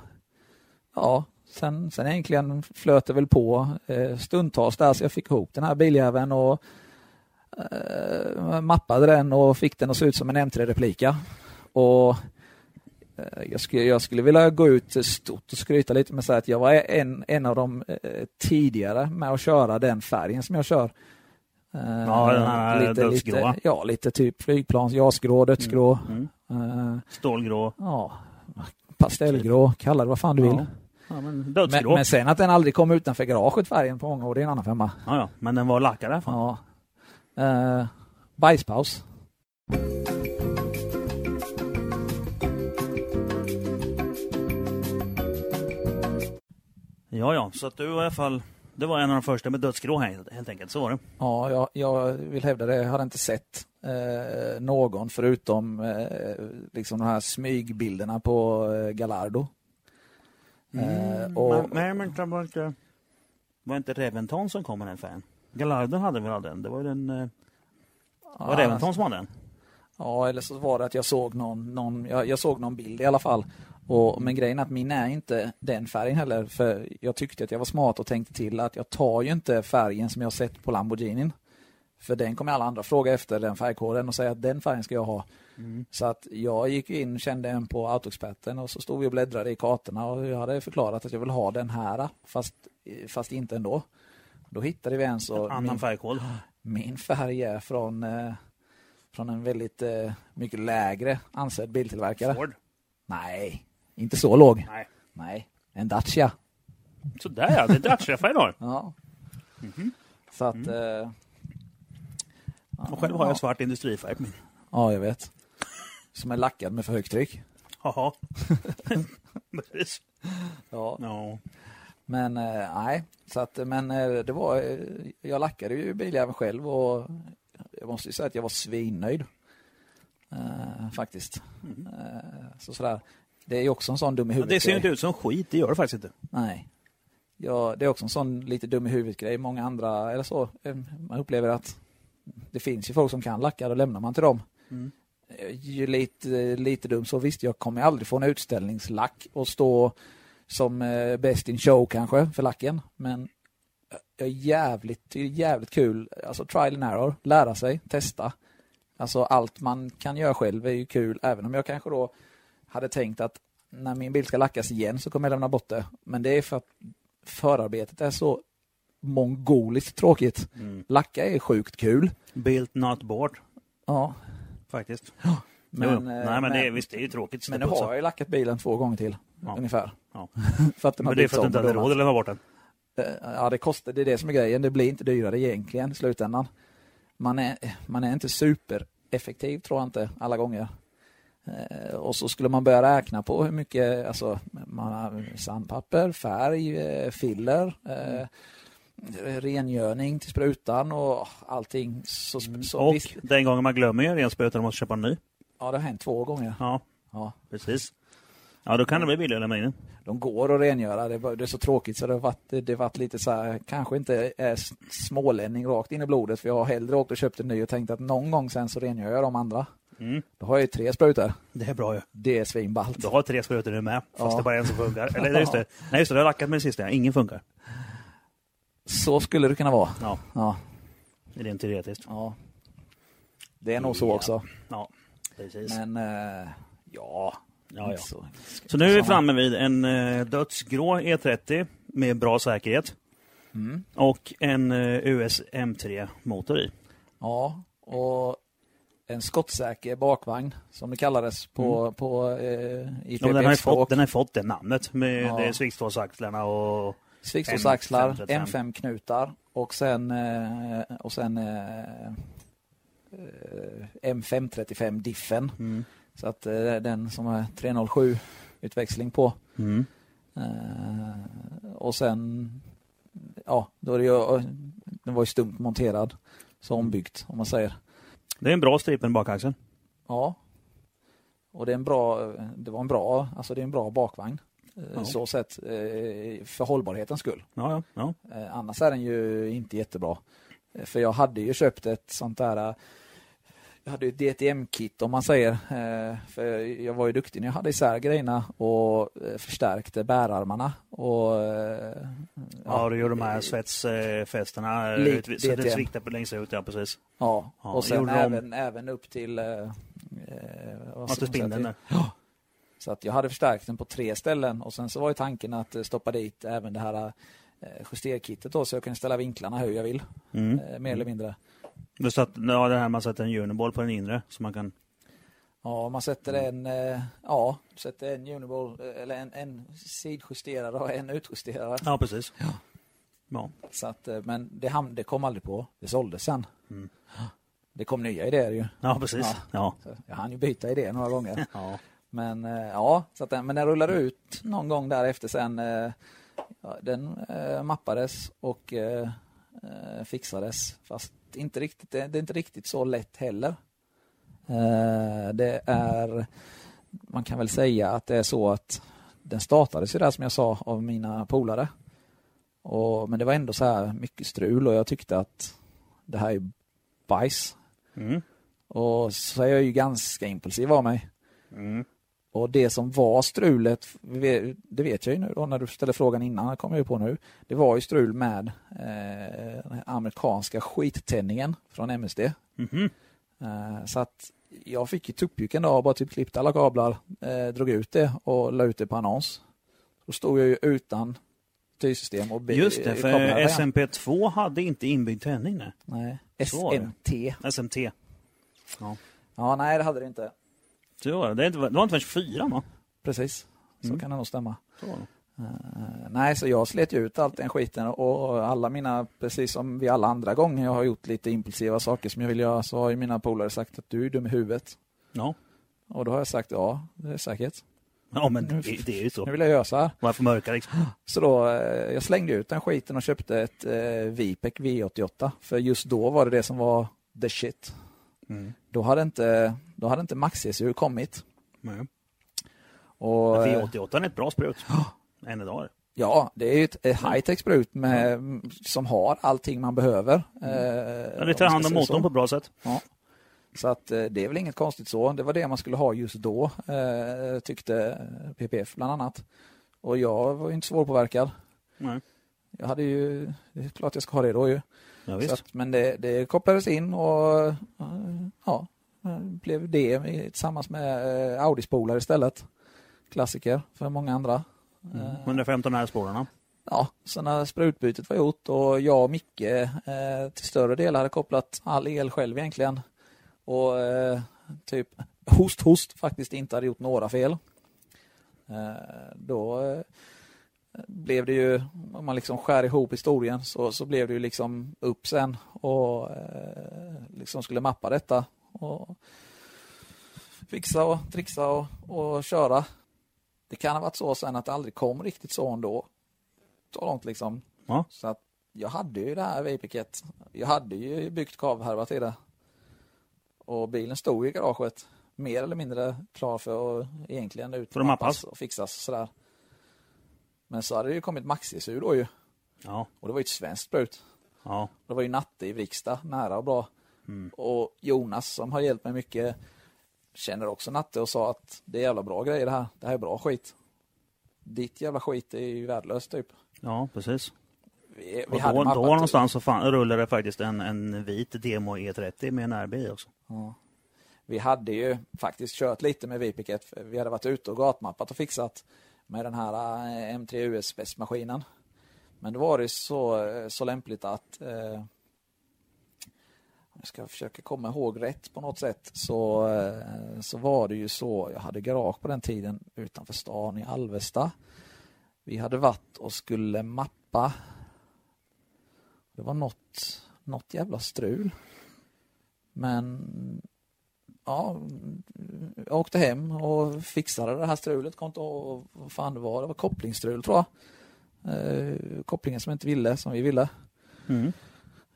ja, sen, sen egentligen flöt det väl på eh, stundtals där så jag fick ihop den här biljäveln och eh, mappade den och fick den att se ut som en M3-replika. Och jag skulle, jag skulle vilja gå ut stort och skryta lite med att säga att jag var en, en av de eh, tidigare med att köra den färgen som jag kör. Eh, Ja, den här dödsgråa. Lite, ja, lite typ flygplans, jasgrå, dödsgrå. Mm. Eh, Stålgrå. ja, pastellgrå, kalla det vad fan du vill. Ja. Ja, men Men, men sen att den aldrig kom utanför garaget färgen på många år, det är en annan femma. Ja, ja. Men den var lackad i alla fall. Ja. Uh, bajspaus. Ja, ja. Så att du var i alla fall... Det var en av de första med dödsgrå här, helt enkelt. Så var det. Ja, jag, jag vill hävda det. Jag hade inte sett eh, någon förutom eh, liksom de här smygbilderna på eh, Gallardo. Eh, och, men, nej, men det var inte... Var inte Reventon som kom med den färgen? Gallarden hade väl den? Det var ju den... eh, Var ja, Reventon som hade den? Ja, eller så var det att jag såg någon, någon jag, jag såg någon bild i alla fall. Och, men grejen är att min är inte den färgen heller. För jag tyckte att jag var smart och tänkte till att jag tar ju inte färgen som jag sett på Lamborghinin. För den kommer alla andra fråga efter den färgkoden och säga att den färgen ska jag ha. Så att jag gick in, kände en på Autoexperten och så stod vi och bläddrade i kartorna och jag hade förklarat att jag vill ha den här fast, fast inte ändå. Då hittade vi en så Annan min, färgkod. min färg är från, eh, från en väldigt eh, mycket lägre ansedd biltillverkare. Ford. Nej, inte så låg. Nej. Nej, en Dacia. Sådär ja, det är Dacia-färg. (laughs) Ja. Mhm. Så att... Eh, Och själv har jag svart industrifärg på min. Ja, jag vet. Som är lackad med för högtryck. Jaha. (laughs) Precis. Ja. Ja. Men eh, nej, så att, men eh, det var, eh, jag lackade ju biljäveln själv och jag måste ju säga att jag var svinnöjd. Eh, faktiskt. Eh, så sådär. Det är också en sån dum i huvudet det ser ju inte ut som skit, det gör det faktiskt inte. Nej. Ja, det är också en sån lite dum i huvudet grej. Många andra, eller så, eh, man upplever att det finns ju folk som kan lacka, då lämnar man till dem. Mm. Eh, Ju lite, lite dum så visst, jag kommer aldrig få en utställningslack och stå som eh, best in show kanske för lacken. Men jag är jävligt, det är jävligt kul, alltså trial and error, lära sig, testa. Alltså allt man kan göra själv är ju kul, även om jag kanske då hade tänkt att när min bil ska lackas igen så kommer jag lämna bort det. Men det är för att förarbetet är så mongoliskt tråkigt. Mm. Lacka är sjukt kul. Built not bought, Ja, faktiskt. men, jo, eh, Nej, men, det, är- visst, det är ju tråkigt. men nu har jag ju lackat bilen två gånger till, Ja. ungefär. Ja. (laughs) för att den har Men det är för att du inte hade råd att lämna bort den. Eh, Ja, det kostar, det är det som är grejen. Det blir inte dyrare egentligen i slutändan. Man är, man är inte supereffektiv, tror jag inte, alla gånger. Eh, Och så skulle man börja räkna på hur mycket, alltså man sandpapper, färg, eh, filler, eh, rengöring till sprutan och allting. Så, så Och visst, den gången man glömmer ju en spruta och måste köpa en ny. ja, det har hänt två gånger. Ja, Ja. precis. Ja, då kan det bli billigare att lämna in. De går att rengöra, det, var- det är så tråkigt så det har varit, det har varit lite så här, kanske inte är smålänning rakt in i blodet för jag har hellre åkt och köpt en ny och tänkt att någon gång sen så rengör jag de andra. Mm. Då har jag ju tre sprutor. Det är bra ju. Det är svinballt. Du har tre sprutor nu med, fast Ja. det är bara en som funkar. Eller (laughs) just det, nej just det, du har lackat med den sista, ingen funkar. Så skulle det kunna vara. Ja, Ja, rent teoretiskt. ja. Det är nog så också. Ja, precis. Men eh, ja, Ja, ja. Så, Så nu är vi framme vid en eh, dödsgrå E30 med bra säkerhet Mm. och en eh, US M3-motor i. Ja, och en skottsäker bakvagn som det kallades på, på eh, i Mm. Ja, den, har ju fått, PPF-språk. den har ju fått det namnet med Ja. ja. svixtvåsaxlarna och... Svixåsaxlar, M535. M5-knutar och sen, eh, och sen eh, eh, M535-diffen. Mm. Så att eh, den som är 307 utväxling på. Mm. Eh, och sen, ja, då är det ju, den var ju stumt monterad. Så ombyggt om man säger. Det är en bra stripen bakaxeln. Ja. Och det, är en bra, det var en bra, alltså det är en bra bakvagn. Ja. Så sett, eh, för hållbarhetens skull. Ja, ja. Eh, Annars är den ju inte jättebra. Eh, För jag hade ju köpt ett sånt där jag hade ju ett DTM-kit om man säger. eh, För jag var ju duktig när jag hade isär grejerna och eh, förstärkte bärarmarna. Och, eh, Ja, du gjorde de här svetsfästena så det sviktade på längst ut, ja precis. Ja, Ja, och sen gjorde de- även, även upp till... Eh, vad spindeln där. Så att jag hade förstärkt den på tre ställen och sen så var ju tanken att stoppa dit även det här justerkittet då så jag kunde ställa vinklarna hur jag vill. Mm. Mer eller mindre. Du satt, ja, det här man sätter en uniball på den inre så man kan... Ja, man sätter en, eh, ja, sätter en uniball, eh, eller en, en sidjusterare och en utjusterare. Ja, precis. Ja. Så att, eh, men det, ham- det kom aldrig på. Det såldes sen. Mm. Det kom nya idéer ju. Ja, precis. Ja. Ja. Jag hann ju byta idé några gånger. Ja. Men ja, så att den, men den rullade ut någon gång därefter sen. Ja, den mappades och fixades. Fast inte riktigt, det, är inte riktigt så lätt heller. Eh, det är, man kan väl säga att det är så att den startades ju där som jag sa av mina polare. Och, men det var ändå så här mycket strul och jag tyckte att det här är bajs. Mm. Och så är jag ju ganska impulsiv av mig. Mm. Och det som var strulet, det vet jag ju nu då när du ställer frågan innan, det kommer jag på nu. Det var ju strul med eh, den amerikanska skittändningen från MSD. Mhm. Eh, så att jag fick ju tuppjucken då, bara typ klippte alla kablar, eh, drog ut det och la ut det på annons. Då stod jag ju utan styrsystem och Just det, för igen. SMP2 hade inte inbyggd tändning. Nej. Nej. SMT. SMT. Ja, nej det hade det inte. Så var det. Det, är inte, det var inte förrän 24 va? Precis, så Mm. kan det nog stämma. Så det. Eh, nej, så jag slet ju ut allt den skiten och alla mina, precis som vid alla andra gånger jag har gjort lite impulsiva saker som jag vill göra, så har ju mina polare sagt att du är dum i huvudet. Ja. Och då har jag sagt ja, det är säkert. ja, men Nu- det, det är ju så. Nu vill jag göra så här. Varför mörka liksom? Så då, eh, jag slängde ut den skiten och köpte ett eh, Vipec V88. För just då var det det som var the shit. Mm. Då hade inte, då hade inte Max-ECU kommit. Nej. Och, eh, V88 är ett bra sprut. Än idag. Ja, det är ju ett, ett high-tech sprut med, som har allting man behöver. Eh, Ja, det tar hand om motorn så. på ett bra sätt. Så att eh, det är väl inget konstigt så. Det var det man skulle ha just då, eh, tyckte PPF bland annat. Och jag var ju inte svårpåverkad. Nej. Jag hade ju, det är klart jag ska ha det då ju. Ja, att, men det, det kopplades in och eh, ja, eh, blev det tillsammans med eh, Audi-spolar istället. Klassiker för många andra. Mm. Eh, 115 här spårarna. ja, så när sprutbytet var gjort och jag och Micke eh, till större del hade kopplat all el själv egentligen och eh, typ host host faktiskt inte hade gjort några fel. Eh, då eh, blev det ju, om man liksom skär ihop historien så, så blev det ju liksom upp sen och eh, liksom skulle mappa detta och fixa och trixa och, och köra. Det kan ha varit så sen att det aldrig kom riktigt så ändå. Så långt liksom. Ja. Så att jag hade ju det här Vapiket. Jag hade ju byggt kavhärva till det. Och bilen stod i garaget. Mer eller mindre klar för att egentligen ut att mappas. och fixas sådär. Men så hade det ju kommit Maxi-sur då ju. Ja. Och det var ju ett svenskt sprut. Ja. Det var ju Natte i Vriksta, nära och bra. Mm. Och Jonas som har hjälpt mig mycket känner också Natte och sa att det är jävla bra grejer det här. Det här är bra skit. Ditt jävla skit är ju värdelöst typ. Ja, precis. Vi, Och då, då någonstans så fan, rullade det faktiskt en, en vit Demo E30 med en RB också. Ja. Vi hade ju faktiskt kört lite med Vipiket. Vi hade varit ute och gatmappat och fixat med den här eh, M3 US-maskinen. Men då var det så, eh, så lämpligt att eh, om jag ska försöka komma ihåg rätt på något sätt så, eh, så var det ju så, jag hade garage på den tiden utanför stan i Alvesta. Vi hade varit och skulle mappa. Det var något, något jävla strul. Men ja, jag åkte hem och fixade det här strulet. Kom inte ihåg vad fan det var. Det var kopplingsstrul tror jag. Eh, kopplingen som inte ville, som vi ville. Mm.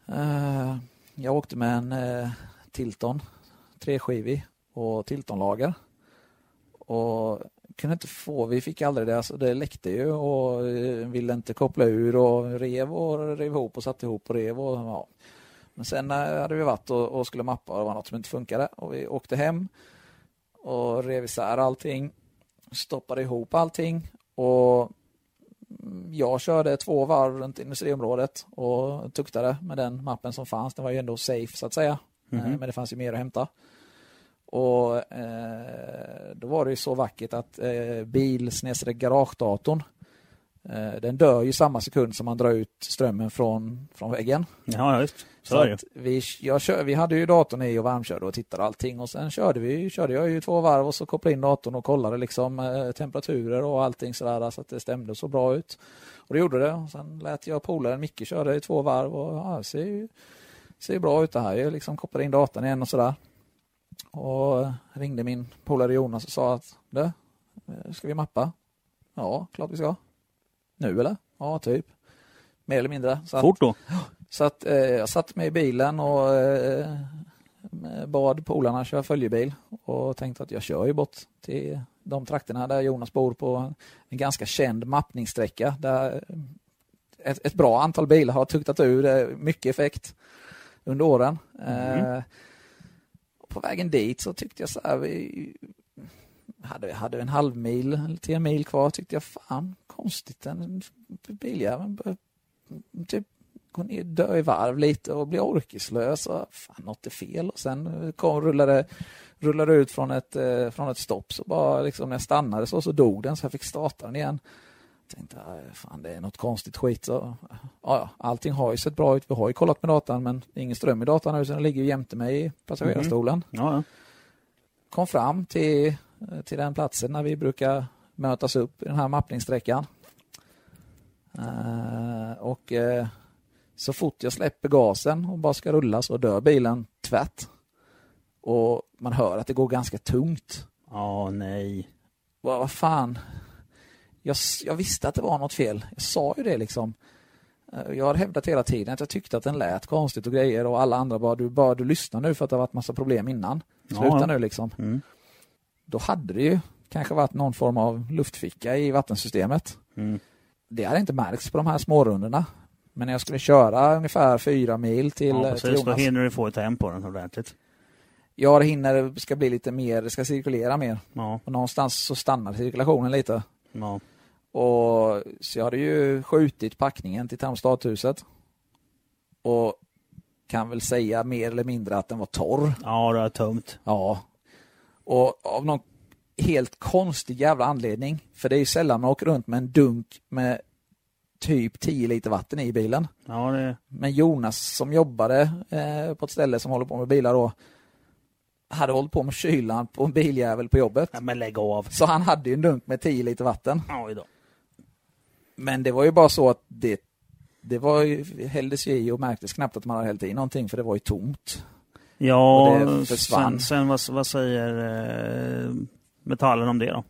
Eh, jag åkte med en eh, Tilton, treskivig och Tiltonlager. och kunde inte få, vi fick aldrig det, alltså det läckte ju och eh, ville inte koppla ur och rev och rev ihop och satte ihop och rev och ja. Men sen eh, hade vi varit och, och skulle mappa och det var något som inte funkade och vi åkte hem och rev isär allting, stoppade ihop allting och jag körde två varv runt industriområdet och tuktade med den mappen som fanns. Den var ju ändå safe så att säga. Mhm. Men det fanns ju mer att hämta. Och eh, då var det ju så vackert att eh, bil snedstreck garagedatorn den dör ju samma sekund som man drar ut strömmen från, från väggen. Ja, visst. Så, Så att vi, jag kör, vi hade ju datorn i och varmkörde och tittade allting och sen körde vi körde jag ju två varv och så kopplade in datorn och kollade liksom eh, temperaturer och allting sådär så att det stämde så bra ut. Och det gjorde det. Och sen lät jag polaren Micke köra i två varv och ja, det ser ju ser bra ut det här. Jag liksom kopplade in datorn igen och sådär. Och ringde min polare Jonas och sa att du, eh, ska vi mappa? Ja, klart vi ska. Nu eller? Ja, typ. Mer eller mindre. Så att- Fort då. så att eh, jag satte mig i bilen och eh, bad polarna köra följebil och tänkte att jag kör ju bort till de trakterna där Jonas bor på en ganska känd mappningssträcka där ett, ett bra antal bilar har tuktat ur eh, mycket effekt under åren. Eh, och på vägen dit så tyckte jag så här, vi hade, hade en halv mil till en mil kvar tyckte jag fan konstigt en biljävel bör- typ gå ner, dö i varv lite och bli orkeslös. Och fan, något är fel. Och sen kom, rullade, rullade ut från ett, eh, från ett stopp. Så bara liksom när jag stannade så, så dog den så jag fick starta den igen. Tänkte, "Aj, fan det är något konstigt skit. Så, ja, ja, allting har ju sett bra ut. Vi har ju kollat med datan men ingen ström i datan nu så den ligger ju jämte mig i passagerarstolen. Ja, ja. Kom fram till, till den platsen där vi brukar mötas upp i den här mappningssträckan. Eh, och eh, så fort jag släpper gasen och bara ska rulla så dör bilen tvärt. Och man hör att det går ganska tungt. Ja, nej. Vad, vad fan. Jag, jag visste att det var något fel. Jag sa ju det liksom. Eh, Jag har hävdat hela tiden att jag tyckte att den lät konstigt och grejer och alla andra bara du, bara du lyssnar nu för att det har varit massa problem innan. Sluta ja. nu liksom. Mm. Då hade det ju kanske varit någon form av luftficka i vattensystemet. Mm. Det hade inte märkts på de här smårundorna. Men när jag skulle köra ungefär fyra mil till, Ja, eh, till precis. Då Jonas. hinner du få ett hem på den ordentligt. Ja, det hinner, det ska bli lite mer, det ska cirkulera mer. Ja, Och någonstans så stannar cirkulationen lite. ja. Och så jag hade ju skjutit packningen till termostathuset. Och kan väl säga mer eller mindre att den var torr. ja det är tömt. Ja. Och av någon helt konstig jävla anledning, för det är ju sällan man åker runt med en dunk med typ 10 liter vatten i bilen. Ja, det... Men Jonas som jobbade eh, på ett ställe som håller på med bilar då, hade hållit på med kylan på en biljävel på jobbet. Ja, men lägg av. Så han hade ju en dunk med 10 liter vatten. Oj då. Men det var ju bara så att det, det var ju, hälldes ju i och märktes knappt att man hade hällt i någonting för det var ju tomt. Ja, Och det försvann. sen, sen vad, vad säger eh, metallen om det då?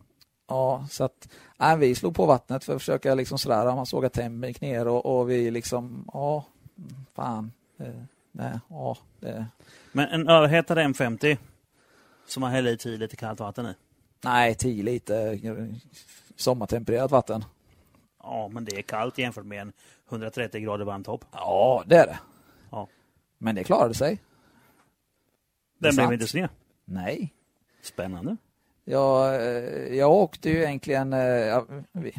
Ja, så att nej, vi slog på vattnet för att försöka liksom sådär, man såg att tempen ner och, och vi liksom, ja, fan, eh, nej, ja, det, Men en överhettad M50 som man häller i 10 liter kallt vatten i. nej, 10 liter eh, sommartempererat vatten. Ja, men det är kallt jämfört med en 130 grader varm topp. Ja, det är det. Ja. Men det klarade sig. Den blev inte sned. Nej. Spännande. Jag, eh, jag åkte ju egentligen, eh, ja, vi,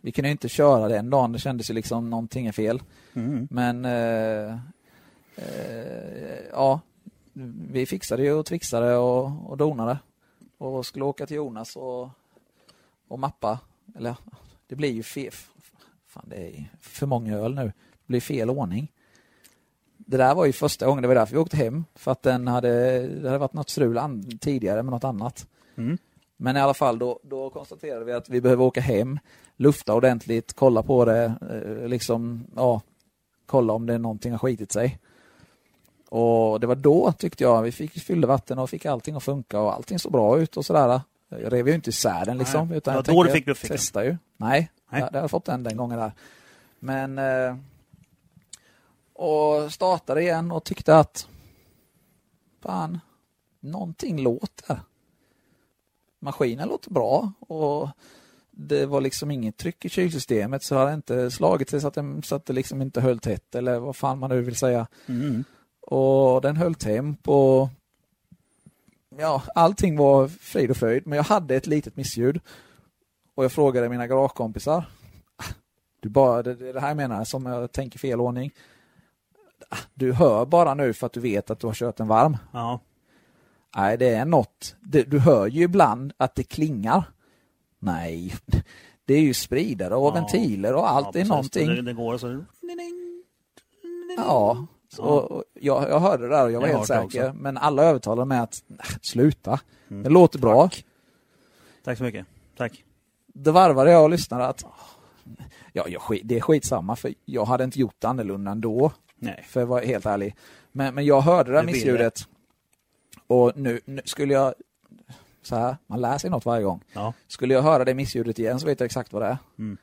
vi kunde ju inte köra den dagen, det kändes ju liksom någonting är fel. Mm. Men eh, eh, ja, vi fixade ju och trixade och, och donade. Och skulle åka till Jonas och, och mappa. Eller det blir ju fel. Fan, det är för många öl nu. Det blir fel ordning. Det där var ju första gången, det var därför vi åkte hem. För att den hade, det hade varit något strul tidigare med något annat. Mm. Men i alla fall då, då konstaterade vi att vi behöver åka hem, lufta ordentligt, kolla på det, eh, liksom, ja, kolla om det är någonting har skitit sig. Och det var då tyckte jag vi fick fyllde vatten och fick allting att funka och allting såg bra ut och sådär. Jag rev ju inte isär den liksom. Nej, utan jag då du fick luftfickan. testar ju. Nej, Nej. Jag, jag har fått den den gången där. Men eh, och startade igen och tyckte att fan, någonting låter. Maskinen låter bra och det var liksom inget tryck i kylsystemet så hade inte slagit sig så att, den, så att det liksom inte höll tätt eller vad fan man nu vill säga. Mm. Och den höll temp och ja, allting var frid och fröjd men jag hade ett litet missljud. Och jag frågade mina garagekompisar. Du bara, det, det här menar jag som jag tänker fel ordning. Du hör bara nu för att du vet att du har kört en varm. Ja. Nej, det är något. Du hör ju ibland att det klingar. Nej, (laughs) det är ju spridare och Ja. ventiler och allt ja, är någonting. Det, det går så. Ja, så, jag, jag hörde det där och jag var Jag helt säker. Men alla övertalade mig att "Nej, sluta. Mm. Det låter bra. Tack så mycket. Tack. Då varvade jag och lyssnade att ja, jag, det är skitsamma för jag hade inte gjort annorlunda ändå. Nej. För att vara helt ärlig. Men, men jag hörde det där missljudet. Och nu, nu skulle jag så här, man lär sig något varje gång. Ja. Skulle jag höra det missljudet igen så vet jag exakt vad det är. Mm.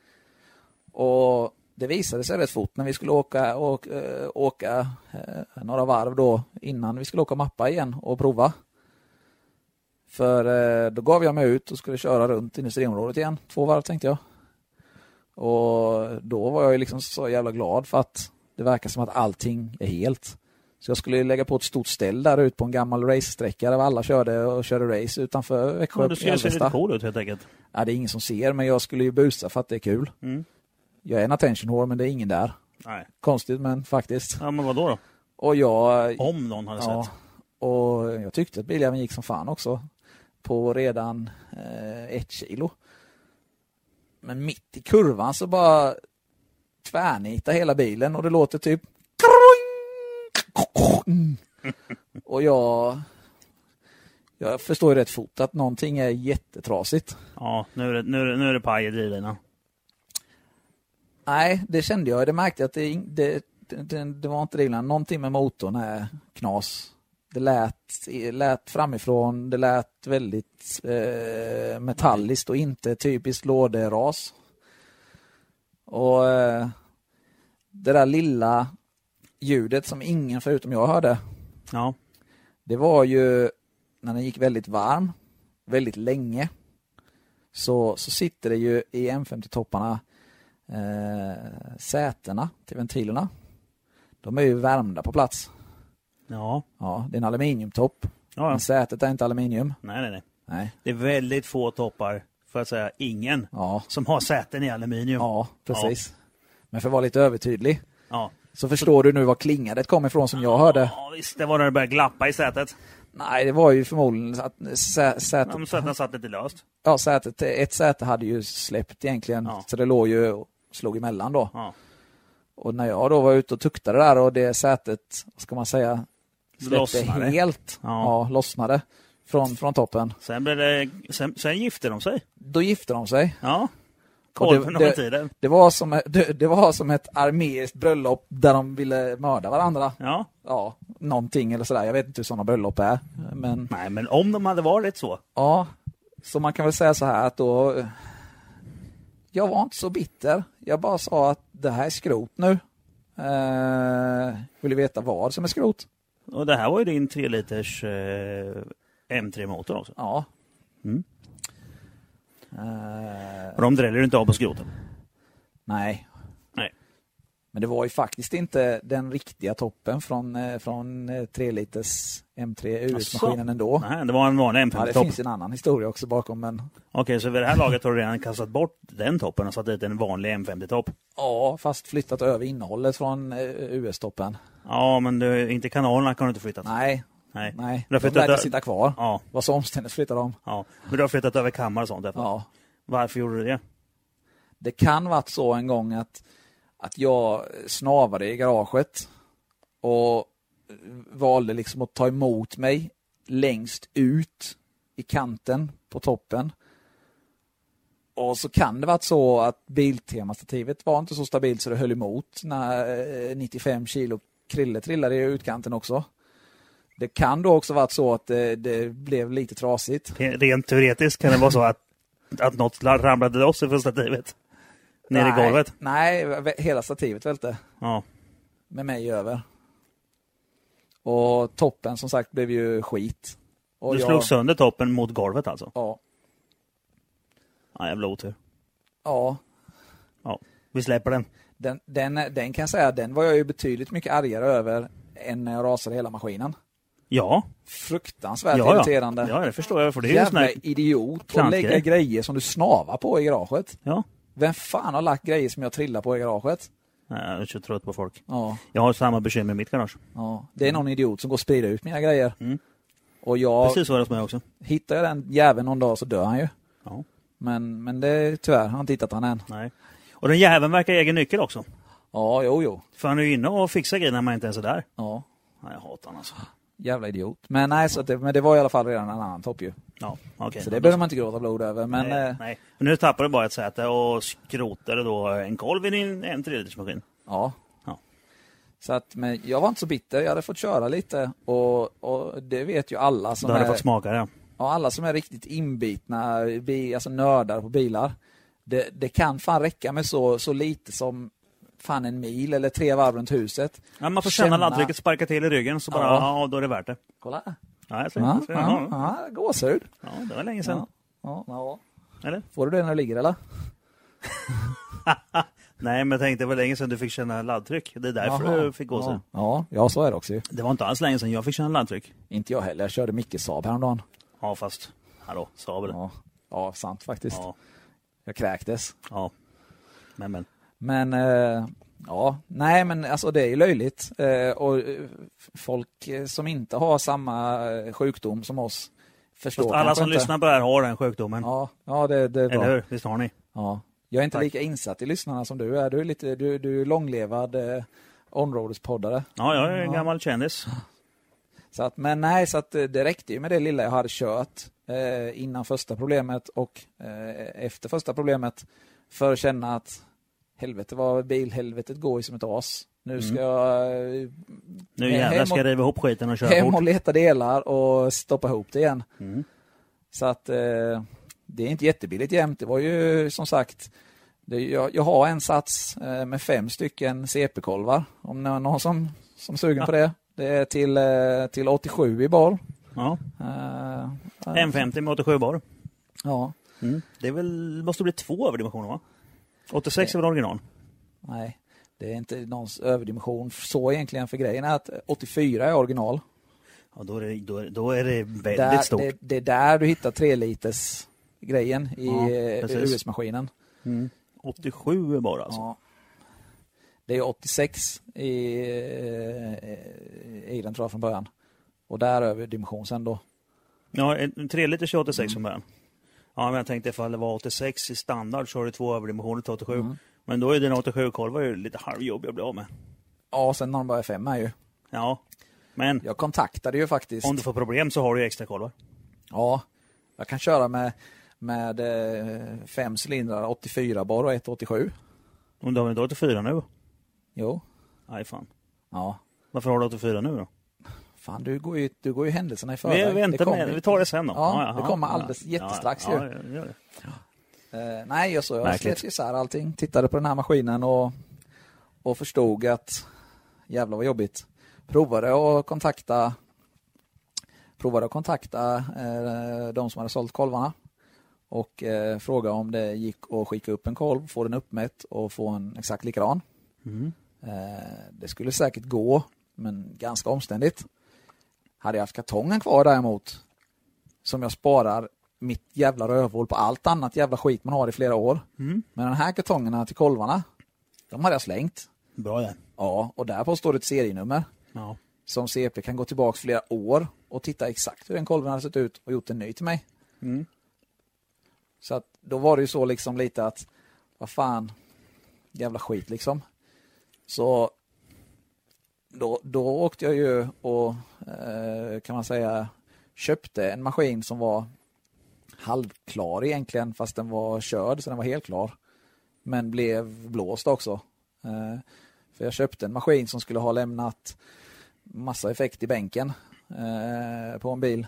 Och det visade sig rätt fort när vi skulle åka, åka, eh, åka eh, några varv då innan vi skulle åka mappa igen och prova. För eh, då gav jag mig ut och skulle köra runt industriområdet igen. Två varv tänkte jag. Och då var jag liksom så jävla glad för att det verkar som att allting är helt. Så jag skulle lägga på ett stort ställ där ute på en gammal racesträcka där alla körde och körde race utanför Växjö. Ja, du ser, ser lite cool ut helt enkelt. Ja, det är ingen som ser, men jag skulle ju busa för att det är kul. Mm. Jag är en attention whore, men det är ingen där. Nej. Konstigt, men faktiskt. Ja, men vad då? Och jag, Om någon hade ja, sett. och jag tyckte att biljäveln gick som fan också. På redan eh, ett kilo. Men mitt i kurvan så bara tvärnitar hela bilen och det låter typ och jag jag förstår ju rätt fort att någonting är jättetrasigt. Ja, nu är det, nu är det, nu är det paj i drivlinan. Nej, det kände jag. Det märkte jag att det, det, det, det var inte det. Någonting med motorn är knas. Det lät, lät framifrån, det lät väldigt eh, metalliskt och inte typiskt låderas. Och eh, det där lilla ljudet som ingen förutom jag hörde, Ja. det var ju när den gick väldigt varm, väldigt länge, så, så sitter det ju i M50-topparna eh, sätena till ventilerna. De är ju värmda på plats. Ja. Ja, det är en aluminiumtopp, Ja, ja. men sätet är inte aluminium. Nej, nej, nej. Nej. Det är väldigt få toppar, för att säga ingen, Ja, som har säten i aluminium. ja precis. Men för att vara lite övertydlig Ja. Så förstår du nu var klingandet kom ifrån som jag hörde. Ja, visst. Det var när det började glappa i sätet. Nej, det var ju förmodligen att sä, sätet, Ja, men säten satt lite löst. ja, sätet, ett säte hade ju släppt egentligen, Ja. så det låg ju och slog emellan då. Ja. Och när jag då var ute och tuktade där och det sätet, vad ska man säga, släppte Lossnade. helt, Ja. ja. lossnade från, från toppen. Sen, blev det, sen, sen gifte de sig. Då gifte de sig. Ja. Och det- det- tiden. Det var, som, det, det var som ett armeiskt bröllop där de ville mörda varandra. Ja. Ja, någonting eller sådär. Jag vet inte hur sådana bröllop är. Men Nej, men om de hade varit så. ja, så man kan väl säga så här att då... Jag var inte så bitter. Jag bara sa att det här är skrot nu. Eh, vill du veta vad som är skrot? Och det här var ju din 3 liters eh, M3-motor också. Ja. Mm. Eh, Och de dräller du inte av på skroten. nej. Nej. Men det var ju faktiskt inte den riktiga toppen från, eh, från eh, 3 liters M3 US-maskinen ändå. Nej, det var en vanlig Ja, det M50-topp. finns en annan historia också bakom, men Okej, så vid det här laget har du redan kastat bort den toppen och satt dit en vanlig M50-topp. ja, fast flyttat över innehållet från eh, US-toppen. Ja, men du, inte kanalerna kan du inte flytta. Nej, Nej. nej. De flyttat ö- sitta kvar. Ja, Var så omständigt flyttade de. ja. Men du har flyttat över kammare och sånt. därför. Ja. Varför gjorde du det? Det kan varit så en gång att, att jag snavade i garaget och valde liksom att ta emot mig längst ut i kanten på toppen. Och så kan det varit så att Biltema-stativet var inte så stabilt så det höll emot när eh, 95 kilo krille trillade i utkanten också. Det kan då också varit så att det, det blev lite trasigt. Rent teoretiskt kan det vara så att, att något ramlade loss från stativet. Ner i Nej, golvet. Nej, hela stativet välte. Ja. med mig över. Och toppen som sagt blev ju skit. Och Du jag, slog sönder toppen mot golvet alltså? Ja. Ja, jävla otur. Ja, Ja, vi släpper den. den, den, den kan jag säga, den var jag ju betydligt mycket argare över än när jag rasade hela maskinen. Ja, Fruktansvärt ja, ja. irriterande. ja det förstår jag. För det är Jävla idiot klantgrej. lägga grejer som du snavar på i garaget. Ja, Vem fan har lagt grejer som jag trillar på i garaget? Nej, jag är så trött på folk. Ja, Jag har samma bekymmer i mitt garage. ja. Det är någon idiot som går och sprider ut mina grejer. Mm. Och jag, Precis så är det hos mig också. hittar jag den jäveln någon dag så dör han ju. Ja, Men, men det tyvärr, jag har inte hittat han än. nej. Och den jäveln verkar ha egen nyckel också. Ja, jo, jo. För han är ju inne och fixar grejer när man inte ens är där. Ja, Nej, jag hatar honom alltså. Jävla idiot. Men nej, så det, men det var i alla fall redan en annan topp ju. Ja, okej. Så det behöver man inte gråta blod över. Men nej, eh, nej. Men nu tappar du bara ett säte och skrotade då en kolv i din en tredjedelsmaskin. ja. Ja. Så att, men jag var inte så bitter. Jag hade fått köra lite och, och det vet ju alla som Du hade är, fått smaka det. ja, alla som är riktigt inbitna, bi, alltså nördar på bilar. Det, det kan fan räcka med så, så lite som fan en mil eller tre varv runt huset. Ja, man får känna, Känna- laddtrycket sparka till i ryggen så bara, Ja. ja, då är det värt det. Kolla. Ja, jag ser, Ja, ser, ja, ja, ja, gåshud. ja, det var länge sedan. Ja, ja. Eller? Får du det när du ligger eller? (laughs) Nej, men jag tänkte det var länge sedan du fick känna laddtryck. Det är därför Jaha. du fick gå sig. ja. ja, så är det också. Det var inte alls länge sedan jag fick känna laddtryck. Inte jag heller. Jag körde mycket Saab häromdagen. Ja, fast, hallå, Saab eller? Ja, ja sant faktiskt. Ja, Jag kräktes. ja. Men, men. Men eh, ja, nej men alltså det är ju löjligt. Eh, och eh, folk som inte har samma sjukdom som oss förstår Fast alla som inte. lyssnar på det här har den sjukdomen. Ja, ja det, det är bra. Eller hur? Visst har ni? Ja. Jag är inte Tack. lika insatt i lyssnarna som du är. Du är, lite, du, du är långlevad eh, områdespoddare. Ja, jag är en Ja. gammal kändis. Så att, men nej, så att det räckte ju med det lilla jag hade kört eh, innan första problemet och eh, efter första problemet för att känna att helvete vad bilhelvetet går ju som ett as. Nu ska Mm. jag eh, Nu jävlar ska och- jag riva ihop skiten och köra hem och fort. leta delar och stoppa ihop det igen. Mm. Så att eh, det är inte jättebilligt jämt. Det var ju som sagt, det, jag, jag har en sats eh, med fem stycken CP-kolvar. Om det är någon som, som är sugen på det. Det är till, eh, till 87 i bar. Ja. Eh, M50 med 87 bar. Ja, Mm. Det är väl, måste bli två överdimensioner va? 86 är väl original? nej. Det är inte någons överdimension så egentligen för grejen är att 84 är original. Ja, då är det, då är, då är det väldigt Där, stort. det, det är där du hittar 3 liters grejen i Ja, eh. US-maskinen. Mm. 87 bara alltså. Ja. Det är 86 i, eh, i den tror jag från början. Och där över dimension sen då. Ja, en 3 liters är 86 Mm. från början. Ja, men jag tänkte ifall det var 86 i standard så har du två överdimensioner till 87. Mm. Men då är din 87-kolvar ju lite halvjobbig att bli av med. Ja, sen när de börjar femma ju. Ja, men Jag kontaktade ju faktiskt. om du får problem så har du ju extra kolvar. Ja, jag kan köra med, med eh, fem cylindrar, 84 bar och 187. Om du har inte 84 nu? Jo, Nej, fan. ja. Varför har du 84 nu då? Fan, du går ju, du går ju händelserna i Vi förväg. väntar Det kommer- med. Vi tar det sen då. Ja, det kommer alldeles jättestrax ja, ju. ja, ja. Eh, nej, jag, så, jag slet isär allting. Tittade på den här maskinen och, och förstod att jävlar vad jobbigt. Provade att kontakta provade att kontakta eh, de som hade sålt kolvarna och eh, fråga om det gick att skicka upp en kolv, få den uppmätt och få en exakt likadan. Mm. Eh, det skulle säkert gå, men ganska omständigt. Hade jag haft kartongen kvar däremot, som jag sparar mitt jävla rövhål på allt annat jävla skit man har i flera år. Mm. Men den här kartongerna till kolvarna, de hade jag slängt. Bra det. Ja, och där på står det ett serienummer Ja. som CP kan gå tillbaka flera år och titta exakt hur den kolven hade sett ut och gjort en ny till mig. Mm. Så att då var det ju så liksom lite att, vad fan, jävla skit liksom. Så då, då åkte jag ju och, eh, kan man säga, köpte en maskin som var halvklar egentligen, fast den var körd så den var helt klar. Men blev blåst också. Eh, för jag köpte en maskin som skulle ha lämnat massa effekt i bänken eh, på en bil.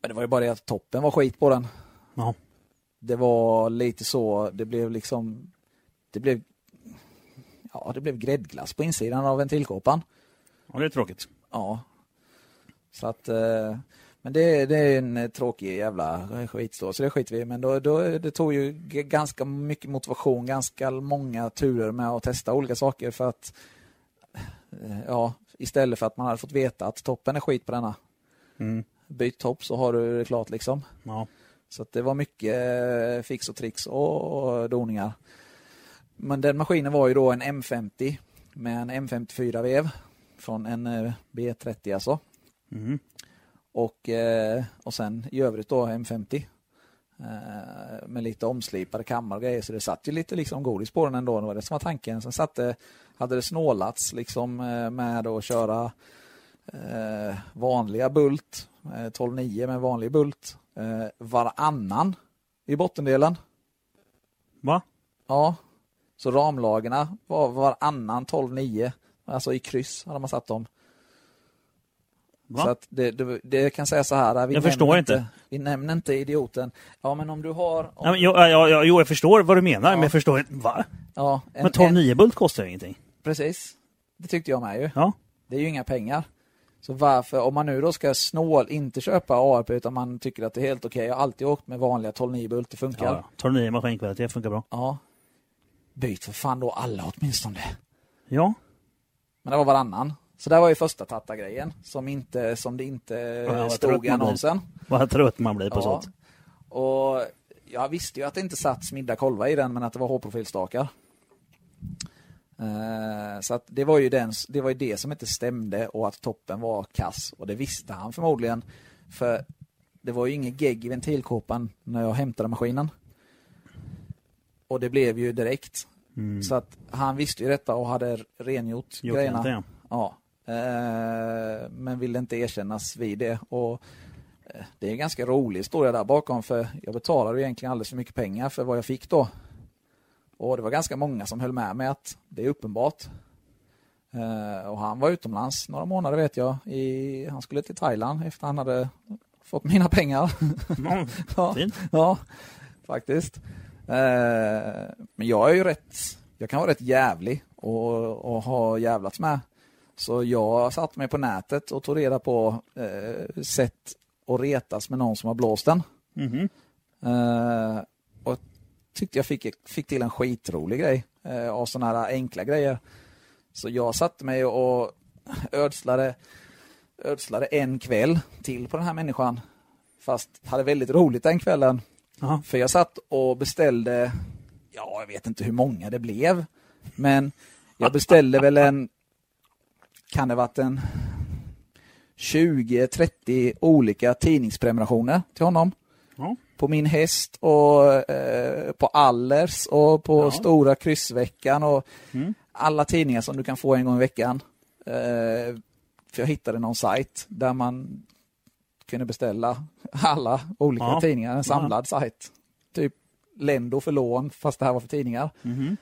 Men det var ju bara det att toppen var skit på den. Ja. Det var lite så, det blev liksom, det blev, ja det blev gräddglass på insidan av ventilkåpan. ja, det är tråkigt. Ja. Så att, eh, Men det, det är en tråkig jävla skit så, det skiter vi i. Men då, då, det tog ju ganska mycket motivation, ganska många turer med att testa olika saker för att eh, ja, istället för att man hade fått veta att toppen är skit på denna. Mm. Byt topp så har du det klart liksom. Ja. Så att det var mycket eh, fix och tricks och, och doningar. Men den maskinen var ju då en M50 med en M54-vev från en eh, B30 alltså. Mm. Och, eh, och sen i övrigt då M50. Eh, med lite omslipade kammar och grejer. Så det satt ju lite liksom godis på den ändå. Det var det som var tanken. Sen satt det, hade det snålats liksom med att köra eh, vanliga bult. Eh, 12.9 med vanlig bult. Eh, varannan i bottendelen. Va? Ja. Så ramlagerna var varannan 12.9. Alltså i kryss hade man satt dem. Va? Så att det, det, det kan säga så här. Vi Jag förstår inte. Vi nämner inte idioten. Ja, men om du har... Om, Ja, men, jo, ja, ja, jo, jag förstår vad du menar, Ja. men jag förstår inte. Va? ja, en, Men 12 bult kostar ju ingenting. Precis. Det tyckte jag med ju. Ja. Det är ju inga pengar. Så varför, om man nu då ska snål, inte köpa ARP utan man tycker att det är helt okej. Jag har alltid åkt med vanliga 12.9 bult, det funkar. ja. 12 maskinkvalitet funkar bra. Ja. Byt för fan då alla åtminstone. Ja. Men det var varannan. Så det var ju första tatta-grejen som, inte, som det inte vad stod i annonsen. Vad trött man blir på sånt. Och jag visste ju att det inte satt smidda kolvar i den men att det var H-profilstakar. Eh, Så att det var ju den, det var ju det som inte stämde och att toppen var kass. Och det visste han förmodligen. För det var ju ingen gegg i ventilkåpan när jag hämtade maskinen. Och det blev ju direkt. Mm. Så att han visste ju detta och hade rengjort Jo, grejerna. inte, ja. Ja, eh, men ville inte erkännas vid det. Och eh, det är en ganska rolig historia där bakom för jag betalade egentligen alldeles för mycket pengar för vad jag fick då. Och det var ganska många som höll med mig att det är uppenbart. Eh, och han var utomlands några månader vet jag. I, han skulle till Thailand efter han hade fått mina pengar. Mm. ja, (laughs) ja, faktiskt. Eh, men jag är ju rätt, jag kan vara rätt jävlig och, och ha jävlats med. Så jag satte mig på nätet och tog reda på eh, sätt att retas med någon som har blåst den. Mhm. Eh, och tyckte jag fick, fick till en skitrolig grej eh, av sådana här enkla grejer. Så jag satte mig och ödslade, ödslade en kväll till på den här människan. Fast hade väldigt roligt den kvällen. Jaha. För jag satt och beställde, ja jag vet inte hur många det blev. Men jag beställde väl en, kan det varit en 20-30 olika tidningsprenumerationer till honom. Ja. På min häst och eh, på Allers och på Ja. Stora kryssveckan och Mm. alla tidningar som du kan få en gång i veckan. Eh, för jag hittade någon sajt där man kunde beställa alla olika Ja. tidningar, en samlad sajt. Typ Lendo för lån, fast det här var för tidningar. Mhm.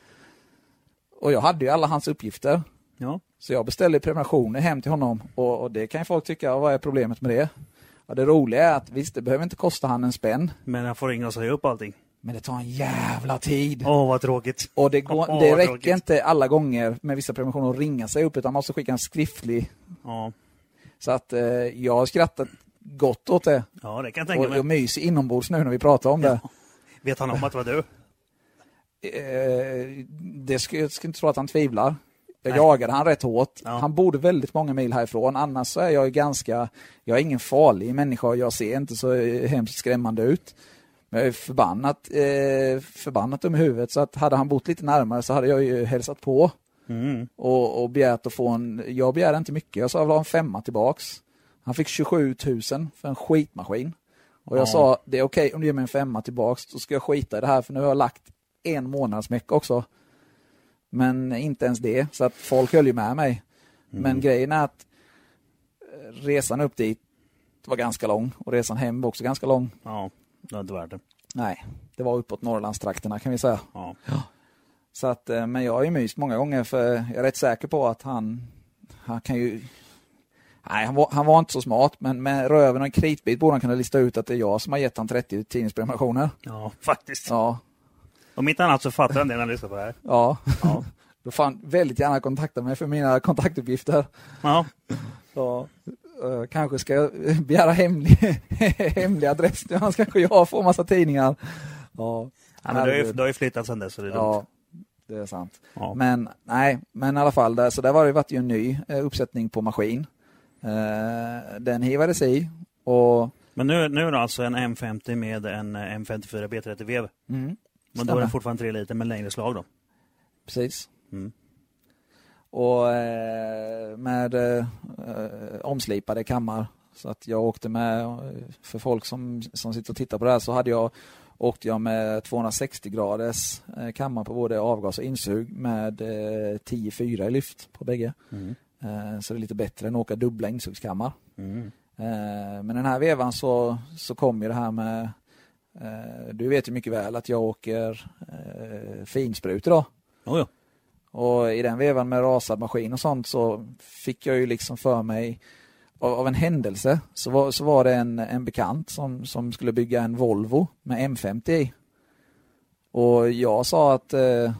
Och jag hade ju alla hans uppgifter. Ja. Så jag beställde prenumerationer hem till honom och, och det kan ju folk tycka, vad är problemet med det? Ja, det roliga är att visst, det behöver inte kosta han en spänn, Men jag får ringa och säga upp allting. men det tar en jävla tid. Åh, vad tråkigt. Och det, går, Åh, det räcker tråkigt. inte alla gånger med vissa prenumerationer att ringa sig upp, utan man måste skicka en skriftlig. Ja. Så att eh, jag har skrattat gott åt det. ja, det kan jag tänka Och mig. myser inombords nu när vi pratar om det. Vet han om att det var du? Eh, det ska, jag ska inte tro att han tvivlar. Jag Nej. jagade han rätt hårt. Ja. Han bodde väldigt många mil härifrån. Annars så är jag ju ganska, jag är ingen farlig människa och jag ser inte så hemskt skrämmande ut. Men jag är förbannat, eh, förbannat i huvudet så att hade han bott lite närmare så hade jag ju hälsat på Mm. och, och begärt att få en, jag begärde inte mycket, jag sa jag vill ha en femma tillbaks. Han fick 27 000 för en skitmaskin. Och jag Ja. sa, det är okej om du ger mig en femma tillbaks, då ska jag skita i det här för nu har jag lagt en månads också. Men inte ens det, så att folk höll ju med mig. Mm. Men grejen är att eh, resan upp dit var ganska lång och resan hem var också ganska lång. Ja, det var inte värt det. Nej, det var uppåt Norrlandstrakterna kan vi säga. Ja. Så att, eh, men jag har ju myst många gånger för jag är rätt säker på att han, han kan ju Nej, han var, han var inte så smart, men med röven och en kritbit borde han kunna lista ut att det är jag som har gett han 30 tidningsprenumerationer. ja, faktiskt. Ja, Om inte annat så fattar han det när han lyssnar på det här. ja. Ja. (laughs) Då får han väldigt gärna kontakta mig för mina kontaktuppgifter. Ja. Ja. Uh, kanske ska jag (laughs) begära hemlig, (laughs) hemlig adress. Annars kanske jag får massa tidningar. Ja, ja men du har, ju, du har ju flyttat sedan dess. Så det är ja, det är sant. Ja. Men nej, men i alla fall, där, så där var det varit ju en ny uh, uppsättning på maskin. Uh, den hivades i och men nu, nu är det alltså en M50 med en M54 B30-vev. Mm. Men då är den fortfarande 3 liter med längre slag då? Precis. Mm. Och eh, med eh, omslipade kammar. Så att jag åkte med, för folk som, som sitter och tittar på det här, så hade jag åkte jag med 260 graders eh, kammar på både avgas och insug med eh, 10-4 i lyft på bägge. Mm. Eh, så det är lite bättre än att åka dubbla insugskammar. Mm. Eh, men den här vevan så, så kom ju det här med eh, du vet ju mycket väl att jag åker finsprut idag. Oh ja. Och i den vevan med rasad maskin och sånt så fick jag ju liksom för mig av, av en händelse så var, så var det en, en bekant som, som skulle bygga en Volvo med M50 i. Och jag sa att eh,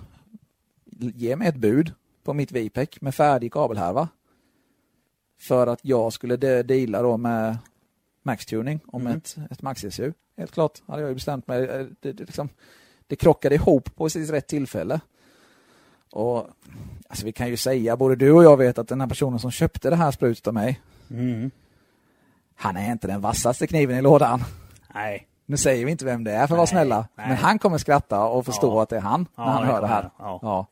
ge mig ett bud på mitt Vipec med färdig kabelhärva. För att jag skulle de deala då med Max-tuning om mm. ett, ett Max-SU. Helt klart hade jag bestämt mig. Eh, det, det, liksom, det krockade ihop på precis rätt tillfälle. Och alltså Vi kan ju säga, både du och jag vet att den här personen som köpte det här sprutet av mig, mm. han är inte den vassaste kniven i lådan. Nej. Nu säger vi inte vem det är för att vara snälla, nej. men han kommer skratta och förstå ja. att det är han när ja, han hör det här. Ja.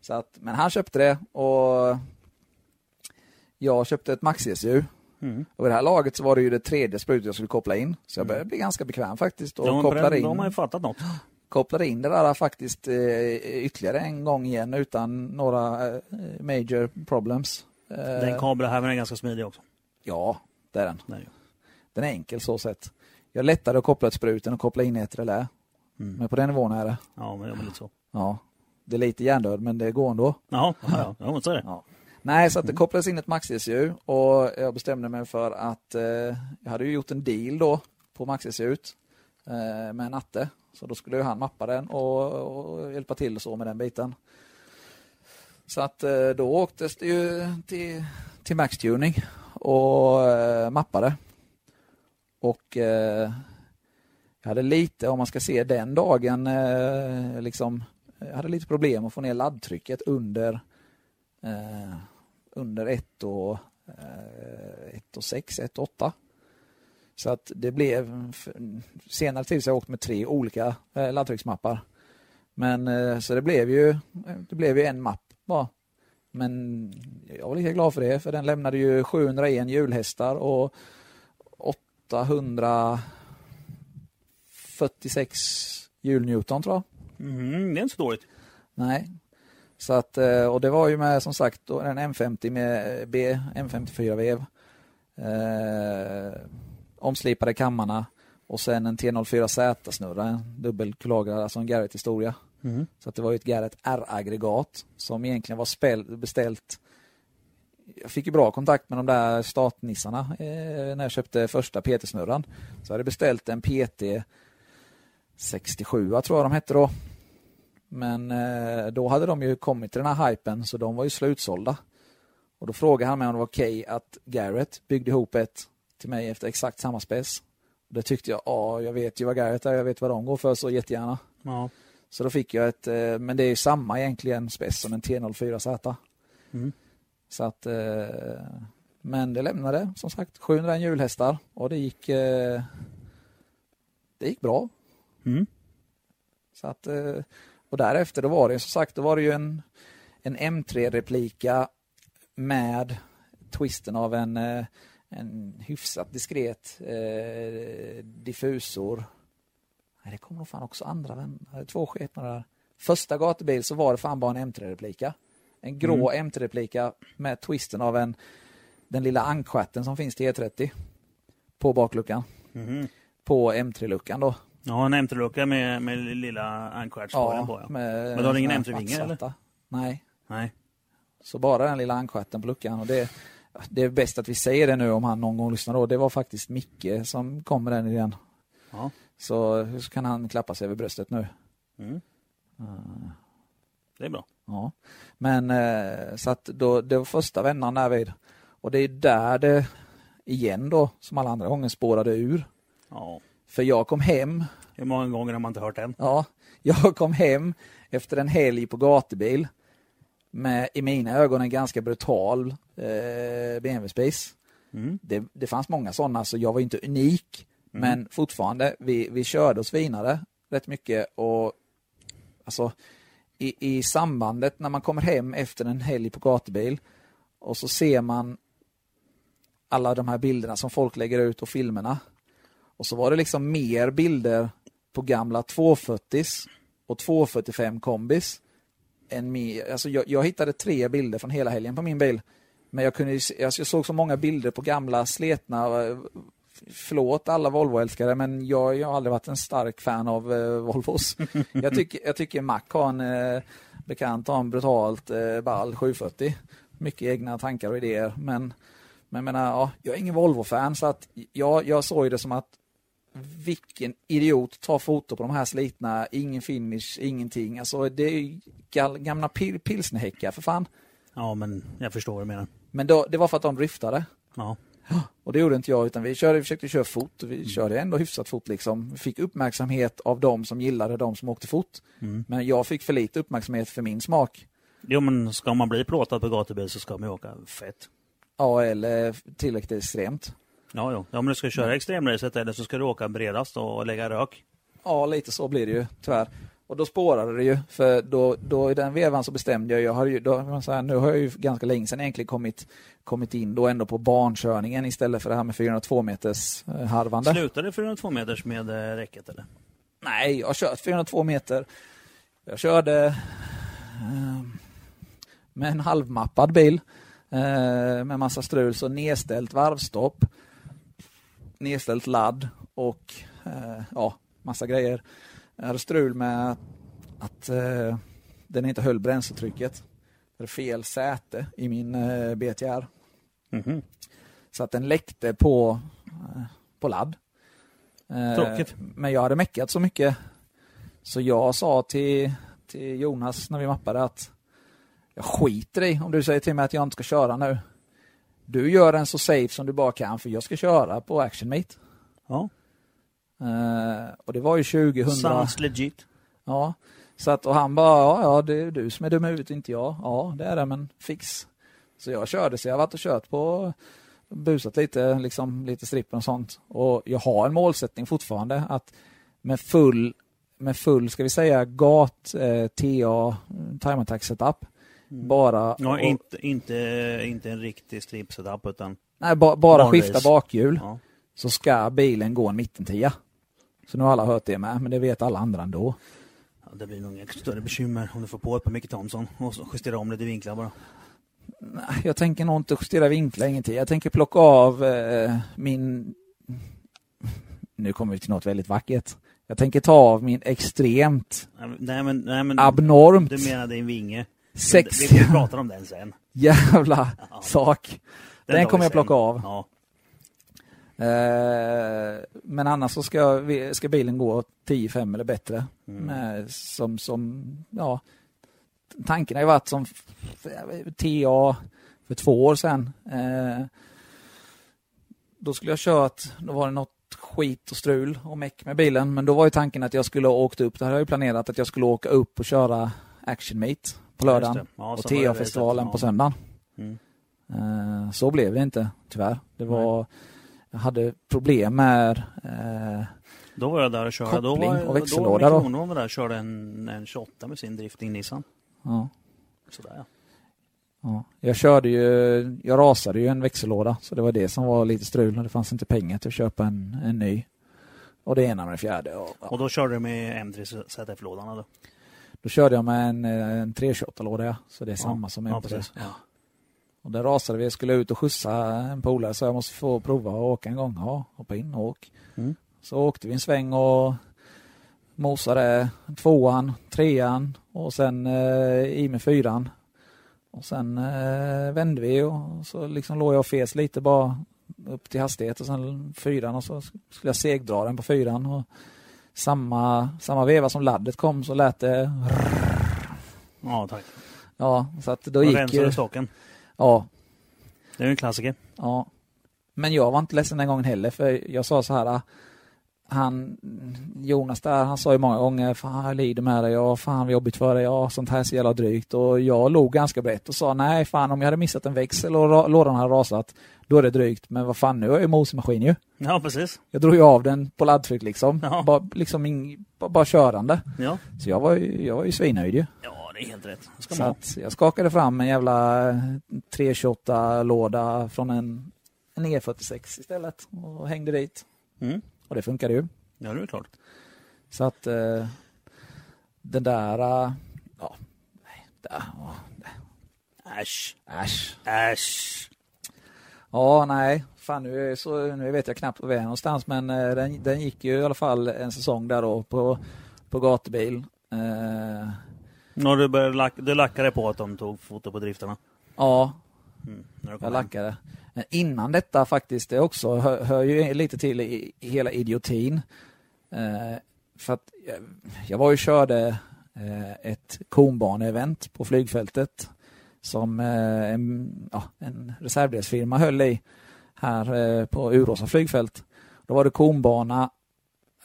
Så att, men han köpte det och jag köpte ett Maxi-SU. Mm. Och i det här laget så var det ju det tredje sprutet jag skulle koppla in. Så jag började bli ganska bekväm faktiskt. Och de, kopplade in. De har ju fattat något. Kopplade in det där faktiskt eh, ytterligare en gång igen utan några eh, major problems. Eh, den kabeln är ganska smidig också. Ja, det är den. Nej. Den är enkel så sett. Jag är lättare att koppla ett sprut än att koppla in ett relä. Mm. Men på den nivån är det. Ja, men det är lite så. Ja, det är lite hjärndöd men det går ändå. Ja, ja, så är det. Ja. Nej, så att det kopplades in ett Max-SU och jag bestämde mig för att eh, jag hade ju gjort en deal då på Max-SU eh, med Natte. Så då skulle ju han mappa den och, och hjälpa till så med den biten. Så att eh, då åktes det ju till, till Max-tuning och eh, mappade. Och eh, jag hade lite, om man ska se den dagen, eh, liksom, jag hade lite problem att få ner laddtrycket under eh, under 1 och, eh, 1 och 6, 1 och 8. Så att det blev, senare tid så har jag åkt med tre olika eh, laddtrycksmappar. Men eh, så det blev ju, det blev ju en mapp bara. Men jag var lika glad för det, för den lämnade ju 701 hjulhästar och 846 hjulnewton tror jag. Mm, det är inte så dåligt. Nej, så att, eh, och det var ju med som sagt en M50 med B, M54-vev. Eh, omslipade kammarna och sen en T04Z-snurra, en dubbelkulagrad, alltså en Garrett-historia. Mm. Så att det var ju ett Garrett R-aggregat som egentligen var spel, beställt jag fick ju bra kontakt med de där startnissarna eh, när jag köpte första PT-snurran. Så jag hade beställt en PT 67 tror jag de hette då. Men eh, då hade de ju kommit till den här hypen så de var ju slutsålda. Och då frågade han mig om det var okej okay att Garrett byggde ihop ett till mig efter exakt samma spec. Och det tyckte jag, ja jag vet ju vad Garrett är, jag vet vad de går för så jättegärna. Ja. Så då fick jag ett, eh, men det är ju samma egentligen spec som en T04Z. Mm. Så att, eh, men det lämnade som sagt 700 hjulhästar och det gick, det gick bra. Mm. Så att och därefter då var det som sagt, då var det ju en, en M3-replika med twisten av en, eh, en hyfsat diskret eh, diffusor. Nej, det kommer nog fan också andra vänner. Två sketnar där. Första gatubil så var det fan bara en M3-replika. En grå mm. M3-replika med twisten av en den lilla ankstjärten som finns till E30 på bakluckan. Mm. På M3-luckan då. Ja, en M3-lucka med, med lilla ankstjärtsspåren ja, på. Ja. Men du har ingen M3-vinge eller? Nej. Nej. Så bara den lilla ankstjärten på luckan. Och det, det är bäst att vi säger det nu om han någon gång lyssnar då. Det var faktiskt Micke som kom med den idén. Ja. Så, så kan han klappa sig över bröstet nu. Mm. Uh. Det är bra. Ja. Men uh, så att då, det var första vändan därvid. Och det är där det igen då, som alla andra gånger, spårade ur. Ja. För jag kom hem, Hur många gånger har man inte hört den? ja, jag kom hem efter en helg på gatubil med i mina ögon en ganska brutal eh, BMW Space. Mm. Det, det fanns många sådana, så jag var inte unik. Men fortfarande, vi, vi körde och svinade rätt mycket och alltså i, i sambandet när man kommer hem efter en helg på gatubil och så ser man alla de här bilderna som folk lägger ut och filmerna. Och så var det liksom mer bilder på gamla 240 och 245 kombis. Än mer, alltså jag, jag hittade tre bilder från hela helgen på min bil. Men jag, kunde, se- jag såg så många bilder på gamla sletna eh, Förlåt alla Volvo-älskare, men jag, jag har aldrig varit en stark fan av eh, Volvos. (laughs) Jag tycker, jag tycker Mac har en eh, bekant har en brutalt eh, ball 740. Mycket egna tankar och idéer, men, men jag menar, ja, jag är ingen Volvo-fan, så att jag, jag såg det som att vilken idiot tar foto på de här slitna, ingen finish, ingenting. Alltså det är ju gamla pil, pilsnerhäckar för fan. Ja, men jag förstår vad du menar. Men då, det var för att de driftade. Ja. (gasps) Och det gjorde inte jag, utan vi körde, försökte köra fort. Vi körde ändå hyfsat fort. Liksom. Vi fick uppmärksamhet av de som gillade de som åkte fort. Mm. Men jag fick för lite uppmärksamhet för min smak. Jo, men ska man bli plåtad på gatubil så ska man ju åka fett. Ja, eller tillräckligt extremt. Ja, ja, men du ska köra extremracet eller så ska du åka bredast och lägga rök. Ja, lite så blir det ju tyvärr. Och då spårade det ju, för då, då i den vevan så bestämde jag, jag har ju, då, man säga, nu har jag ju ganska länge sedan egentligen kommit, kommit in då ändå på barnkörningen istället för det här med 402 meters eh, harvande. Slutade det 402 meters med eh, räcket eller? Nej, jag har kört 402 meter. Jag körde eh, med en halvmappad bil eh, med massa strul, så nedställt varvstopp, nedställt ladd och eh, ja, massa grejer. Jag hade strul med att eh, den inte höll bränsletrycket. Det är fel säte i min eh, BTR. Mhm. Så att den läckte på, eh, på ladd. Eh, Tråkigt. Men jag hade meckat så mycket så jag sa till, till Jonas när vi mappade att jag skiter i om du säger till mig att jag inte ska köra nu. Du gör den så safe som du bara kan för jag ska köra på Action Meet. Ja, Eh, och det var ju 2000. sounds legit. Ja, så att, och han bara, ja, ja det är du som är dum i huvudet, inte jag. Ja, det är det, men fix. Så jag körde, så jag har varit och kört på, busat lite, liksom lite strippen och sånt. Och jag har en målsättning fortfarande att med full, med full, ska vi säga, gat, eh, TA, time attack setup, bara, Ja, och, inte, inte, inte en riktig strip setup utan nej, ba, bara Vanlig. skifta bakhjul, ja. så ska bilen gå en mittentia. Så nu har alla hört det med, men det vet alla andra ändå. Ja, det blir nog inga större bekymmer om du får på ett par Micke Thomson och så justera om lite vinklar bara. Nej, Jag tänker nog inte justera vinklar, ingenting. Jag tänker plocka av eh, min... Nu kommer vi till något väldigt vackert. Jag tänker ta av min extremt Nej men, nej, men abnormt du menar din vinge. Sex Vi, vi pratar om den sen. (laughs) jävla Ja. sak. Den vi kommer jag plocka av. Ja. Eh, men annars så ska, vi, ska bilen gå 10-5 eller bättre. Mm. Med, som, som, ja, tanken har ju varit som TA för två år sedan. Eh, då skulle jag kört, då var det något skit och strul och meck med bilen. Men då var ju tanken att jag skulle ha åkt upp, det hade jag ju planerat att jag skulle åka upp och köra Action Meet på lördagen. Ja, och TA-festivalen på söndagen. Mm. Eh, så blev det inte, tyvärr. Det var, jag hade problem med eh, Då var jag där och körde. Då Koppling var, och växellåda då. då. Då var Micke där och körde en, en 28 med sin drifting Nissan. ja, Sådär ja. ja. Jag körde ju, jag rasade ju en växellåda så det var det som var lite strul och det fanns inte pengar till att köpa en, en ny. Och det ena med det fjärde. Och, ja. Och då körde du med M3 ZF-lådan då? Då körde jag med en, eh, en 328-låda ja. så det är Ja. samma som Ja, M3. precis. Ja. och där rasade vi, jag skulle ut och skjutsa en polare så jag måste få prova att åka en gång. Ja, hoppa in och åk. Mm. Så åkte vi en sväng och mosade tvåan, trean och sen eh, i med fyran. Och sen eh, vände vi och så liksom låg jag och fes lite bara upp till hastighet och sen fyran och så skulle jag segdra den på fyran. Och samma, samma veva som laddet kom så lät det ja, tack. Ja, så att då Då gick rensade ju... du stocken. Ja, Det är ju en klassiker. Ja. Men jag var inte ledsen den gången heller för jag sa så här han, Jonas där, han sa ju många gånger Fan jag lider med dig, ja fan vad jobbigt för dig, ja sånt här är så jävla drygt och jag log ganska brett och sa nej fan om jag hade missat en växel och lådan hade rasat då är det drygt, men vad fan nu är jag ju mosemaskin ju. Ja precis. Jag drog ju av den på laddtryck liksom, Ja. bara, liksom in, bara, bara körande. Ja. Så jag var ju, jag var ju svinnöjd ju. Ja, det är helt rätt. Ska Så jag skakade fram en jävla 328-låda från en, en E46 istället och hängde dit. Mm. Och det funkade ju. Ja, det är klart. Så att eh, den där, eh, ja, nej, där, åh, Äsch. äsch. Äsch. Ja, nej, fan nu, så, nu vet jag knappt var vi är någonstans men eh, den, den gick ju i alla fall en säsong där då på, på gatubil. Eh, När du, började lack, du lackade på att de tog foto på driftarna? ja, Mm. Jag lackade. Men innan detta faktiskt, det också hör, hör ju lite till i, i hela idiotin. Eh, för att jag, jag var ju och körde eh, ett konbane-event på flygfältet som eh, en, ja, en reservdelsfirma höll i här eh, på Uråsa flygfält. Då var det konbana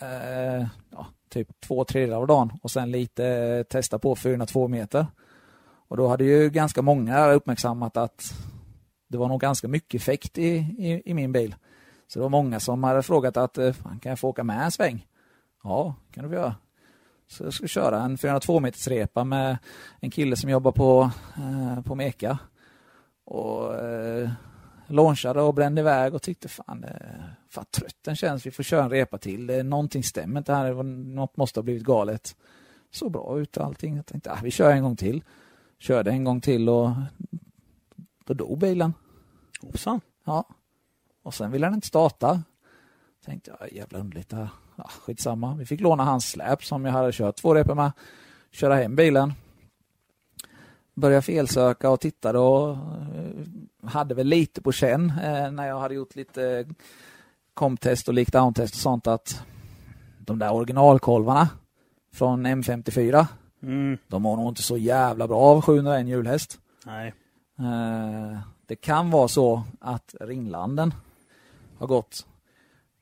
eh, ja, typ två tredjedelar av dagen och sen lite eh, testa på 402 meter. Och då hade ju ganska många uppmärksammat att det var nog ganska mycket effekt i, i, i min bil. Så det var många som hade frågat att eh, kan jag få åka med en sväng? Ja, kan du få göra. Så jag skulle köra en 402 meters repa med en kille som jobbar på, eh, på Meka. Och eh, launchade och brände iväg och tyckte fan, eh, fan trött den känns. Vi får köra en repa till. Någonting stämmer inte här. Något måste ha blivit galet. Så bra ut allting. Jag tänkte ah, vi kör en gång till. Körde en gång till och då dog bilen. Hoppsan. Ja. Och sen ville den inte starta. Tänkte jag, jävla underligt det här. Ja, skitsamma. Vi fick låna hans släp som jag hade kört två repor med. Köra hem bilen. Började felsöka och tittade och eh, hade väl lite på känn eh, när jag hade gjort lite komptest och lickdown-test och sånt att de där originalkolvarna från M54 Mm. de var nog inte så jävla bra av 701 hjulhäst. Nej. Eh, Det kan vara så att ringlanden har gått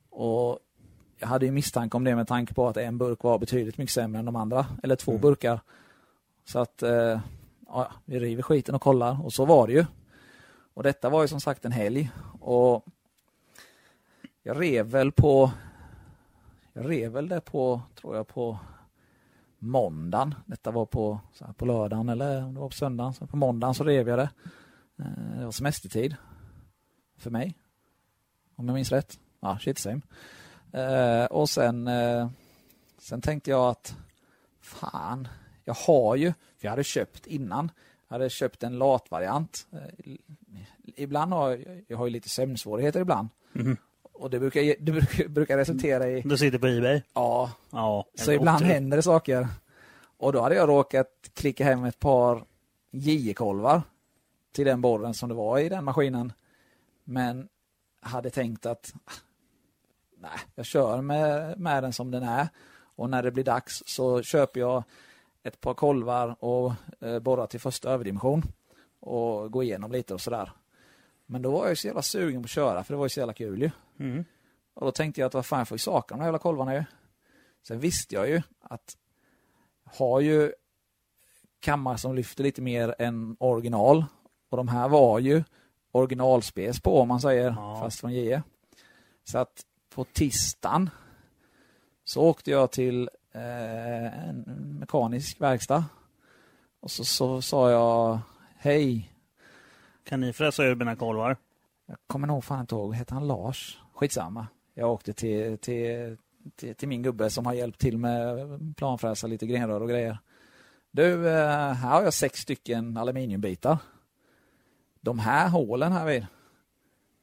och jag hade ju misstanke om det med tanke på att en burk var betydligt mycket sämre än de andra, eller två Mm. burkar. Så att eh, ja, vi river skiten och kollar och så var det ju. Och detta var ju som sagt en helg och jag rev väl på jag rev väl det på, tror jag, på måndagen. Detta var på, så här, på lördagen eller om det var på söndagen. Så på måndagen så rev jag det. Eh, Det var semestertid. För mig. Om jag minns rätt. Ja, shit same. Eh, och sen, eh, sen tänkte jag att fan, jag har ju, för jag hade köpt innan, jag hade köpt en latvariant. Eh, ibland har jag, jag har ju lite sömnsvårigheter ibland. Mhm. Och det brukar, det brukar, brukar resultera i, Du sitter på Ebay? ja, Ja. så ibland otur. händer det saker. Och då hade jag råkat klicka hem ett par JE-kolvar till den borren som det var i den maskinen. Men hade tänkt att nej, jag kör med, med den som den är. Och när det blir dags så köper jag ett par kolvar och eh, borrar till första överdimension. Och går igenom lite och sådär. Men då var jag så jävla sugen på att köra för det var ju så jävla kul ju. Mm. Och då tänkte jag att vad fan jag får ju saka de här jävla kolvarna ju. Sen visste jag ju att har ju kammar som lyfter lite mer än original. Och de här var ju originalspes på om man säger, Ja. fast från JE. Så att på tisdagen så åkte jag till eh, en mekanisk verkstad. Och så, så sa jag hej, Kan ni fräsa ur mina kolvar? jag kommer nog fan inte ihåg, hette han Lars? Skitsamma. Jag åkte till, till, till, till min gubbe som har hjälpt till med planfräsa, lite grenrör och grejer. Du, eh, här har jag sex stycken aluminiumbitar. De här hålen här vid,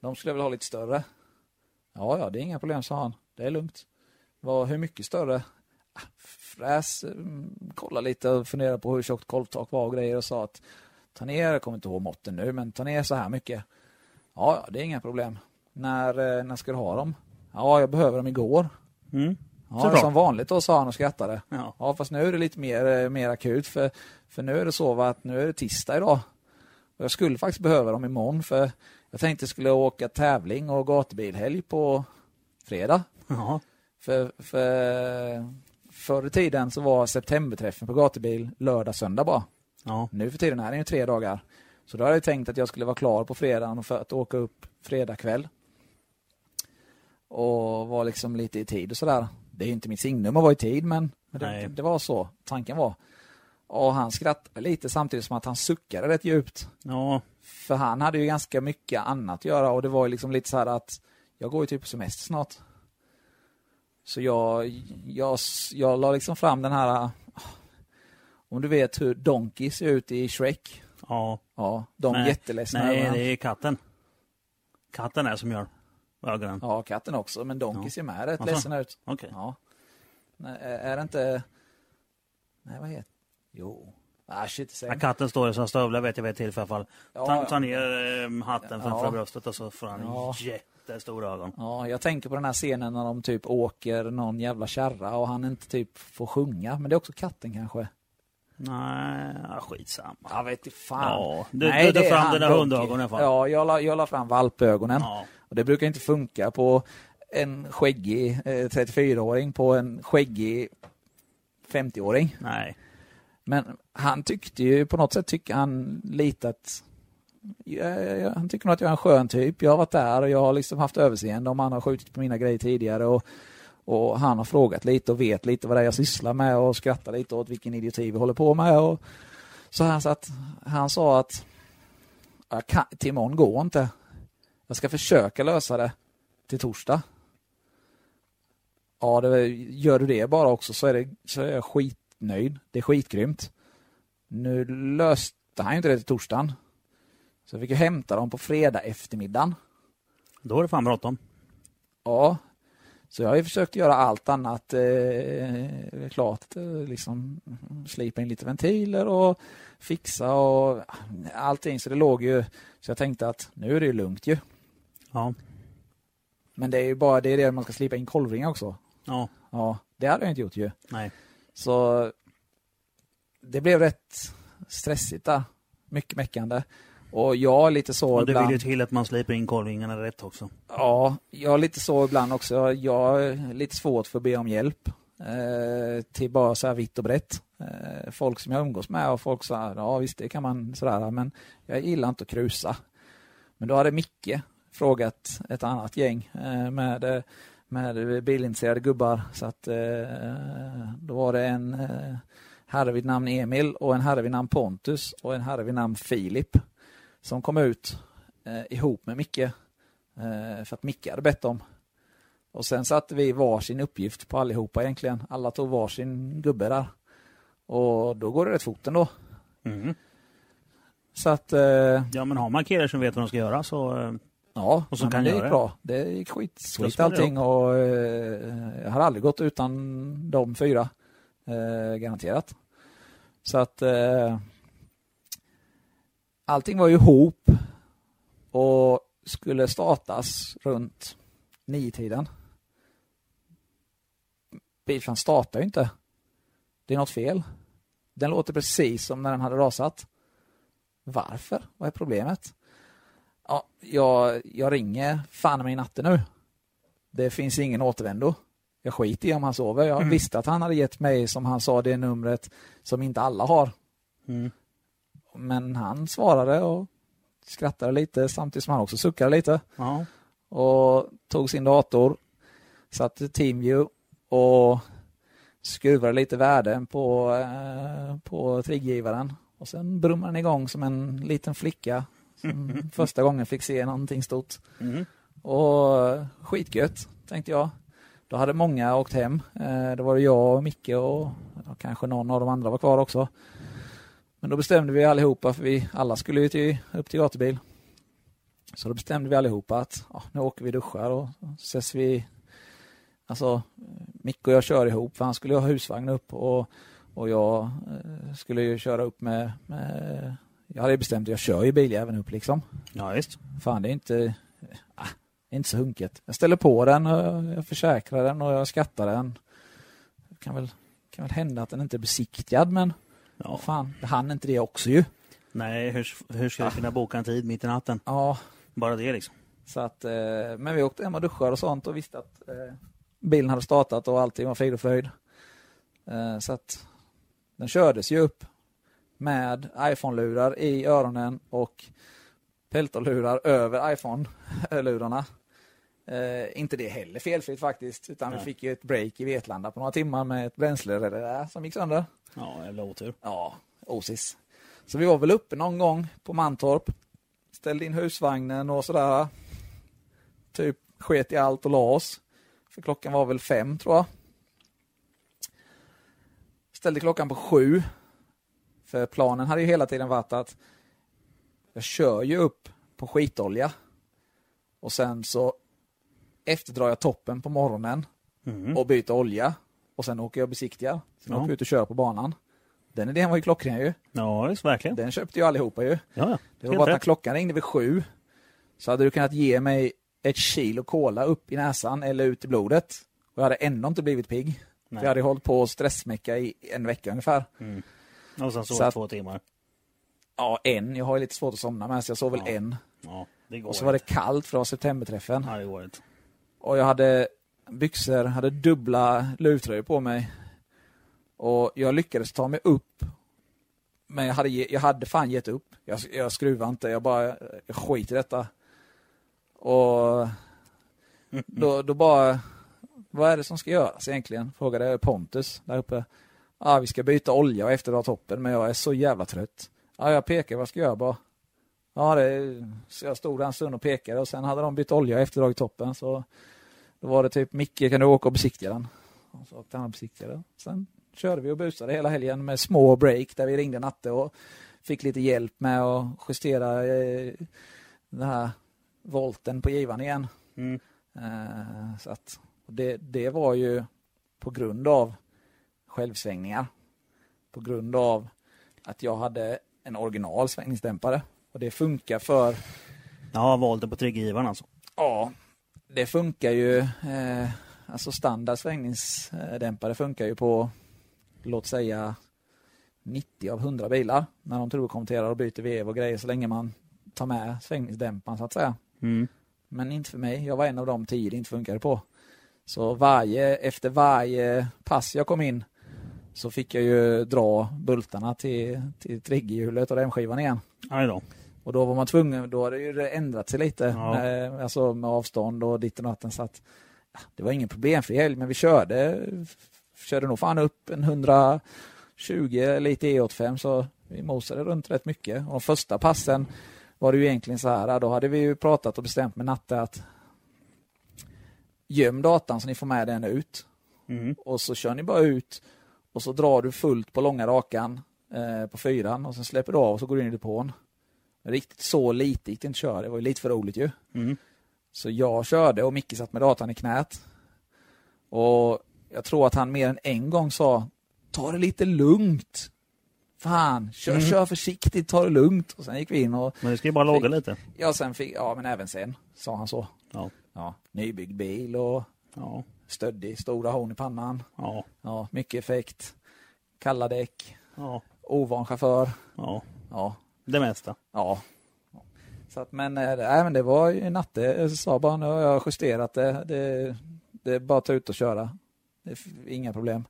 de skulle jag vilja ha lite större. Ja, ja, det är inga problem, sa han. Det är lugnt. Vad, hur mycket större? Ah, fräs, mm, kolla lite och fundera på hur tjockt kolvtak var och grejer och sa att ta ner, jag kommer inte ihåg måtten nu, men ta ner så här mycket. Ja, ja, det är inga problem. När, eh, när ska du ha dem? Ja, jag behöver dem igår. Mm. Ja, som vanligt då, sa han och skrattade. Ja. Ja, fast nu är det lite mer, eh, mer akut för, för nu är det så att nu är det tisdag idag. Och jag skulle faktiskt behöva dem imorgon för Jag tänkte skulle åka tävling och gatubilhelg på fredag. Ja. För, för förr i tiden så var septemberträffen på gatubil lördag, söndag bara. Ja. Nu för tiden är det ju tre dagar. Så då hade jag tänkt att jag skulle vara klar på fredagen för att åka upp fredag kväll. Och vara liksom lite i tid och sådär. Det är ju inte mitt signum att vara i tid men, det, det var så tanken var. Och han skrattade lite samtidigt som att han suckade rätt djupt. Ja. För han hade ju ganska mycket annat att göra och det var ju liksom lite så här att jag går ju typ på semester snart. Så jag, jag, jag la liksom fram den här om du vet hur Donkey ser ut i Shrek. Ja. Ja, de Nej. jätteledsna Nej, det är katten. Katten är som gör ögonen. Ja, katten också, men Donkey ser med rätt Alltså? ledsen ut. Okej. Ja. Nej, är det inte... Nej, vad heter Jo. Ah, shit, säg. Ja, katten står i sina stövlar vet jag vid ett tillfälle. fall. Ja, Ta, ja. ta ner eh, hatten framför Ja. bröstet och så får han Ja. jättestora ögon. Ja, jag tänker på den här scenen när de typ åker någon jävla kärra och han inte typ får sjunga. Men det är också katten kanske. Nej, ja, skitsamma. Jag vet inte fan. Ja, du, Nej, du, det du är fram han, dina hundögon i alla fall. Ja, jag la, jag la fram valpögonen. Ja. Och det brukar inte funka på en skäggig eh, 34-åring på en skäggig 50-åring. Nej. Men han tyckte ju, på något sätt tycker han lite att ja, ja, ja, han tycker nog att jag är en skön typ. Jag har varit där och jag har liksom haft överseende om han har skjutit på mina grejer tidigare och, och han har frågat lite och vet lite vad det är jag sysslar med och skrattar lite åt vilken idioti vi håller på med. Och, så han, så att, han sa att jag kan, till imorgon går inte. Jag ska försöka lösa det till torsdag. Ja, det, gör du det bara också så är, det, så är jag skitnöjd. Det är skitgrymt. Nu löste han ju inte det till torsdagen. Så jag fick ju hämta dem på fredag eftermiddagen. Då är det fan bråttom. Ja, så jag har försökt göra allt annat eh, klart. Eh, liksom slipa in lite ventiler och fixa och allting. Så det låg ju, så jag tänkte att nu är det ju lugnt ju. Ja. Men det är ju bara det, är det man ska slipa in kolvringar också. Ja. Ja, det hade jag inte gjort ju. Nej. Så det blev rätt stressigt där. Mycket meckande. Och jag lite så Och det ibland. vill ju till att man slipar in kolvingarna rätt också. Ja, jag är lite så ibland också. Jag är lite svårt för att be om hjälp. Eh, till bara så här vitt och brett. Eh, folk som jag umgås med och folk så här, ja visst det kan man sådär, men jag gillar inte att krusa. Men då hade Micke frågat ett annat gäng eh, med, med bilintresserade gubbar. Så att eh, då var det en eh, herre vid namn Emil och en herre vid namn Pontus och en herre vid namn Filip som kom ut eh, ihop med Micke eh, för att Micke hade bett om. Och sen satte vi varsin uppgift på allihopa egentligen. Alla tog varsin gubbe där. Och då går det rätt fort ändå. Mm. Så att, eh, Ja, men har man killar som vet vad de ska göra så... eh, ja, Och som kan det göra gick bra. Det gick skit, skit allting och eh, jag har aldrig gått utan de fyra. Eh, garanterat. Så att eh, allting var ju ihop och skulle startas runt nio-tiden. Bilen startar ju inte. Det är något fel. Den låter precis som när den hade rasat. Varför? Vad är problemet? Ja, jag, jag ringer fan mig i natten nu. Det finns ingen återvändo. Jag skiter i om han sover. Jag Mm. visste att han hade gett mig, som han sa, det numret som inte alla har. Mm. Men han svarade och skrattade lite samtidigt som han också suckade lite. Ja. Och tog sin dator, satte TeamView och skruvade lite värden på, eh, på triggivaren. Och sen brummade den igång som en liten flicka som (laughs) första gången fick se någonting stort. Mm. Och skitgött, tänkte jag. Då hade många åkt hem. Eh, Då var det jag och Micke och ja, kanske någon av de andra var kvar också. Men då bestämde vi allihopa, för vi alla skulle ju till, upp till gatubil. Så då bestämde vi allihopa att ja, nu åker vi duschar och ses vi. Alltså, Micke och jag kör ihop, för han skulle ha husvagn upp och, och jag eh, skulle ju köra upp med, med jag hade bestämt att jag kör ju biljäveln upp liksom. Ja, visst. Fan, det är inte, är inte så hunket. Jag ställer på den och jag försäkrar den och jag skattar den. Det kan väl, kan väl hända att den inte är besiktigad, men Ja. fan, hann inte det också ju. Nej, hur, hur ska du kunna boka en tid mitt i natten? Ja, Bara det liksom. Så att, eh, men vi åkte hem och duschade och sånt och visste att eh, bilen hade startat och allting var frid och fröjd. Eh, så att den kördes ju upp med iPhone-lurar i öronen och peltolurar över iPhone-lurarna. Eh, inte det heller felfritt faktiskt, utan Nej. vi fick ju ett break i Vetlanda på några timmar med ett bränsle där som gick sönder. Ja, jävla otur. Ja, osis. Så vi var väl uppe någon gång på Mantorp. Ställde in husvagnen och sådär. Typ sket i allt och la oss. För klockan var väl fem tror jag. Ställde klockan på sju. För planen hade ju hela tiden varit att jag kör ju upp på skitolja. Och sen så efterdrar jag toppen på morgonen Mm. och byter olja. Och sen åker jag och besiktigar. Sen Ja. åker jag ut och kör på banan. Den idén var ju klockren ju. Ja, visst, verkligen. Den köpte ju allihopa ju. Ja. Det var Helt bara att när klockan ringde vid sju så hade du kunnat ge mig ett kilo cola upp i näsan eller ut i blodet. Och jag hade ändå inte blivit pigg. Jag hade hållit på att stressmäcka i en vecka ungefär. Och sen Så sov att- två timmar. Ja, en. Jag har ju lite svårt att somna med så jag sov väl Ja. en. Ja, Och så var det kallt för det var septemberträffen. Ja, det går inte. Och jag hade byxor, hade dubbla luvtröjor på mig. Och jag lyckades ta mig upp. Men jag hade, jag hade fan gett upp. Jag, jag skruvade inte, jag bara jag skit i detta. Och då, då bara, vad är det som ska göras egentligen? Frågade Pontus där uppe. Ja, vi ska byta olja och efterdra toppen, men jag är så jävla trött. Ja, jag pekar vad ska jag göra bara. Ja, det, så jag stod där en stund och pekade och sen hade de bytt olja och efterdragit toppen. Så då var det typ, Micke kan du åka och besiktiga den? Och så åkte han och besiktigade. Sen körde vi och busade hela helgen med små break där vi ringde Natte och fick lite hjälp med att justera eh, den här volten på givan igen. Mm. Eh, så att, det, det var ju på grund av självsvängningar. På grund av att jag hade en original svängningsdämpare. Och det funkar för Ja, volten på triggivaren alltså. Ja, det funkar ju. Eh, alltså standard svängningsdämpare funkar ju på, låt säga 90 av 100 bilar när de turbokonverterar och byter vev och grejer så länge man tar med svängningsdämparen så att säga. Mm. Men inte för mig. Jag var en av de tio det inte funkade på. Så varje, efter varje pass jag kom in så fick jag ju dra bultarna till, till triggerhjulet och remskivan igen. Aj då. Och då var man tvungen, då hade ju det ändrat sig lite, Ja. eh, alltså med avstånd och ditten och datten. Så att, ja, det var ingen problemfri helg, men vi körde, körde nog fan upp en 120 lite E85 så vi mosade runt rätt mycket. Och de första passen var det ju egentligen så här, då hade vi ju pratat och bestämt med Natte att göm datan så ni får med den ut. Mm. Och så kör ni bara ut och så drar du fullt på långa rakan eh, på fyran och sen släpper du av och så går du in i depån. Riktigt så lite gick det inte att köra, det var ju lite för roligt ju. Mm. Så jag körde och Micke satt med datan i knät. Och jag tror att han mer än en gång sa Ta det lite lugnt. Fan, kör, Mm. kör försiktigt, ta det lugnt. Och sen gick vi in och Men det ska ju bara låga lite. ja, sen fick, ja men även sen sa han så. Ja. Ja, nybyggd bil och Ja. stöddig, stora horn i pannan. Ja. Ja, mycket effekt. Kalla däck. Ja. Ovan chaufför. Ja. Ja, Det mesta. ja. Så att, men, äh, nej, men det var ju Natte sa bara nu har jag justerat det. Det, det är bara att ta ut och köra. Det är f- inga problem.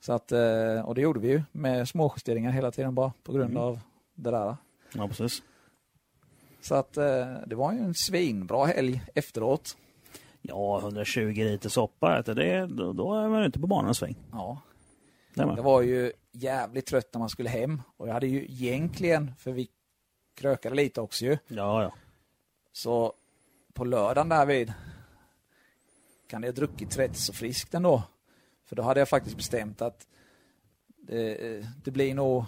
Så att, eh, och det gjorde vi ju med små justeringar hela tiden bara på grund Mm. av det där. Ja, precis. Så att eh, det var ju en svinbra helg efteråt. Ja, 120 liter soppa, det, då, då är man ute på banan en sväng. Ja, Det var ju jävligt trött när man skulle hem och jag hade ju egentligen, för vi krökade lite också ju, Ja, ja. så på lördagen därvid kan det ha druckit rätt så friskt ändå. För då hade jag faktiskt bestämt att det, det blir nog,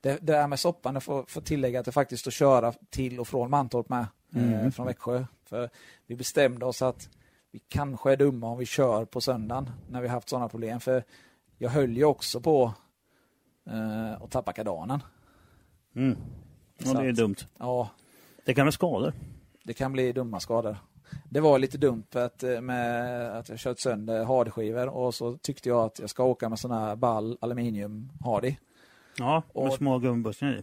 det, det där med soppan, jag får, får tillägga att det faktiskt att köra till och från Mantorp med, eh, Mm. från Växjö. För vi bestämde oss att vi kanske är dumma om vi kör på söndagen när vi haft sådana problem. För jag höll ju också på eh, att tappa kardanen. Mm. Ja, det är dumt. Ja, Det kan vara skador. det kan bli dumma skador. Det var lite dumt att, eh, med att jag kört sönder hardskivor och så tyckte jag att jag ska åka med sådana här ball aluminium hardy. Ja, med Och- små gummibussar i.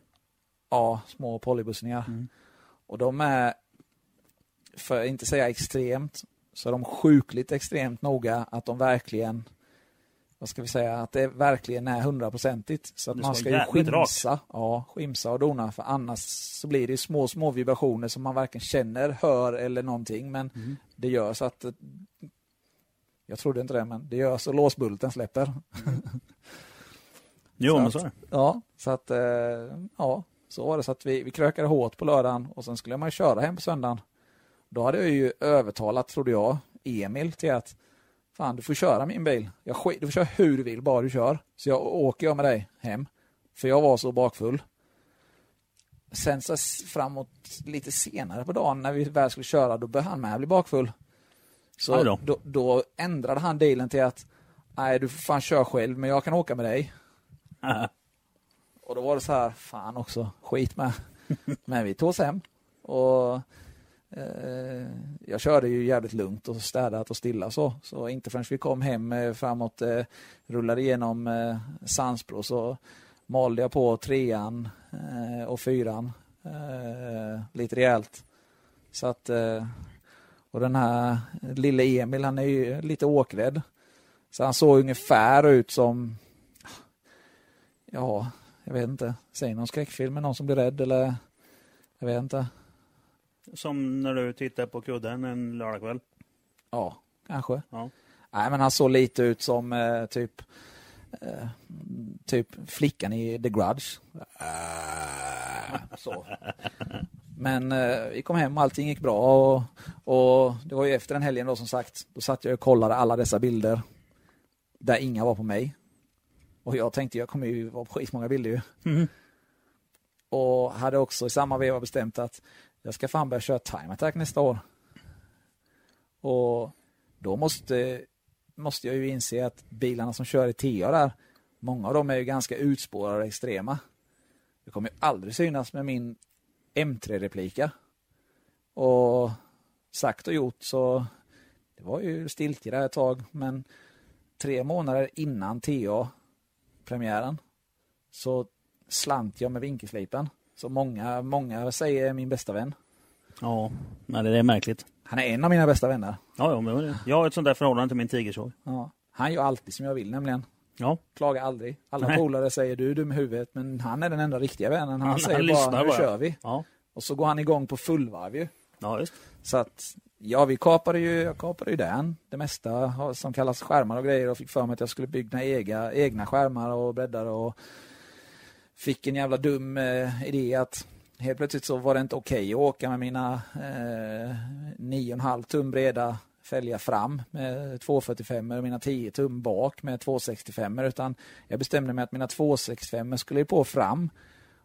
Ja, små polybussningar. Mm. Och de är för att inte säga extremt, så är de sjukligt extremt noga att de verkligen vad ska vi säga, att det verkligen är hundraprocentigt. Så att man ska ju skimsa, ja, skimsa och dona för annars så blir det små, små vibrationer som man varken känner, hör eller någonting. Men Mm. det gör så att jag trodde inte det, men det gör så låsbulten släpper. (laughs) Jo, Så men så är det. Ja, så att eh, ja, så var det så att vi, vi krökade hårt på lördagen och sen skulle man ju köra hem på söndagen. Då hade jag ju övertalat, trodde jag, Emil till att fan, du får köra min bil. Jag skit, du får köra hur du vill, bara du kör. Så jag åker jag med dig hem. För jag var så bakfull. Sen så framåt lite senare på dagen när vi väl skulle köra, då började han med bli bakfull. Så då. då, då ändrade han dealen till att nej, du får fan köra själv, men jag kan åka med dig. (laughs) Och då var det så här, fan också, skit med. Men vi tog oss hem och Eh, jag körde ju jävligt lugnt och städat och stilla så. Så inte förrän vi kom hem eh, framåt, eh, rullade igenom eh, Sandsbro så malde jag på trean eh, och fyran eh, lite rejält. Så att, eh, och den här lille Emil, han är ju lite åkrädd. Så han såg ungefär ut som, ja, jag vet inte, säg någon skräckfilm med någon som blir rädd eller, jag vet inte. Som när du tittar på kudden en lördagkväll. Ja, kanske. Ja. Nej, men han såg lite ut som eh, typ eh, typ flickan i The Grudge. Äh, så. Men eh, vi kom hem och allting gick bra och, och det var ju efter den helgen då som sagt. Då satt jag och kollade alla dessa bilder där inga var på mig. Och jag tänkte jag kommer ju vara på skitmånga bilder ju. Mhm. Och hade också i samma veva bestämt att jag ska fan börja köra time attack nästa år. Och då måste, måste jag ju inse att bilarna som kör i TA där, många av dem är ju ganska utspårade och extrema. Det kommer ju aldrig synas med min M3-replika. Och sagt och gjort så det var ju stiltje där ett tag, men tre månader innan TA-premiären så slant jag med vinkelslipen. Så många, många säger är min bästa vän. Ja, men det är märkligt. Han är en av mina bästa vänner. Ja, ja, men jag har ett sånt där förhållande till min tigersåg. Ja. Han gör alltid som jag vill nämligen. Ja, Klagar aldrig. Alla Nej. polare säger du är dum i huvudet, men han är den enda riktiga vännen. Han, Han- han säger lyssnar bara, nu bara. kör vi. ja, Och så går han igång på fullvarv ju. ja just. Så att, ja vi kapade ju, jag kapade ju den. Det mesta som kallas skärmar och grejer och fick för mig att jag skulle bygga egna, egna skärmar och breddar och fick en jävla dum eh, idé att helt plötsligt så var det inte okej att åka med mina eh, 9,5 tum breda fälgar fram med 245 och mina 10 tum bak med 265 utan jag bestämde mig att mina 265 skulle på fram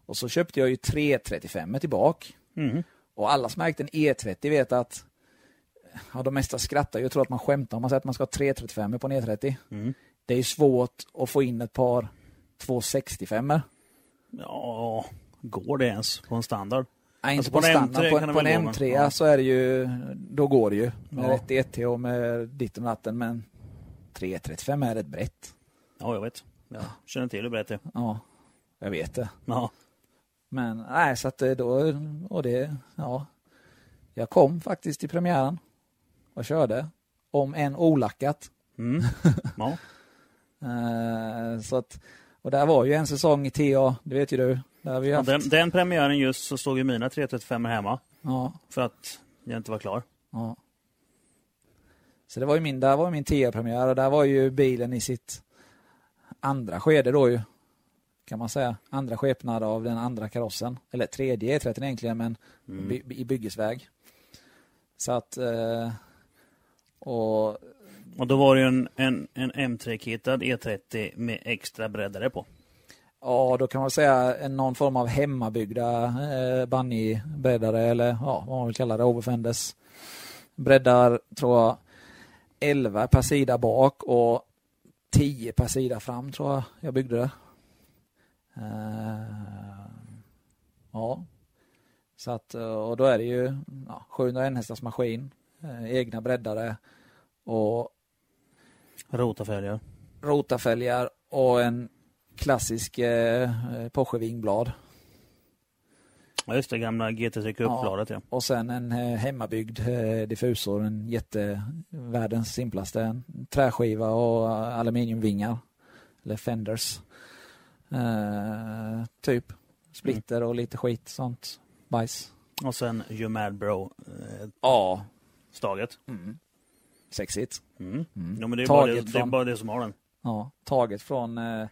och så köpte jag ju 335 tillbaka Mhm. och alla som ägt en E30 vet att ja, de mesta skrattar ju och tror att man skämtar om man säger att man ska ha 335 på en E30. Mm. Det är svårt att få in ett par 265 Ja, går det ens på en standard? Nej, inte Alltså, på, på en standard. M3 På, det på en väl gå, M3 men- ja. så är det ju, då går det ju med Ja. rätt ET och med ditten och natten. Men 335 är rätt brett. Ja, jag vet. Jag känner till hur brett det är. Ja, jag vet det. Ja, Men nej, så att det då, och det, ja. Jag kom faktiskt till premiären och körde. Om en olackat. mm. (laughs) ja. Eh, så att, och där var ju en säsong i TA, det vet ju du. Där vi Ja, haft, den, den premiären just så stod ju mina 335 hemma ja, för att jag inte var klar. ja. Så det var ju min, där var min TA-premiär och där var ju bilen i sitt andra skede då ju. Kan man säga. Andra skepnad av den andra karossen. Eller tredje E30 egentligen men Mm. by, i byggesväg. Så att eh, och och då var det ju en, en, en M3-kittad E30 med extra breddare på. Ja, då kan man säga en, någon form av hemmabyggda eh, bunny-breddare eller ja, vad man vill kalla det, overfenders. Breddar, tror jag, 11 per sida bak och 10 per sida fram tror jag jag byggde det. Eh, ja, så att, eh, och då är det ju ja, 701 hästars maskin, eh, egna breddare och Rotafälgar. rotarfälgar och en klassisk eh, Porsche vingblad. Ja, just det, gamla GT3 Cup-bladet ja. Och sen en eh, hemmabyggd eh, diffusor, en jätte, världens simplaste, en träskiva och aluminiumvingar. Eller fenders. Eh, typ. Splitter och lite skit, sånt. Bajs. Och sen You Mad Bro eh, Ja. staget. Sexigt. Mm. Mm. Ja, men det är, bara det, Taget det är från- bara det som har den. Ja, taget från eh,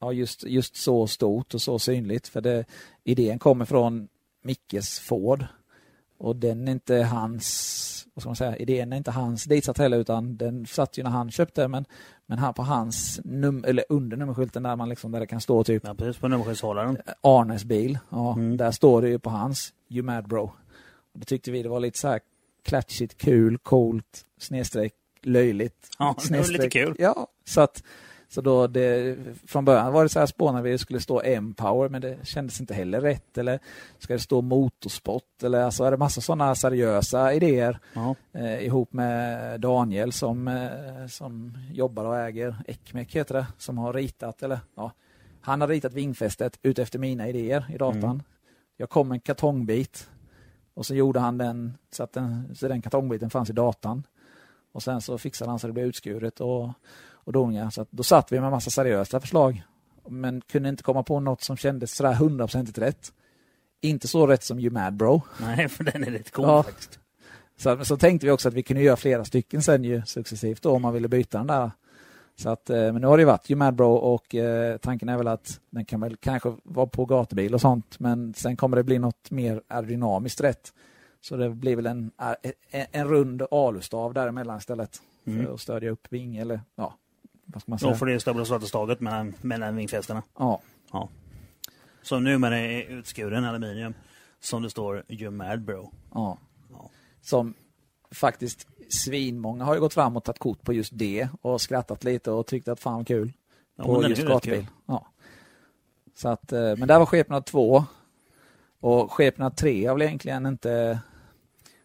ja, just, just så stort och så synligt. För det, idén kommer från Mickes Ford. Och den är inte hans, vad ska man säga, idén är inte hans ditsatt heller utan den satt ju när han köpte men, men här på hans, num eller under nummerskylten där man liksom, där det kan stå typ Ja, precis på nummerskyltshållaren. Arnes bil. Ja, Mm. Där står det ju på hans You Mad Bro. Och det tyckte vi det var lite så här klatschigt, kul, coolt, snedstreck, löjligt. Ja, det var lite kul. Ja, så att så då det, från början var det så här när vi skulle stå M-power men det kändes inte heller rätt. Eller ska det stå motorsport? Eller alltså är det massa sådana seriösa idéer Ja. eh, ihop med Daniel som, eh, som jobbar och äger Ecmec heter det, som har ritat, eller ja, han har ritat vingfästet utefter mina idéer i datan. Mm. Jag kom med en kartongbit och så gjorde han den så att den, så den kartongbiten fanns i datan. Och sen så fixade han så det blev utskuret och, och doningar. Så då satt vi med massa seriösa förslag. Men kunde inte komma på något som kändes sådär hundraprocentigt rätt. Inte så rätt som You Mad Bro. Nej, för den är lite cool Ja. faktiskt. Så, så tänkte vi också att vi kunde göra flera stycken sen ju successivt då om man ville byta den där. Så att, eh, men nu har det ju varit You Mad Bro och eh, tanken är väl att den kan väl kanske vara på gatubil och sånt men sen kommer det bli något mer aerodynamiskt rätt. Så det blir väl en, en, en rund alustav däremellan istället Mm. för att stödja upp ving eller ja, vad ska man Då säga? får det stabilisera staget mellan, mellan vingfästena. Ja, Så nu med det är utskuren aluminium som det står You Mad Bro. ja. Ja. Som faktiskt svinmånga har ju gått fram och tagit kort på just det och skrattat lite och tyckt att fan kul. Ja, på just gatubil. Ja. Så att, eh, men där var skepnad 2. Och skepnad 3 har väl egentligen inte...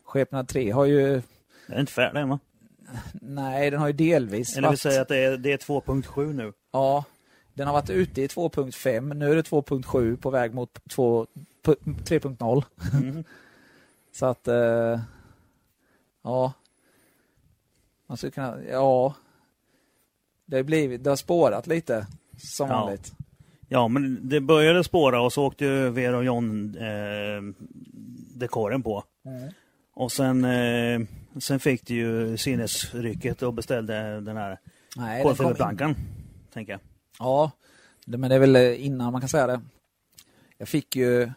Skepnad 3 har ju... Den är inte färdig än va? Nej, den har ju delvis Eller vi varit... säger att det är, det är 2.7 nu. Ja, den har varit ute i 2.5. Nu är det 2.7 på väg mot 2 pu- 3.0. Mm. (laughs) Så att... Ja. Man skulle kunna... Ja. Det har, blivit, det har spårat lite, som Ja. vanligt. Ja, men det började spåra och så åkte ju Vera och John eh, dekoren på. Och sen, eh, sen fick du ju sinnesrycket och beställde den här kolfiberplankan. Tänker jag. Ja, det, men det är väl innan man kan säga det. Jag fick ju...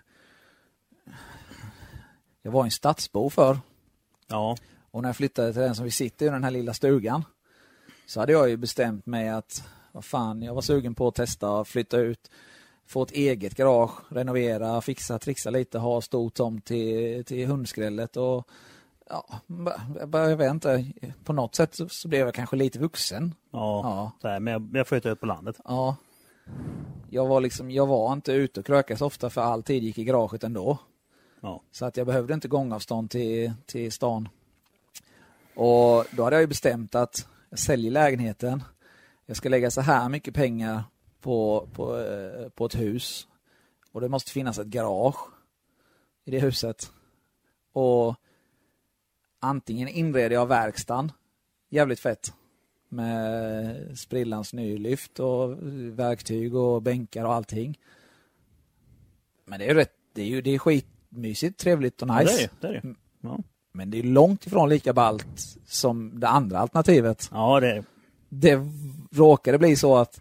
Jag var en stadsbo för Ja, och när jag flyttade till den som vi sitter i, den här lilla stugan, så hade jag ju bestämt mig att vad fan, jag var sugen på att testa att flytta ut, få ett eget garage, renovera, fixa, trixa lite, ha stor tomt till, till hundskrället och ja, bara- jag vet inte, på något sätt så, så blev jag kanske lite vuxen. ja. Ja. Så här, men jag, jag flyttade ut på landet. Ja. Jag var liksom, jag var inte ute och krökade så ofta för all tid gick i garaget ändå. Ja. Så att jag behövde inte gångavstånd till, till stan. Och då hade jag ju bestämt att jag säljer lägenheten. Jag ska lägga så här mycket pengar på, på, eh, på ett hus. Och det måste finnas ett garage i det huset. Och antingen inreder jag verkstaden, jävligt fett, med sprillans nylyft och verktyg och bänkar och allting. Men det är ju rätt, det är ju det är skitmysigt, trevligt och Ja, nice. det är det. det, är det. Ja. Men det är långt ifrån lika ballt som det andra alternativet. ja, det det. Det råkade bli så att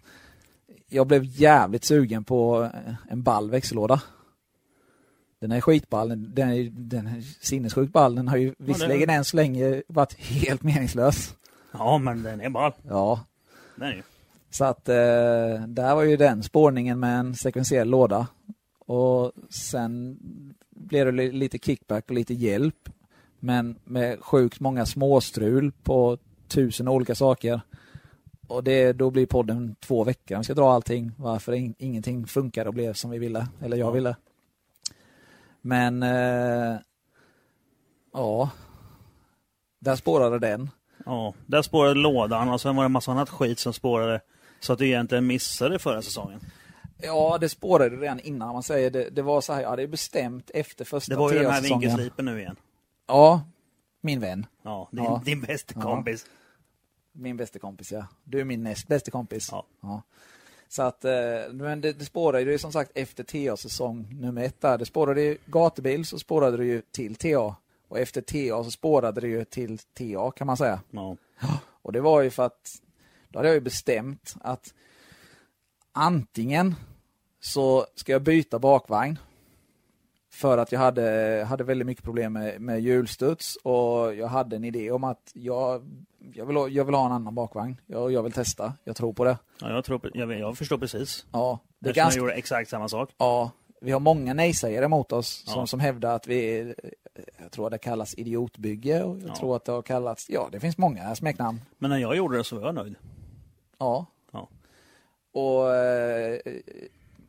jag blev jävligt sugen på en ball växellåda. Den är skitball, den är, den är sinnessjukt ball. Den har ju visserligen än så länge varit helt meningslös. Ja, men den är ball. Ja, Den är ju. så att eh, där var ju den spårningen med en sekventiell låda. Och sen blev det li- lite kickback och lite hjälp. Men med sjukt många småstrul på tusen olika saker. Och det, då blir podden två veckor. Vi ska dra allting. Varför in, ingenting funkar och blev som vi ville. Eller jag Ja. ville. Men eh, ja, där spårade den. Ja, där spårade lådan och sen var det en massa annat skit som spårade så att du egentligen missade förra säsongen. Ja, det spårade redan innan. Man säger det, det var så här, ja, det är bestämt efter första Det var ju den här vinkelslipen nu igen. Ja, min vän. Ja, din, Ja. din bästa Ja. kompis. Min bästa kompis, ja. Du är min näst bästa kompis. Ja. Så att, eh, men det, det spårade ju som sagt efter TA-säsong nummer ett där. Det spårade ju gatubil så spårade det ju till TA. Och efter TA så spårade det ju till TA kan man säga. Ja. Och det var ju för att då hade jag ju bestämt att antingen så ska jag byta bakvagn för att jag hade, hade väldigt mycket problem med, med hjulstuds och jag hade en idé om att jag, jag, vill, ha- jag vill ha en annan bakvagn. Jag, jag vill testa, jag tror på det. Ja, jag, tror, jag, jag förstår precis. Ja, det Eftersom ganska, jag gjorde exakt samma sak. ja, vi har många nej-sägare mot oss som, Ja. som hävdar att vi är, jag tror att det kallas idiotbygge och jag Ja. tror att det har kallats, ja det finns många smeknamn. Men när jag gjorde det så var jag nöjd. Ja. Ja. Och eh,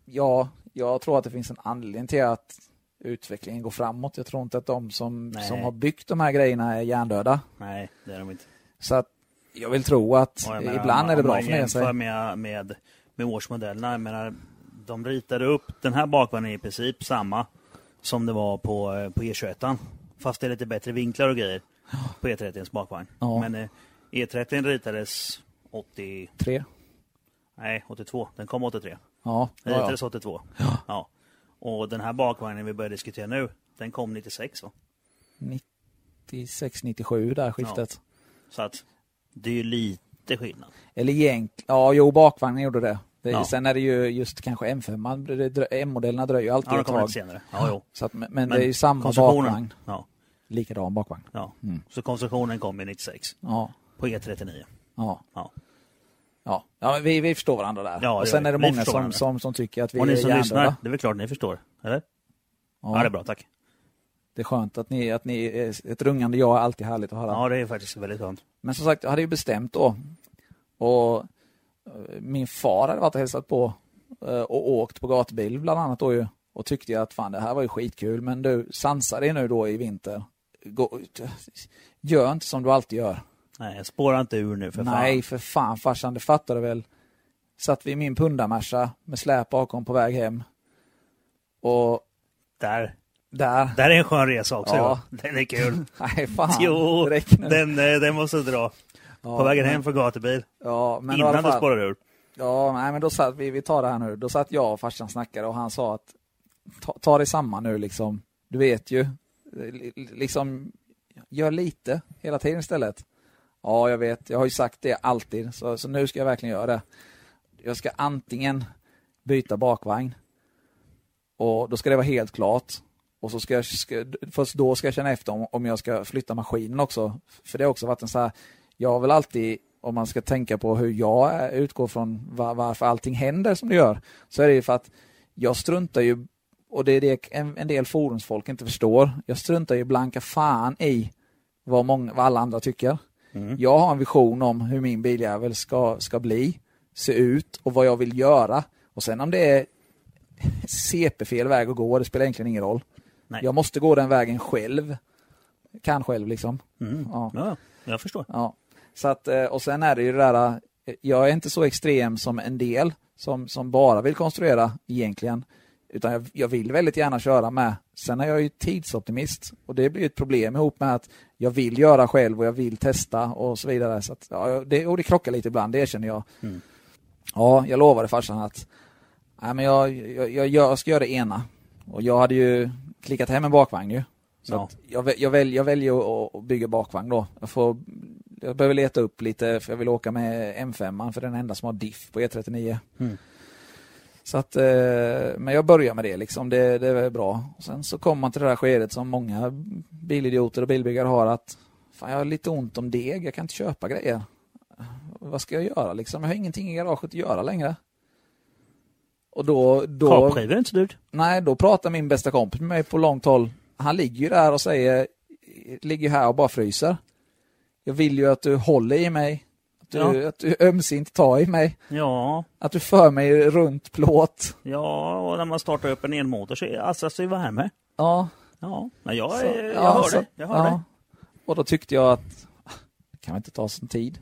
ja, jag tror att det finns en anledning till att utvecklingen går framåt. Jag tror inte att de som, Nej. som har byggt de här grejerna är hjärndöda. Nej, det är de inte. Så att jag vill tro att menar, ibland är det bra man för ner jämför sig. med, med, med årsmodellerna. Jag menar, de ritade upp den här bakvagnen i princip samma som det var på, eh, på E21. Fast det är lite bättre vinklar och grejer på E30 bakvagn. Ja. Men eh, E30 ritades 80, Tre. nej 82, den kom 83. Ja, Den ja, ja. ritades 82. Ja. Och den här bakvagnen vi börjar diskutera nu, den kom 96 va? 96, 97 där skiftet. Så att det är ju lite skillnad. Eller egentligen, ja jo bakvagnen gjorde det. det Ja. Sen är det ju just kanske M5, det drö- M-modellerna dröjer ju alltid Ja, ett tag. senare. Ja, jo. Så att, men, men det är ju samma bakvagn. Ja, Likadan bakvagn. ja. Mm. Så konstruktionen kom i 96 Ja, på E E39. ja. Ja. Ja, ja vi, vi förstår varandra där. Ja, och sen ja, är det många som, som, som tycker att vi Och ni är som lyssnar, det är väl klart ni förstår? Eller? Ja, det är bra, tack. Det är skönt att ni, att ni är ett rungande ja är alltid härligt att höra. Ja, det är faktiskt väldigt skönt. Men som sagt, jag hade ju bestämt då. Och eh, min far hade varit och hälsat på eh, och åkt på gatubil bland annat då ju. Och tyckte att fan det här var ju skitkul men du sansa dig nu då i vinter. Gå, gör inte som du alltid gör. Nej, spåra inte ur nu för Nej fan. för fan farsan, det fattar du väl. Satt vi i min pundamersa med släp bakom på väg hem. Och Där. där, Där är en skön resa också. Ja. Ja. Den är kul. (laughs) nej fan. jo, den, eh, den måste dra. Ja, På vägen men- hem för gatubil. Ja, men Innan du fall- spårar ur. Ja, nej men då satt vi, vi tar det här nu. Då satt jag och farsan snackade och han sa att ta, ta det samman nu liksom. Du vet ju, li- liksom gör lite hela tiden istället. Ja, jag vet, jag har ju sagt det alltid, så, så nu ska jag verkligen göra det. Jag ska antingen byta bakvagn och då ska det vara helt klart. Och så ska jag, ska, först då ska jag känna efter om, om jag ska flytta maskinen också. För det har också varit en så här, jag har väl alltid, om man ska tänka på hur jag är- utgår från var, varför allting händer som det gör, så är det ju för att jag struntar ju, och det är det en, en del fordonsfolk inte förstår, jag struntar ju blanka fan i vad, många, vad alla andra tycker. Mm. Jag har en vision om hur min biljävel ska, ska bli, se ut och vad jag vill göra. Och sen om det är CP-fel väg att gå, det spelar egentligen ingen roll. Nej. Jag måste gå den vägen själv. Kan själv liksom. Mm. Ja. Ja, jag förstår. Ja. Så att, eh, och sen är det ju det där, eh, jag är inte så extrem som en del som, som bara vill konstruera egentligen. Utan jag, jag vill väldigt gärna köra med. Sen är jag ju tidsoptimist och det blir ett problem ihop med att jag vill göra själv och jag vill testa och så vidare. Så att, ja, det, och det krockar lite ibland, det erkänner jag. Mm. Ja, jag lovade farsan att nej, men jag, jag, jag, jag ska göra det ena. Och jag hade ju klickat hem en bakvagn ju. Så Ja. jag, jag, väl, jag väljer att, att bygga bakvagn då. Jag, får, jag behöver leta upp lite, för jag vill åka med M5, för den enda som har diff på E39. Mm. Så att, eh, men jag börjar med det liksom, det, det är bra. Och sen så kommer man till det där skedet som många bilidioter och bilbyggare har att fan, jag har lite ont om deg, jag kan inte köpa grejer. Vad ska jag göra liksom? Jag har ingenting i garaget att göra längre. Och då, då, är inte dyrt. nej, då pratar min bästa kompis med mig på långt håll. Han ligger ju där och säger, ligger här och bara fryser. Jag vill ju att du håller i mig, att du, Ja. att du ömsint tar i mig, Ja, att du för mig runt plåt. ja, och när man startar upp en elmotor så är- alstras det ju värme. Ja, Ja, men jag, Så, är, jag ja, hör så- det. Jag hör ja. det. Och då tyckte jag att, ah, det kan väl inte ta sån tid?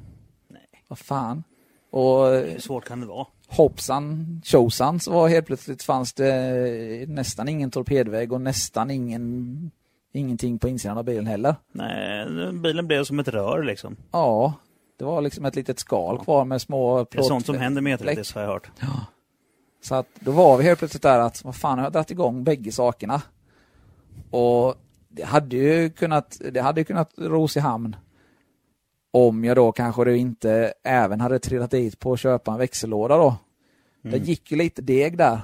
Nej. Vad fan? Och Hur svårt kan det vara? hoppsan tjosan så var helt plötsligt fanns det nästan ingen torpedvägg och nästan ingen ingenting på insidan av bilen heller. Nej, bilen blev som ett rör liksom. Ja, det var liksom ett litet skal kvar med små Det är sånt som händer med E30 har jag hört. Så att då var vi helt plötsligt där att vad fan har jag dragit igång bägge sakerna? Och det hade ju kunnat, det hade ju kunnat ros i hamn om jag då kanske då inte även hade trillat dit på att köpa en växellåda då. Det gick ju lite deg där.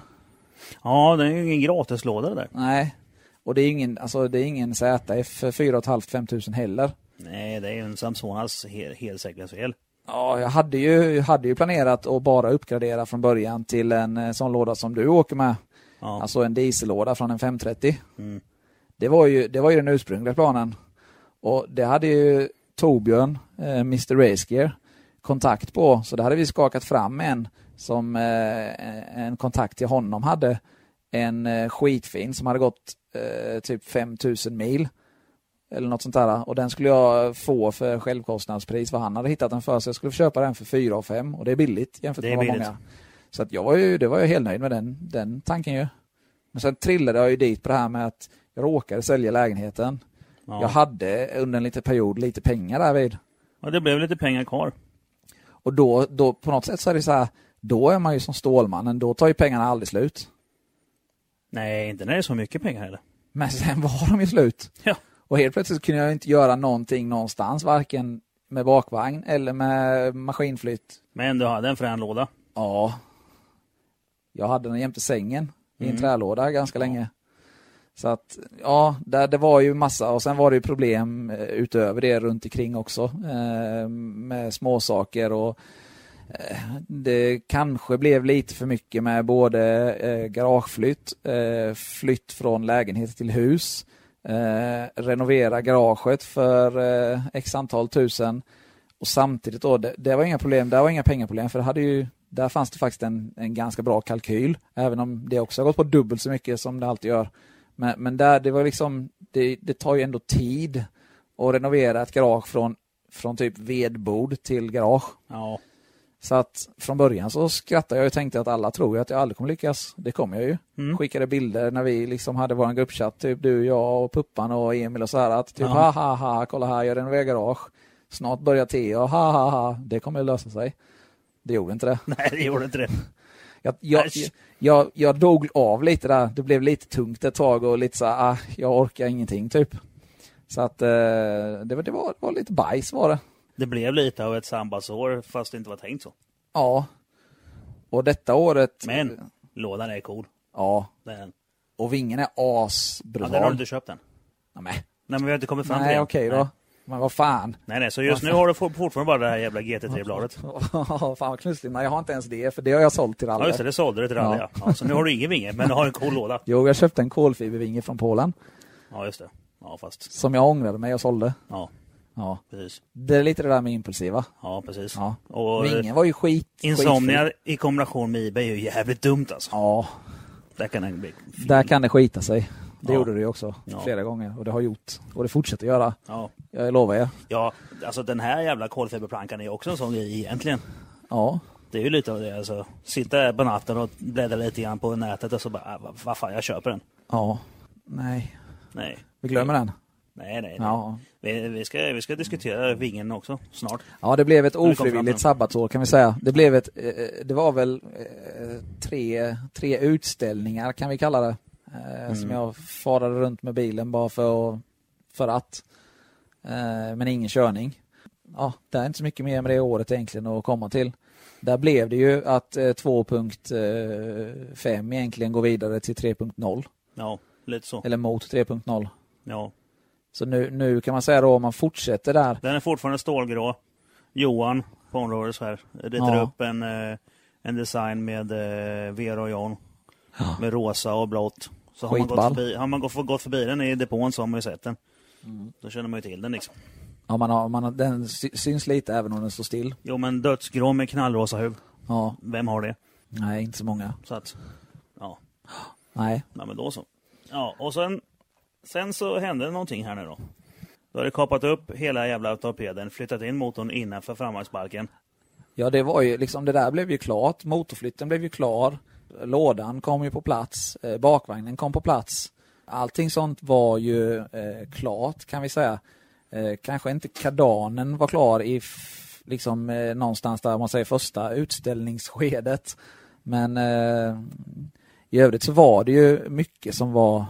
Ja, det är ju ingen gratislåda det där. Nej, och det är ingen, alltså det är ingen ZF för 4 500 tusen heller. Nej, det är ju en Samsonas hel, helsäkerhetsfel. Ja, jag hade ju, jag hade ju planerat att bara uppgradera från början till en eh, sån låda som du åker med. Ja. Alltså en diesellåda från en 530. Mm. Det var ju, det var ju den ursprungliga planen. Och det hade ju Torbjörn, eh, Mr Racegear, kontakt på. Så det hade vi skakat fram en som eh, en kontakt till honom hade. En eh, skitfin som hade gått eh, typ 5000 mil. Eller något sånt där. Och den skulle jag få för självkostnadspris vad han hade hittat den för. Så jag skulle köpa den för 4 och 5 och det är billigt jämfört med vad många. Så att jag var ju, det var jag helt nöjd med den, den tanken ju. Men sen trillade jag ju dit på det här med att jag råkade sälja lägenheten. Ja. Jag hade under en liten period lite pengar därvid. ja, det blev lite pengar kvar. Och då, då på något sätt så är det så här, då är man ju som Stålmannen, då tar ju pengarna aldrig slut. Nej, inte när det är så mycket pengar heller. Men sen var de ju slut. Ja. Och helt plötsligt kunde jag inte göra någonting någonstans, varken med bakvagn eller med maskinflytt. Men du hade en frän låda. Ja. Jag hade den jämte sängen i en trälåda ganska länge. Så att, ja, där, det var ju massa och sen var det ju problem eh, utöver det runt omkring också eh, med småsaker och eh, det kanske blev lite för mycket med både eh, garageflytt, eh, flytt från lägenhet till hus, eh, renovera garaget för eh, x antal tusen och samtidigt då, det, det var inga problem, det var inga pengaproblem för det hade ju där fanns det faktiskt en, en ganska bra kalkyl, även om det också har gått på dubbelt så mycket som det alltid gör. Men, men där, det var liksom, det, det tar ju ändå tid att renovera ett garage från, från typ vedbord till garage. Ja. Så att från början så skrattade jag och tänkte att alla tror att jag aldrig kommer lyckas. Det kommer jag ju. Mm. Skickade bilder när vi liksom hade vår gruppchatt, typ du, jag och Puppan och Emil och så här att typ Ja. ha ha ha, kolla här, jag renoverar garage. Snart börjar Theo, ha ha ha, det kommer att lösa sig. Det gjorde inte det. (laughs) Nej, det gjorde inte det. (laughs) Jag, jag, jag, jag dog av lite där. Det blev lite tungt ett tag och lite så här, ah, jag orkar ingenting typ. Så att eh, det, var, det, var, det var lite bajs var det. Det blev lite av ett sabbatsår fast det inte var tänkt så. Ja. Och detta året... Men lådan är cool. Ja. Den, Och vingen är ja, asbrutal. den har du inte köpt än. Ja, Nej, men vi har inte kommit fram till Nej, det. okej då. Nej. Men vad fan. Nej, nej, så just nu har du for- fortfarande bara det här jävla GT3-bladet. (laughs) fan vad knussligt. Nej, jag har inte ens det, för det har jag sålt till alla. Ja, just det, det sålde du till alla, Ja. ja. ja. Så nu har du ingen vinge, men du har en cool låda. (laughs) Jo, jag köpte en kolfibervinge från Polen. Ja, just det. Ja, fast. Som jag ångrade mig och sålde. Ja, Ja. precis. Det är lite det där med impulsiva. Ja, precis. Ja. Och Vingen var ju skit. Insomnia skitfri. i kombination med Ebay är ju jävligt dumt alltså. Ja, Där kan den bli... där kan det skita sig. Det Ja. gjorde det ju också Ja. flera gånger och det har gjort och det fortsätter göra. Ja. Jag lovar er. ja, alltså den här jävla kolfiberplankan är också en sån grej egentligen. Ja, Det är ju lite av det alltså. Sitta där på natten och bläddra lite grann på nätet och så bara, vad, vad fan, jag köper den. ja. Nej, Nej. vi glömmer den. Nej, nej. nej. Ja. Vi, vi, ska, vi ska diskutera vingen också snart. Ja, det blev ett ofrivilligt sabbatsår kan vi säga. Det blev ett, eh, det var väl eh, tre, tre utställningar kan vi kalla det. Eh, Mm. Som jag farade runt med bilen bara för, för att. Eh, men ingen körning. Ja, det är inte så mycket mer med det året egentligen att komma till. Där blev det ju att eh, 2.5 egentligen går vidare till 3.0. Ja, lite så. Eller mot 3.0. Ja. Så nu, nu kan man säga då om man fortsätter där. Den är fortfarande stålgrå. Johan på området så här ritar Ja. upp en, eh, en design med eh, Vera och John. Med rosa och blått. Så har man, gått Skitball. förbi, har man gått, gått förbi den i depån så har man ju sett den. Mm. Då känner man ju till den liksom. Ja, man har, man har, den sy- syns lite även om den står still. Jo men dödsgrå med knallrosa huvud. Ja, Vem har det? nej, inte så många. Så att, ja. Nej. Nej men då så. Ja, och sen, sen så hände det någonting här nu då. Då har det kapat upp hela jävla torpeden, flyttat in motorn innanför framvagnsbalken. Ja, det var ju liksom, det där blev ju klart. Motorflytten blev ju klar. Lådan kom ju på plats. Eh, bakvagnen kom på plats. Allting sånt var ju eh, klart kan vi säga. Eh, kanske inte kardanen var klar i liksom eh, någonstans där man säger första utställningsskedet. Men eh, i övrigt så var det ju mycket som var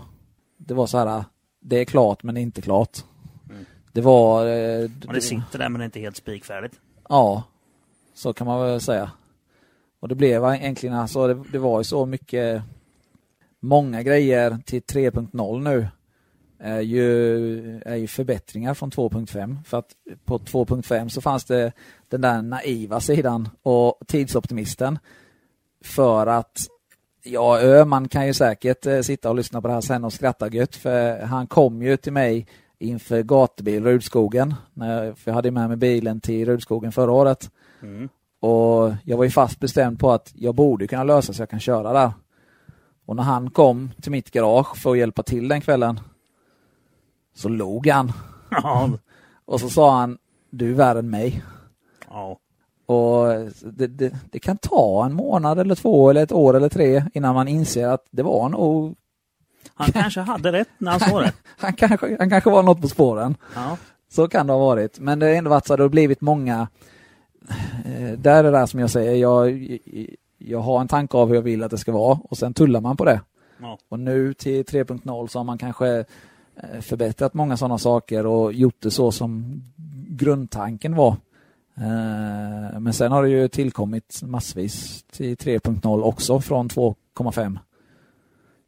det var så här det är klart men inte klart. Mm. Det var eh, Och det sitter där men det är inte helt spikfärdigt. Ja, så kan man väl säga. Och det blev egentligen alltså, det, det var ju så mycket, många grejer till 3.0 nu är ju, är ju förbättringar från 2.5. För att på 2.5 så fanns det den där naiva sidan och tidsoptimisten. För att, ja, Öman kan ju säkert eh, sitta och lyssna på det här sen och skratta gött. För han kom ju till mig inför gatubil Rudskogen. När jag, för jag hade med mig bilen till Rudskogen förra året. Mm. Och jag var ju fast bestämd på att jag borde kunna lösa så jag kan köra där. Och när han kom till mitt garage för att hjälpa till den kvällen så log han. (laughs) Och så sa han, du är värre än mig. ja. Och det, det, det kan ta en månad eller två eller ett år eller tre innan man inser att det var nog, Han kanske hade rätt när han sa det. (laughs) han kanske, han kanske var något på spåren. Ja. Så kan det ha varit. Men det har ändå varit så att det har blivit många... Eh, där är det där som jag säger, jag, jag har en tanke av hur jag vill att det ska vara och sen tullar man på det. Ja. Och nu till 3.0 så har man kanske eh, förbättrat många sådana saker och gjort det så som grundtanken var. Eh, Men sen har det ju tillkommit massvis till 3.0 också från 2.5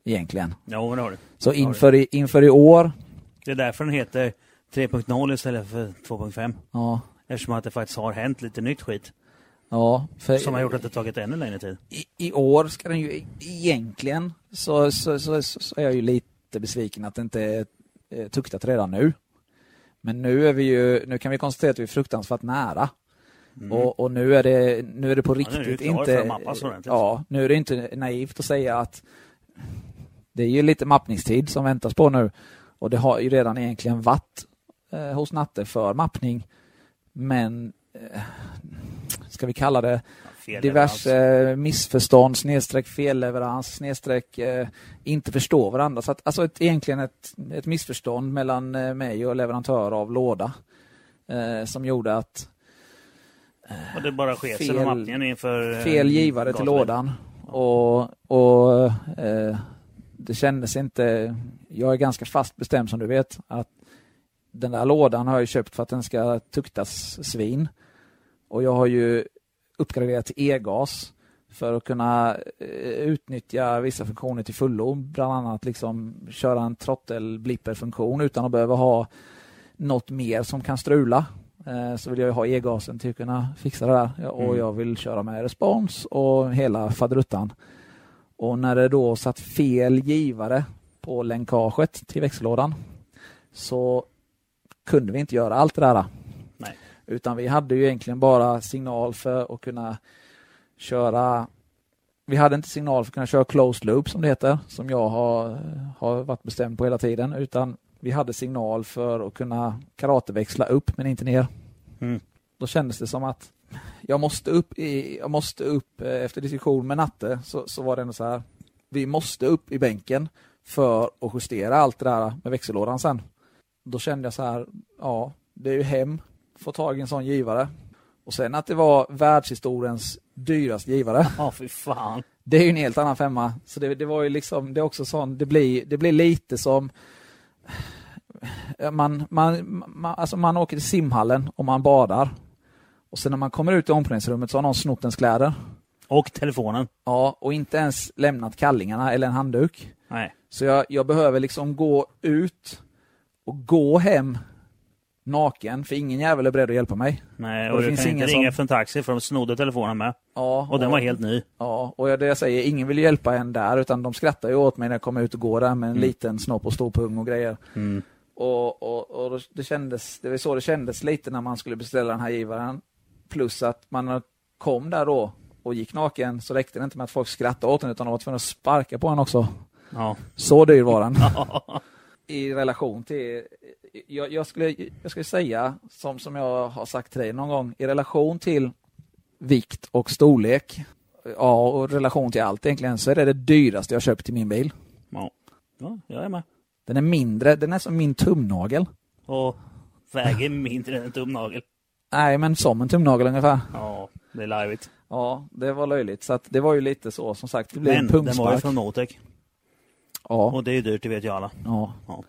egentligen. ja, men det har du. Så inför i, inför i år, Det är därför den heter 3.0 istället för 2.5. ja, Eftersom att det faktiskt har hänt lite nytt skit. ja för, Som har gjort att det tagit ännu längre tid. i, i år ska den ju e- egentligen så, så, så, så, är jag ju lite besviken att det inte är tuktat redan nu. Men nu är vi ju, nu kan vi konstatera att vi är fruktansvärt nära. Och, och nu är det, nu är det på Mm. nu är riktigt det inte, mappas ja, nu är det inte naivt att säga att det är ju lite mappningstid som väntas på nu. Och det har ju redan egentligen varit eh, hos Natte för mappning. Men eh, ska vi kalla det Fel diverse eh, missförstånd, snedstreck felleverans, snedstreck eh, inte förstå varandra. Så att, alltså ett, egentligen ett, ett missförstånd mellan eh, mig och leverantör av låda eh, som gjorde att Och det bara sig fel- med mappningen inför... eh, fel givare till lådan. Och, och eh, det kändes inte... Jag är ganska fast bestämd som du vet att den där lådan har jag köpt för att den ska tuktas svin. Och jag har ju uppgraderat till e-gas för att kunna eh, utnyttja vissa funktioner till fullo. Bland annat liksom köra en trottel-blipper-funktion utan att behöva ha något mer som kan strula. Eh, Så vill jag ju ha e-gasen till att kunna fixa det där. Och Mm. jag vill köra med respons och hela faderuttan. Och när det då satt fel givare på länkaget till växellådan så kunde vi inte göra allt det där. Nej. Utan vi hade ju egentligen bara signal för att kunna köra vi hade inte signal för att kunna köra closed loop som det heter, som jag har, har varit bestämd på hela tiden, utan vi hade signal för att kunna karateväxla upp men inte ner. Mm. Då kändes det som att jag måste upp, i, jag måste upp eh, efter diskussion med Natte så, så var det ändå så här, vi måste upp i bänken för att justera allt det där med växellådan sen. Då kände jag så här, ja, det är ju hem, få tag i en sån givare. Och sen att det var världshistoriens dyraste givare. (laughs) Ja, fy fan. Det är ju en helt annan femma. Så det, det var ju liksom, det är också sån, det blir, det blir lite som man, man, man, alltså man åker till simhallen och man badar. Och sen när man kommer ut i omklädningsrummet så har någon snott ens kläder. Och telefonen. Ja, och inte ens lämnat kallingarna eller en handduk. Nej. Så jag, jag behöver liksom gå ut och gå hem naken, för ingen jävel är beredd att hjälpa mig. Nej, Och och det du finns kan inte ingen ringa som- för en taxi för de snodde telefonen med. Ja, Och den var helt ny. Ja, och det jag säger, ingen vill hjälpa en där, utan de skrattar ju åt mig när jag kommer ut och går där med en Mm. liten snopp och stor pung och grejer. Mm. Och, och, och det kändes, det var så det kändes lite när man skulle beställa den här givaren. Plus att man kom där då och gick naken så räckte det inte med att folk skrattade åt en utan de var tvungna att sparka på en också. Ja. Så dyr var den. (laughs) I relation till, jag, jag, skulle, jag skulle säga, som, som jag har sagt till dig någon gång, i relation till vikt och storlek, ja, och relation till allt egentligen, så är det det dyraste jag köpt i min bil. Ja. ja, jag är med. Den är mindre, den är som min tumnagel. Och väger mindre än en tumnagel. Nej, men som en tumnagel ungefär. Ja, det är lajvigt. Ja, det var löjligt. Så det var ju lite så, som sagt, det blev Men en den var ju pungspark. från Notec. Ja, Och det är ju dyrt, det vet ju alla. ja. Ja.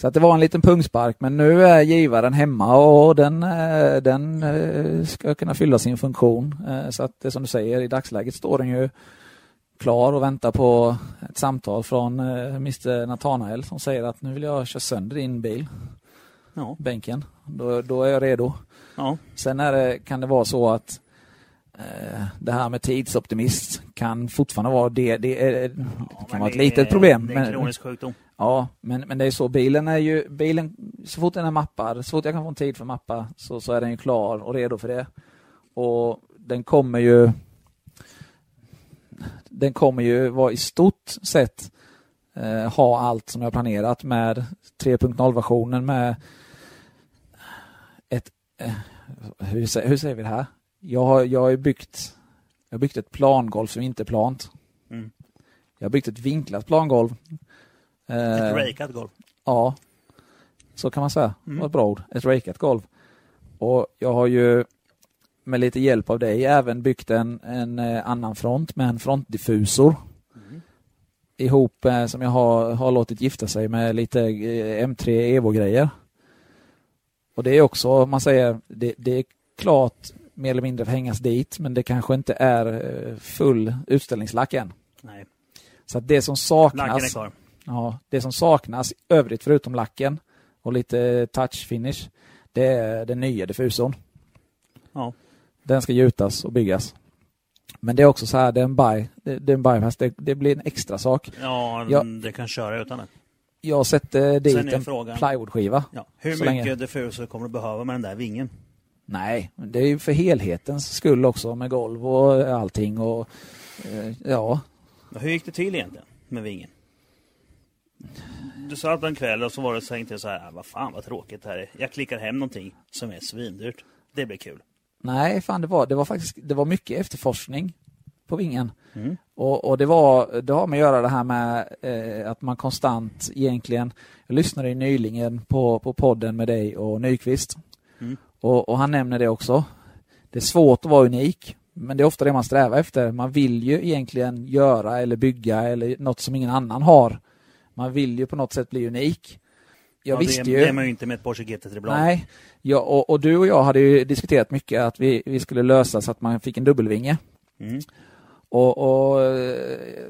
Så att det var en liten pungspark, men nu är givaren hemma och den, eh, den eh, ska kunna fylla sin funktion. Eh, Så att det som du säger, i dagsläget står den ju klar och väntar på ett samtal från Mr Nathanael som säger att nu vill jag köra sönder din bil, Ja. bänken. Då, då är jag redo. ja. Sen det, kan det vara så att det här med tidsoptimist kan fortfarande vara det. Det, är, det kan Men vara ett det litet problem. Det är en kronisk sjukdom. Ja, men, men det är så. Bilen är ju, bilen, så fort den är mappad, så fort jag kan få en tid för mappa så, så är den ju klar och redo för det. Och den kommer ju den kommer ju vara i stort sett eh, ha allt som jag planerat med 3.0-versionen med ett, eh, hur, hur säger vi det här? Jag har, jag har byggt, jag har byggt ett plangolv som inte är plant. Mm. Jag har byggt ett vinklat plangolv. Ett Eh, rakat golv. Ja, så kan man säga. Mm. ett bra ord. Ett rakat golv. Och jag har ju med lite hjälp av dig även byggt en, en eh, annan front med en frontdiffusor. Mm. Ihop eh, som jag har, har låtit gifta sig med lite eh, M3 Evo-grejer. Och det är också, man säger, det, det är klart mer eller mindre får hängas dit men det kanske inte är full utställningslack än. Nej, Så att det som saknas. Ja, det som saknas övrigt förutom lacken och lite touch finish, det är den nya diffusorn. Ja. Den ska gjutas och byggas. Men det är också så här, det är en buy, det, det är en buy fast det, det blir en extra sak. Ja, Ja. det kan köra utan det. Jag sätter dit en frågan- plywoodskiva. Ja. Hur mycket länge. diffuser kommer du behöva med den där vingen? Nej, det är ju för helhetens skull också med golv och allting och eh, ja, Hur gick det till egentligen med vingen? Du satt en kväll och så var det så tänkte jag så här, "Ah, vad fan vad tråkigt det här är. Jag klickar hem någonting som är svindyrt. Det blir kul. Nej, fan det var, det var faktiskt det var mycket efterforskning på vingen. Mm. Och, och det, var, det har med att göra det här med eh, att man konstant egentligen, jag lyssnade nyligen på, på podden med dig och Nyqvist Mm. och, och han nämner det också. Det är svårt att vara unik, men det är ofta det man strävar efter. Man vill ju egentligen göra eller bygga eller något som ingen annan har. Man vill ju på något sätt bli unik. Jag Ja, visste det, ju... det är man ju inte med ett Porsche GT3-blad. Nej, ja, och, och du och jag hade ju diskuterat mycket att vi, vi skulle lösa så att man fick en dubbelvinge. Mm. Och, och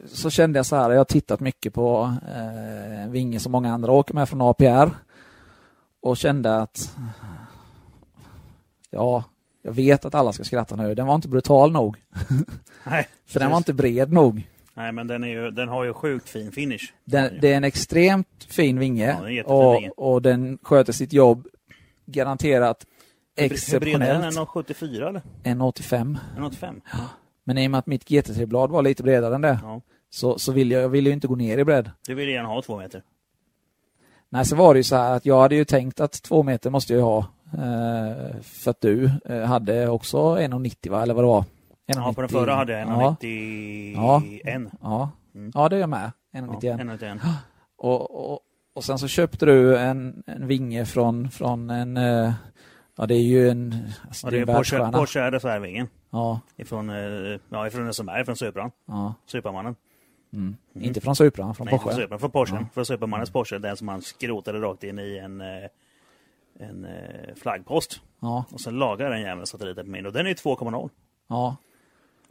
så kände jag så här, jag har tittat mycket på eh, vinge som många andra åker med från APR och kände att ja, jag vet att alla ska skratta nu. Den var inte brutal nog. Nej, (laughs) För den var inte bred nog. Nej, men den, är ju, den har ju sjukt fin finish. Den, det är en extremt fin vinge Ja, jättefin vinge. och, och den sköter sitt jobb garanterat Hur bred är den? exceptionellt. 1,74 eller? 1,85. 1,85? Men i och med att mitt GT3-blad var lite bredare än det Ja. så, så vill jag, jag ville ju inte gå ner i bredd. Du vill gärna ha två meter. Nej, så var det ju så här att jag hade ju tänkt att två meter måste jag ju ha. Eh, för att du eh, hade också 1,90 va, eller vad det var? Ja, på den förra hade jag Ja, 1,91. ja. Mm. ja, det är jag med. Ja, 1,91. 1,91. (gasps) Och, och, och sen så köpte du en, en vinge från, från en, eh, ja det är ju en, alltså, Ja, det är en Porsche. Porsche reservvingen. Ja, Ifrån, eh, ja, ifrån SMR, från Supran. ja. Supermannen. Mm. Inte från Supra, från Nej, från Porsche. Supran, från Porsche. Ja. Från Supermannens Porsche, den som han skrotade rakt in i en, eh, en eh, flaggpost. Ja, Och sen lagade den jäveln satelliten på min. Och den är ju 2,0. ja,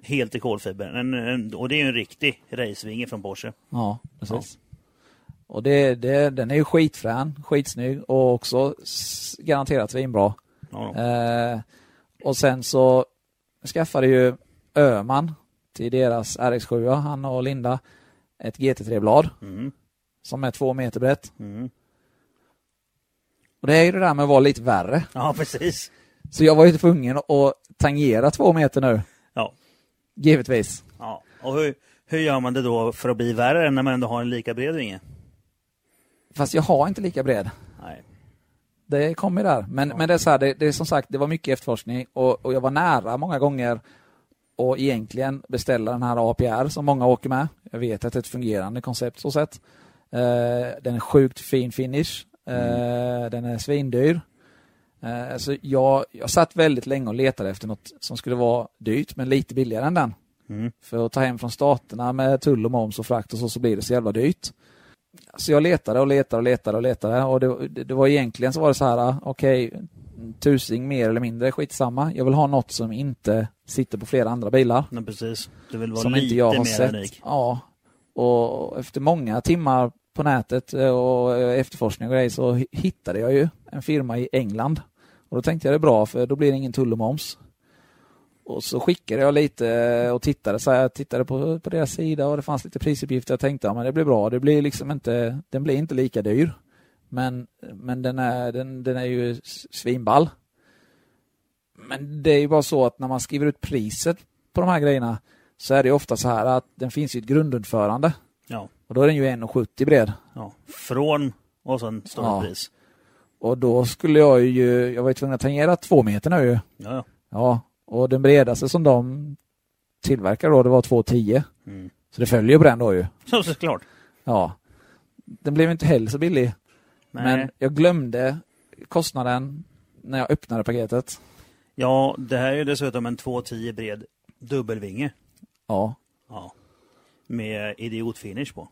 Helt i kolfiber. En, en, och det är ju en riktig racevinge från Porsche. ja, precis. Och det, det, den är ju skitfrän, skitsnygg och också garanterat svinbra. Ja. Eh, och sen så skaffade ju Öman till deras RX7, han och Linda, ett GT3-blad Mm, som är två meter brett. mm. Och det är ju det där med att vara lite värre. Ja, precis. Så jag var ju tvungen att tangera två meter nu, Ja. Givetvis. ja. Och hur, hur gör man det då för att bli värre när man ändå har en lika bred vinge? Fast jag har inte lika bred. Nej. det kommer där. Men, men det är så här, det, det är som sagt, det var mycket efterforskning och, och jag var nära många gånger och egentligen beställa den här APR som många åker med. Jag vet att det är ett fungerande koncept så sett. Eh, den är sjukt fin finish. Eh, Den är svindyr. Eh, så jag, jag satt väldigt länge och letade efter något som skulle vara dyrt men lite billigare än den. Mm. För att ta hem från staterna med tull och moms och frakt och så, så blir det så jävla dyrt. Så jag letade och letade och letade och letade och det, det, det var egentligen så var det så här, okej, tusing mer eller mindre, skitsamma. Jag vill ha något som inte sitter på flera andra bilar. Men precis. Du vill vara som lite inte jag har mer sett. unik. Ja. Och efter många timmar på nätet och efterforskning och grejer så hi- hittade jag ju en firma i England. Och då tänkte jag det är bra för då blir det ingen tull och moms. Och så skickade jag lite och tittade, så jag tittade på, på deras sida och det fanns lite prisuppgifter. Jag tänkte ja, men det blir bra, det blir liksom inte, den blir inte lika dyr. Men, men den, är, den, den är ju svinball. Men det är ju bara så att när man skriver ut priset på de här grejerna så är det ofta så här att den finns i ett grundutförande. Ja. Och då är den ju 1,70 bred. ja. Från och sen står Ja. pris. Och då skulle jag ju, jag var ju tvungen att tangera två meter nu ju. Ja, ja. Ja, och den bredaste som de tillverkar då, det var 2,10. Mm. Så det följer ju på den då ju. (laughs) Så såklart. Ja. Den blev inte heller så billig. Nej. Men jag glömde kostnaden när jag öppnade paketet. Ja, det här är ju dessutom en 2,10 bred dubbelvinge. Ja. Ja. Med idiotfinish på.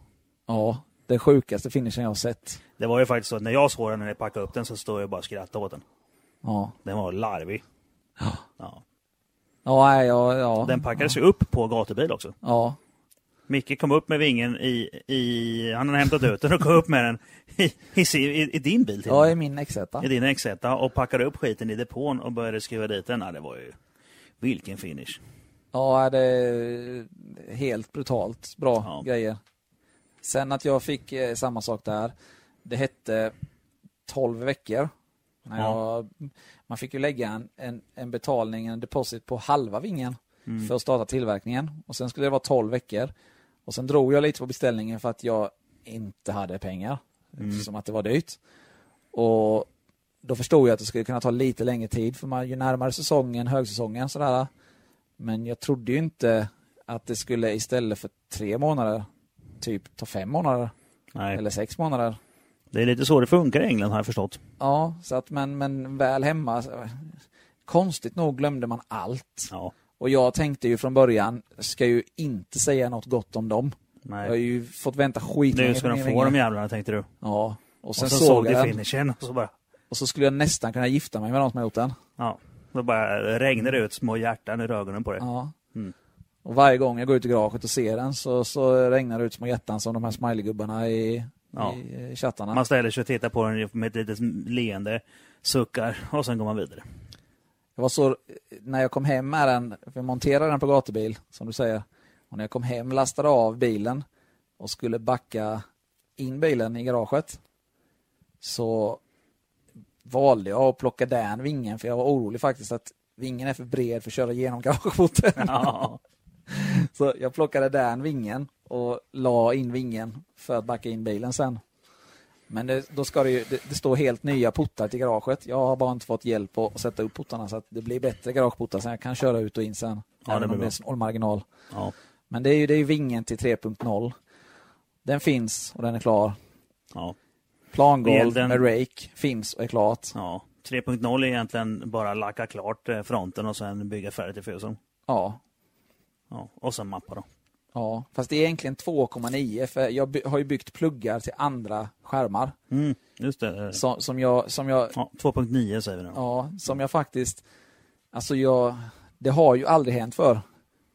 Ja. Den sjukaste finishen jag har sett. Det var ju faktiskt så att när jag såg den när jag packade upp den så stod jag bara och skrattade åt den. Ja. Den var larvig. Ja. Ja. Ja, ja, ja. Den packades ju upp på gatubil också. Ja. Micke kom upp med vingen i, i han har hämtat ut den och kom upp med den i, i, i, i din bil till Ja, i min X1. i din X1 och packade upp skiten i depån och började skruva dit den. Ja, det var ju vilken finish. Ja, det är helt brutalt bra Ja. grejer. Sen att jag fick eh, samma sak där. Det hette 12 veckor. När Ja. jag, man fick ju lägga en, en, en betalning, en deposit på halva vingen Mm. för att starta tillverkningen. Och sen skulle det vara 12 veckor. Och sen drog jag lite på beställningen för att jag inte hade pengar. Mm. Som att det var dyrt. Och då förstod jag att det skulle kunna ta lite längre tid för man ju närmare säsongen, högsäsongen sådär. Men jag trodde ju inte att det skulle istället för tre månader typ ta fem månader Nej, eller sex månader. det är lite så det funkar i England har jag förstått. Ja, så att men, men väl hemma. Konstigt nog glömde man allt. Ja, Och jag tänkte ju från början, ska ju inte säga något gott om dem. Jag har nej. ju fått vänta skitlänge Nu ska de få de jävlarna tänkte du. Ja. Och Och sen så såg jag finishen och så bara, Och så skulle jag nästan kunna gifta mig med de som har gjort den. ja. Då bara regnar det ut små hjärtan ur ögonen på dig. Ja. Mm. Och varje gång jag går ut i garaget och ser den så, så regnar det ut små hjärtan som de här smileygubbarna i, Ja. i, i chattarna. Man ställer sig och tittar på den med ett litet leende, suckar och sen går man vidare. Jag var så, när jag kom hem med den, för jag monterade den på gatubil, som du säger. Och när jag kom hem, lastade av bilen och skulle backa in bilen i garaget. Så valde jag att plocka den vingen, för jag var orolig faktiskt att vingen är för bred för att köra igenom garageporten. Ja. (laughs) Så jag plockade den vingen och la in vingen för att backa in bilen sen. Men det, då ska det ju, det, det står helt nya portar till garaget. Jag har bara inte fått hjälp att sätta upp portarna så att det blir bättre garageportar så jag kan köra ut och in sen. Ja, det även blir om det är snål marginal. Ja. Men det är ju det är ju vingen till 3.0. Den finns och den är klar. Ja. Plangolv Den- med rake finns och är klart. ja. 3.0 är egentligen bara lacka klart eh, fronten och sen bygga färdigt i fusen. Ja, Ja. Och sen mappa då. ja. Fast det är egentligen 2,9 för jag har ju byggt pluggar till andra skärmar. Mm, just det. Som, som jag, som jag Ja, 2.9 säger vi nu. Ja, som jag faktiskt... Alltså jag... Det har ju aldrig hänt för.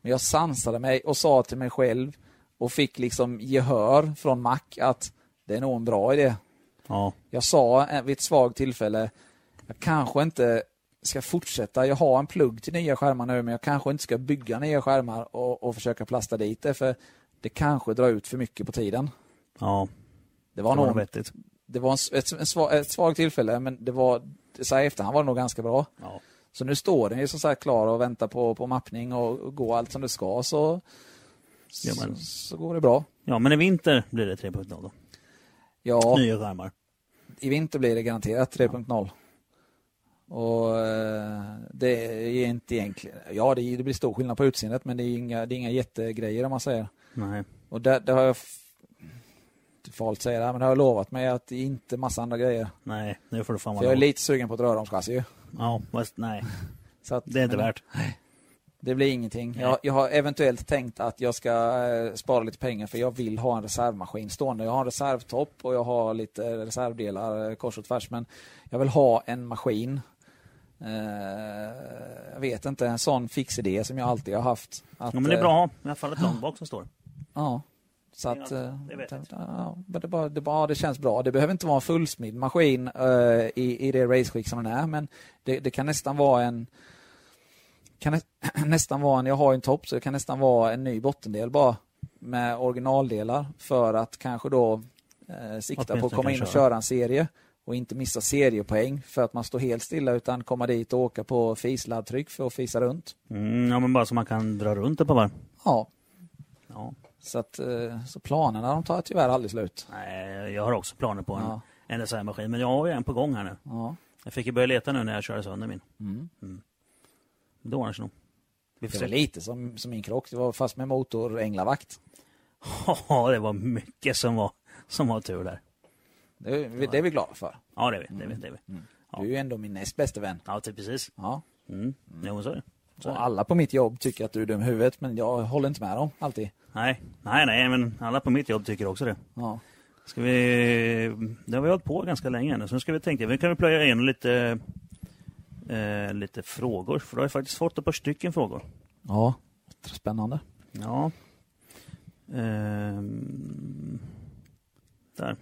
Men jag sansade mig och sa till mig själv och fick liksom gehör från Mac att det är nog en bra idé. Ja. Jag sa eh, vid ett svagt tillfälle, jag kanske inte ska fortsätta. Jag har en plugg till nya skärmar nu, men jag kanske inte ska bygga nya skärmar och, och försöka plasta dit det, för det kanske drar ut för mycket på tiden. Ja, Det var det var nog vettigt. det var en, ett, en svag, ett svagt tillfälle, men det var, så här efterhand var det nog ganska bra. Ja. Så nu står den ju som sagt klar och väntar på, på mappning och, och gå allt som det ska så, Ja, men- så, så går det bra. ja, men i vinter blir det 3.0 då. Ja, Nya skärmar. i vinter blir det garanterat 3.0. Och eh, det är inte egentligen, ja det, det blir stor skillnad på utseendet men det är inga, det är inga jättegrejer om man säger. Nej. Och det, det har jag, är farligt säga det här, men det har jag lovat mig att det är inte massa andra grejer. Nej, nu får du fan vara jag är lite sugen på ett röromschassi ju. Ja, fast nej. (laughs) Så att, Det är inte men värt. (laughs) Det blir ingenting. Jag, jag har eventuellt tänkt att jag ska eh, spara lite pengar för jag vill ha en reservmaskin stående. Jag har en reservtopp och jag har lite reservdelar eh, kors och tvärs men jag vill ha en maskin. Eh, jag vet inte, en sån fix idé som jag alltid har haft. Att, Ja, men det är eh, bra att ha. I alla fall ett långbak som står. Ja. Så att, eh, Det ja, det, bara, det, bara, det känns bra. Det behöver inte vara en fullsmidd maskin eh, i, i det raceskick som den är, men det, det kan nästan vara en kan nä, (clears throat) nästan vara en, jag har en topp, så det kan nästan vara en ny bottendel bara med originaldelar för att kanske då eh, sikta på att komma in och köra en serie och inte missa seriepoäng för att man står helt stilla utan komma dit och åka på fisladdtryck för att fisa runt. Mm, ja, men bara så man kan dra runt det på varv. Ja, Ja. så, att, eh, så planerna de tar tyvärr aldrig slut. Nej, jag har också planer på en, Ja. en reservmaskin, men jag har ju en på gång här nu. Ja. Jag fick ju börja leta nu när jag körde sönder min. Mm. Det ordnar sig nog. Vi får Det var se. lite som, som min krock. Det var fast med motor änglavakt. (laughs) Ja, det var mycket som var, som var tur där. Det, är- det är vi glada för. Ja, det är vi. Det är vi, det är vi. Du är ju ändå min näst bästa vän. Ja, typ precis. Ja. Mm. Jo, men så är det. Så Och det. alla på mitt jobb tycker att du är dum i huvudet, men jag håller inte med dem alltid. Nej, nej, nej, men alla på mitt jobb tycker också det. Ja. Ska vi... Det har vi hållit på ganska länge nu, så nu ska vi tänka. Vi kan väl plöja in lite, eh, lite frågor, för du har ju faktiskt fått ett par stycken frågor. ja. Spännande. Ja. Ehm, där.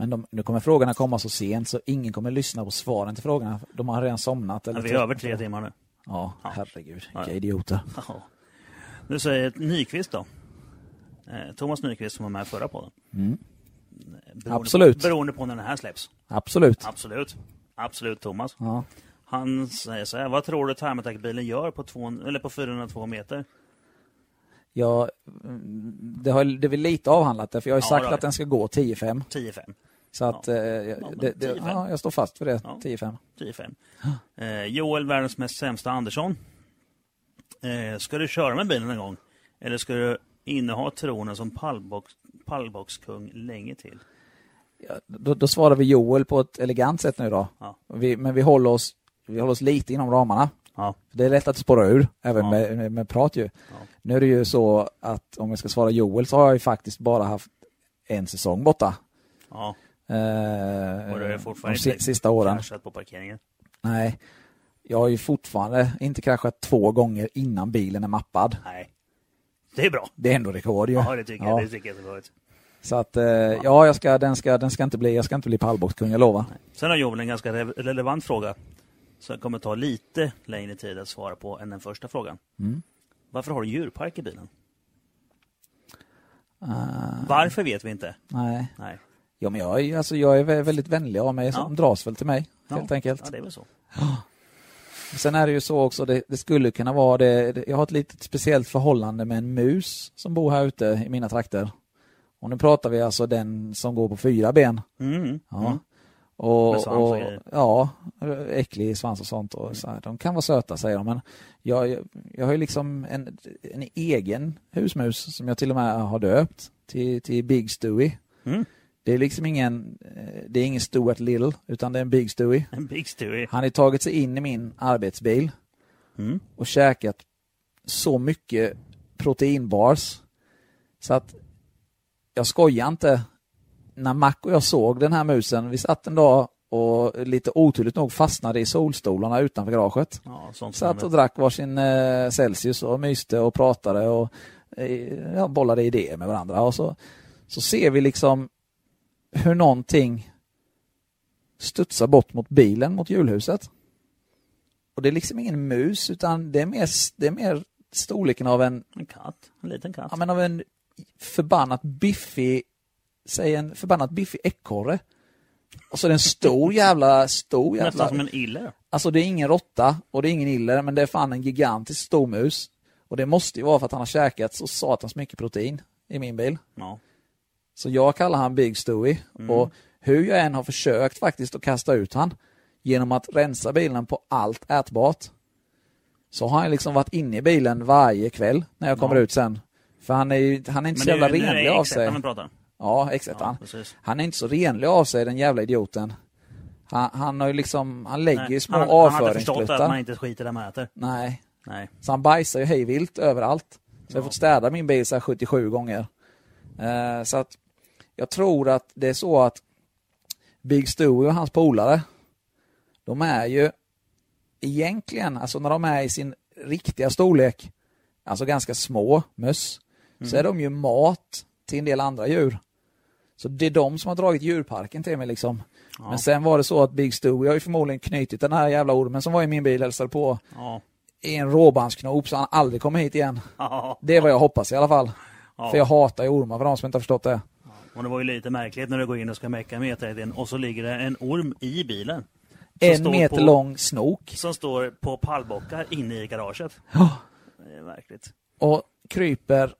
Men de, nu kommer frågorna komma så sent så ingen kommer lyssna på svaren till frågorna. De har redan somnat. Eller Ja, vi är över tre timmar nu. Ja, Ja. herregud. Ja. Vilka idioter. Jaha. Nu säger Nyqvist då. Eh, Thomas Nyqvist som var med förra podden. Mm. Beroende Absolut. På, beroende på när den här släpps. Absolut. Absolut. Absolut Thomas. Ja. Han säger så här, vad tror du Time-Attack-bilen gör på, två, eller på 402 meter? Jag, mm, det, har, det är väl lite avhandlat det, för jag har ju Ja, sagt att den ska gå 10-5. 10-5. Så att, eh, men det, det, 10-5. ja, jag står fast för det. Ja. 10-5. 10-5. Eh, Joel, världens mest sämsta Andersson. Eh, ska du köra med bilen en gång? Eller ska du inneha tronen som pallbox, pallboxkung länge till? Ja, då, då svarar vi Joel på ett elegant sätt nu då. Ja. Vi, men vi håller, oss, vi håller oss lite inom ramarna. Ja. Det är lätt att spåra ur, även Ja. med, med, med prat ju. Nu är det ju så att om jag ska svara Joel så har jag ju faktiskt bara haft en säsong borta. Ja, Eh, och du de fortfarande si, sista åren. kraschat på parkeringen. Nej. Jag har ju fortfarande inte kraschat två gånger innan bilen är mappad. Nej. Det är bra. Det är ändå rekord ju. Ja, det tycker Ja. jag. Det tycker jag är bra. Så att, eh, ja, jag ska, den, ska, den ska inte bli, jag ska inte bli pallboxkung, jag lovar. Sen har Joel en ganska re- relevant fråga. Som kommer ta lite längre tid att svara på än den första frågan. Mm. Varför har du djurpark i bilen? Eh, Varför vet vi inte. nej. Nej. Ja, men jag alltså, jag är vä- väldigt vänlig av mig, som Ja. dras väl till mig, Ja. helt enkelt. Ja, det är väl så. (gasps) Sen är det ju så också, det, det skulle kunna vara det, det, jag har ett litet speciellt förhållande med en mus som bor här ute i mina trakter. Och nu pratar vi alltså den som går på fyra ben. Mm. Ja. Mm. Och, Med svans och och, ja, äcklig svans och sånt. Och så här. De kan vara söta säger de, men jag, jag, jag har ju liksom en, en egen husmus som jag till och med har döpt till, till Big Stewie. Mm. Det är liksom ingen, eh, det är ingen Stuart Little, utan det är en Big Stewie. En Big Stewie. Han har tagit sig in i min arbetsbil Mm. och käkat så mycket proteinbars så att jag skojar inte. När Mac och jag såg den här musen, vi satt en dag och lite oturligt nog fastnade i solstolarna utanför garaget. Ja, Satt och drack varsin eh, Celsius och myste och pratade och eh, ja, bollade idéer med varandra. Och så, så ser vi liksom hur någonting studsar bort mot bilen, mot hjulhuset. Och det är liksom ingen mus utan det är mer, det är mer storleken av en, En katt. En liten katt. ja, men av en förbannat biffig, säg en förbannat biffig ekorre. Och så är det en stor jävla, stor jävla... Nästan som en iller. Alltså det är ingen råtta och det är ingen iller, men det är fan en gigantisk stor mus. Och det måste ju vara för att han har käkat så satans mycket protein i min bil. Ja. Så jag kallar han Big Stewie. Mm. Och hur jag än har försökt faktiskt att kasta ut han genom att rensa bilen på allt ätbart så har han liksom varit inne i bilen varje kväll när jag kommer Ja. ut sen. För han är, ju- han är inte Men så jävla renlig av X1 sig. Ja, X1. Ja, han. han är inte så renlig av sig den jävla idioten. Han, han har ju liksom, han lägger ju små han, han har inte förstått att man inte skiter där man äter. Nej, Nej. så han bajsar ju hejvilt överallt. Så jag har fått städa min bil så här 77 gånger. Eh, så att jag tror att det är så att Big Stewie och hans polare, de är ju egentligen, alltså när de är i sin riktiga storlek, alltså ganska små möss, så är de ju mat till en del andra djur. Så det är de som har dragit djurparken till mig liksom. Ja. Men sen var det så att Big Stewie har ju förmodligen knutit den här jävla ormen som var i min bil hälsade på Ja. i en råbandsknop så han aldrig kommer hit igen. Ja. Det är vad jag hoppas i alla fall. För jag hatar ju ormar för de som inte har förstått det. Och det var ju lite märkligt när du går in och ska mecka med E30 och så ligger det en orm i bilen. En meter på- lång snok. Som står på pallbockar inne i garaget. Ja. Det är märkligt. Och kryper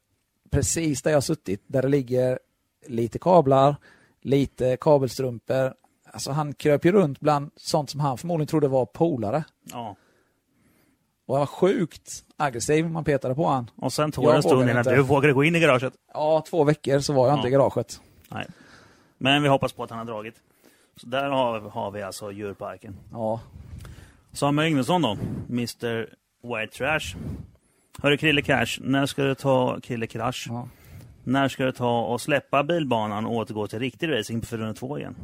precis där jag har suttit. Där det ligger lite kablar, lite kabelstrumpor. Alltså han kröp ju runt bland sånt som han förmodligen trodde var polare. Ja. Och han var sjukt aggressiv man petade på han. Och sen tog det en stund innan inte. du vågade gå in i garaget. Ja, två veckor så var jag inte Ja. i garaget. Nej. Men vi hoppas på att han har dragit. Så där har, har vi alltså djurparken. Ja. Samuel Yngvesson då, Mr White Trash. Hörru Krille Cash, när ska du ta Krille Crash? ja. När ska du ta och släppa bilbanan och återgå till riktig racing på 402 igen?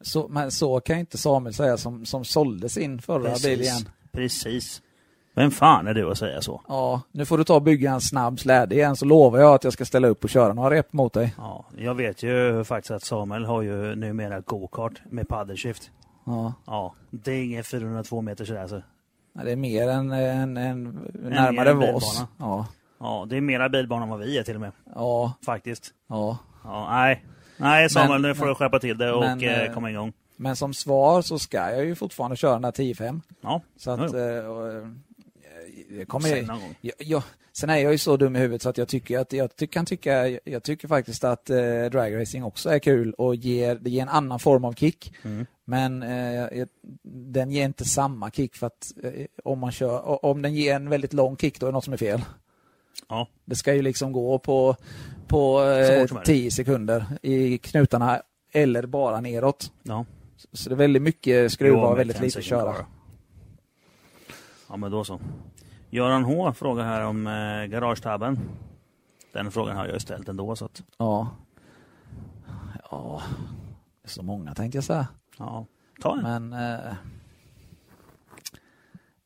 Så, men så kan ju inte Samuel säga som, som sålde sin förra bil igen. Precis. Vem fan är du att säga så? Ja, nu får du ta och bygga en snabb släde igen så lovar jag att jag ska ställa upp och köra några rep mot dig. Ja, jag vet ju faktiskt att Samuel har ju numera go-kart med paddelshift. Ja, Ja, det är ingen 402 meters racer. Nej, det är mer än, än, än närmare Vås. bilbana. Ja, Ja, det är mera bilbana än vad vi är till och med. ja, Faktiskt. ja. Ja, nej. Nej Samuel, Men- nu får du skärpa till det och men, eh, eh, komma igång. Men som svar så ska jag ju fortfarande köra den här 10-5. Ja, Så att... Eh, eh, jag kommer, sen någon gång. jag, jag, sen är jag ju så dum i huvudet så att jag tycker att jag ty, kan tycka, jag, jag tycker faktiskt att eh, dragracing också är kul och ger, det ger en annan form av kick. Mm. Men eh, den ger inte samma kick för att eh, om man kör, om den ger en väldigt lång kick då är det något som är fel. Ja, Det ska ju liksom gå på, på eh, fort som möjligt. 10 sekunder i knutarna eller bara neråt. ja. Så det är väldigt mycket skruva och väldigt 10 lite köra. Ja, men då så. Göran H frågar här om eh, garagetabben. Den frågan har jag ju ställt ändå så att, Ja. Ja, så många tänkte jag säga. ja. Ta en. Men eh,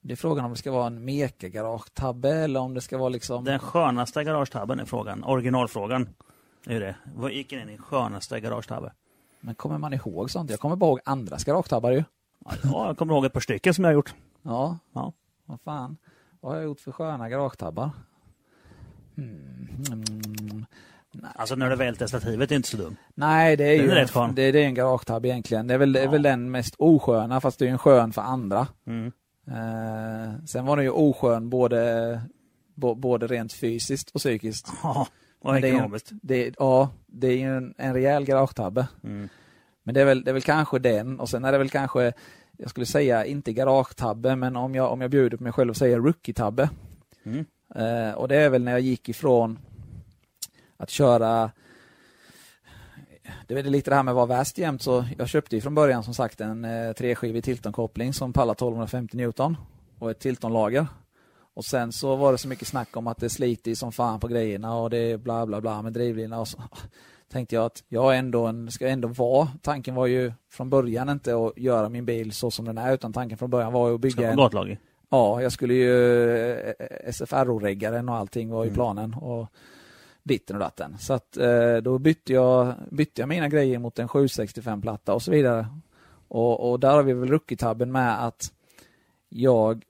det är frågan om det ska vara en meka-garagetabbe eller om det ska vara liksom... Den skönaste garagetabben är frågan. Originalfrågan. är det. Vad gick in i din skönaste garagetabbe? Men kommer man ihåg sånt? Jag kommer bara ihåg andras garagetabbar ju. Ja, jag kommer ihåg ett par stycken som jag har gjort. Ja, Ja. vad fan. Vad har jag gjort för sköna garagetabbar? Hmm. Mm. Alltså när du välter stativet är inte så dum. Nej, det är Den ju är rätt skön. det, det är en garagetab egentligen. Det är väl, det är Ja. väl den mest osköna, fast det är en skön för andra. Mm. Eh, sen var den ju oskön både, både rent fysiskt och psykiskt. Ja, och Men det är ju- ekonomiskt. Det, ja, det är ju en, en rejäl garagetabbe. Mm. Men det är, väl, det är väl kanske den och sen är det väl kanske, jag skulle säga inte garagetabbe, men om jag, om jag bjuder på mig själv och säger rookie-tabbe. Mm. Eh, och det är väl när jag gick ifrån att köra det är lite det här med att vara värst jämt så jag köpte ju från början som sagt en eh, treskivig Tilton-koppling som pallar 1250 Newton och ett Tilton-lager. Och sen så var det så mycket snack om att det sliter som fan på grejerna och det är bla bla bla med drivlina och så (laughs) tänkte jag att jag ändå en, ska ändå vara, tanken var ju från början inte att göra min bil så som den är utan tanken från början var ju att bygga en, gatlag i. Ja, jag skulle ju eh, SFRO-reggaren och allting var i Mm. planen. Och ditten och datten. Så att eh, då bytte jag, bytte jag mina grejer mot en 765-platta och så vidare. Och, och där har vi väl rookie-tabben med att jag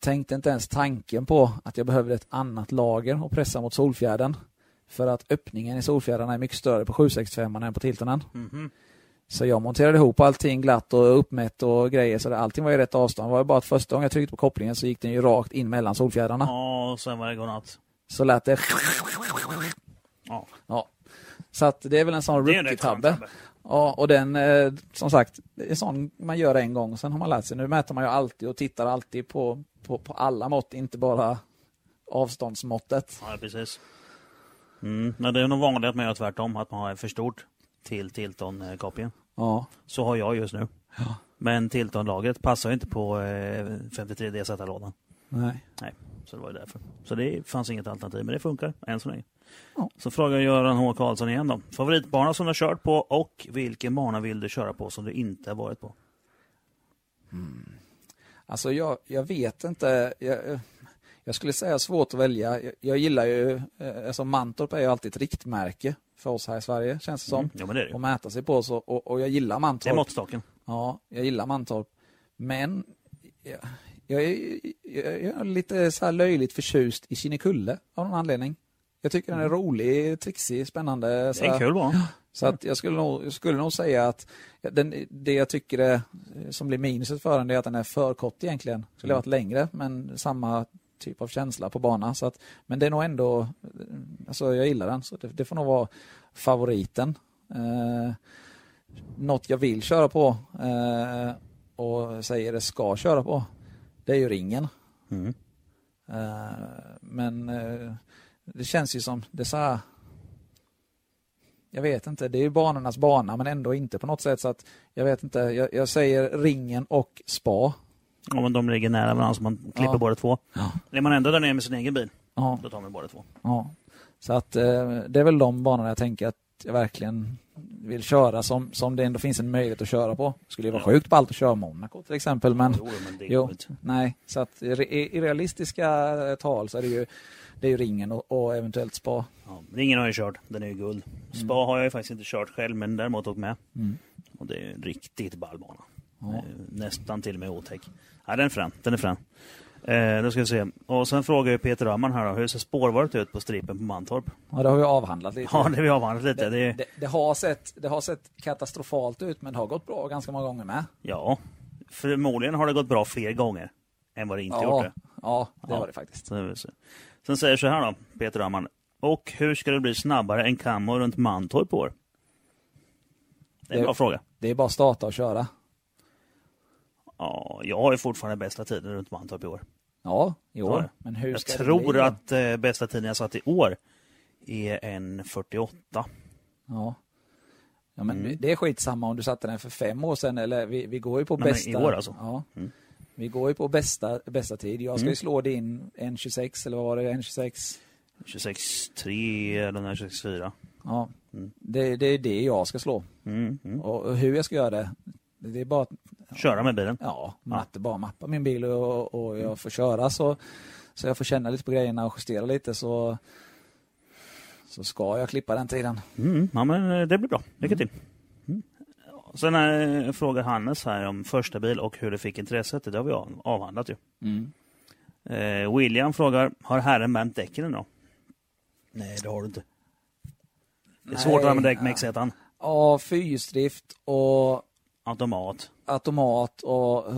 tänkte inte ens tanken på att jag behövde ett annat lager att pressa mot solfjärden. För att öppningen i solfjärdarna är mycket större på 765 än på Tiltonen. Mhm. Så jag monterade ihop allting glatt och uppmätt och grejer så det, allting var i rätt avstånd. Det var bara att första gången jag tryckte på kopplingen så gick den ju rakt in mellan solfjädrarna. Ja, och sen var det godnatt. Så lät det... Ja. Ja. Så att det är väl en sån rookie-tabbe. tabbe. Ja, och den, eh, som sagt, är sån man gör en gång och sen har man lärt sig. Nu mäter man ju alltid och tittar alltid på, på, på alla mått, inte bara avståndsmåttet. Ja, precis. Mm. Men det är nog vanligt att man gör tvärtom, att man har för stort till Tilton-kopien. Ja, Så har jag just nu. Ja. Men Tilton-lagret passar ju inte på eh, 53 DZ-lådan. nej. Nej, så det var ju därför. Så det fanns inget alternativ, men det funkar än så länge. Ja. Så frågar Göran H. Karlsson igen då. Favoritbana som du har kört på och vilken bana vill du köra på som du inte har varit på? Alltså jag, jag vet inte. Jag, jag skulle säga svårt att välja. Jag, jag gillar ju, eh, alltså Mantorp är ju alltid ett riktmärke för oss här i Sverige, känns det som. Mm. Ja, men det är det Att mäta sig på så, och, och jag gillar Det är Mantorp. måttstocken. Ja, jag gillar Mantorp. Men jag, jag, är, jag är lite så här löjligt förtjust i Kinnekulle av någon anledning. Jag tycker den är rolig, trixig, spännande. Det Så, är en här. kul så att jag skulle nog, jag skulle nog säga att den, det jag tycker är, som blir minuset för den det är att den är för kort egentligen. Skulle ha varit längre, men samma typ av känsla på banan. Så att, men det är nog ändå, alltså jag gillar den, så det, det får nog vara favoriten. Eh, något jag vill köra på eh, och säger det ska köra på, det är ju ringen. Mm. Eh, men eh, det känns ju som, det är så här, jag vet inte, det är ju banornas bana men ändå inte på något sätt så att jag vet inte, jag, jag säger ringen och spa. Ja, men de ligger nära varandra så man klipper Ja. båda två. Ja. Är man ändå där nere med sin egen bil, Ja, då tar man båda två. ja. Så att eh, det är väl de banorna jag tänker att jag verkligen vill köra som, som det ändå finns en möjlighet att köra på. Skulle ju vara Ja. sjukt ballt att köra Monaco till exempel men Jo, men Jo. Nej, så att i i realistiska tal så är det ju, det är ju ringen och, och eventuellt spa. Ja, ringen har jag kört, den är ju guld. Spa har jag ju faktiskt inte kört själv, men däremot åkt med. Mm. Och det är en riktigt ball bana. Ja. Nästan till och med otäck. Ja, den är frän. Den är frän. Eh, då ska vi se. Och sen frågar ju Peter Öhman här då, hur ser spårvaret ut på stripen på Mantorp? Ja, det har vi avhandlat lite. Ja, det har vi avhandlat lite. det, Det, det, det, har sett, det har sett katastrofalt ut men det har gått bra ganska många gånger med. ja, förmodligen har det gått bra fler gånger än vad det inte gjort Ja, det. ja, det Ja. har det faktiskt. Så se. Sen säger så här då, Peter Öhman. Och hur ska det bli snabbare än Kammo runt Mantorp år? Det är en Det- bra fråga. Det är bara att starta och köra. Ja, jag har ju fortfarande bästa tiden runt Mantorp i år. Ja, i år. Men hur Jag ska tror det bli att eh, bästa tiden jag satt i år är en 48. Ja. Ja, men Mm. det är skitsamma om du satte den för fem år sedan eller vi, vi går ju på Nej, men bästa. i år alltså. Ja. Mm. Vi går ju på bästa, bästa tid. Jag ska Mm. ju slå din 1.26 eller vad var det? 1.26? 26-3 eller 26-4. Ja. Mm. Det, det är det jag ska slå. Mm, mm. Och, hur jag ska göra det, det är bara att Köra med bilen. Ja, matte, bara mappa min bil och, och jag får köra så, så jag får känna lite på grejerna och justera lite så, så ska jag klippa den tiden. Mm, ja, men eh, det blir bra. Lycka till. Sen eh, frågar Hannes här om första bil och hur det fick intresset. Det har vi av- avhandlat ju. Mm. Eh, William frågar, har herren vänt däcken ännu? Nej, det har du inte. Det är svårt att värma däck med X1. Ja, fyrhjulsdrift och Automat. automat och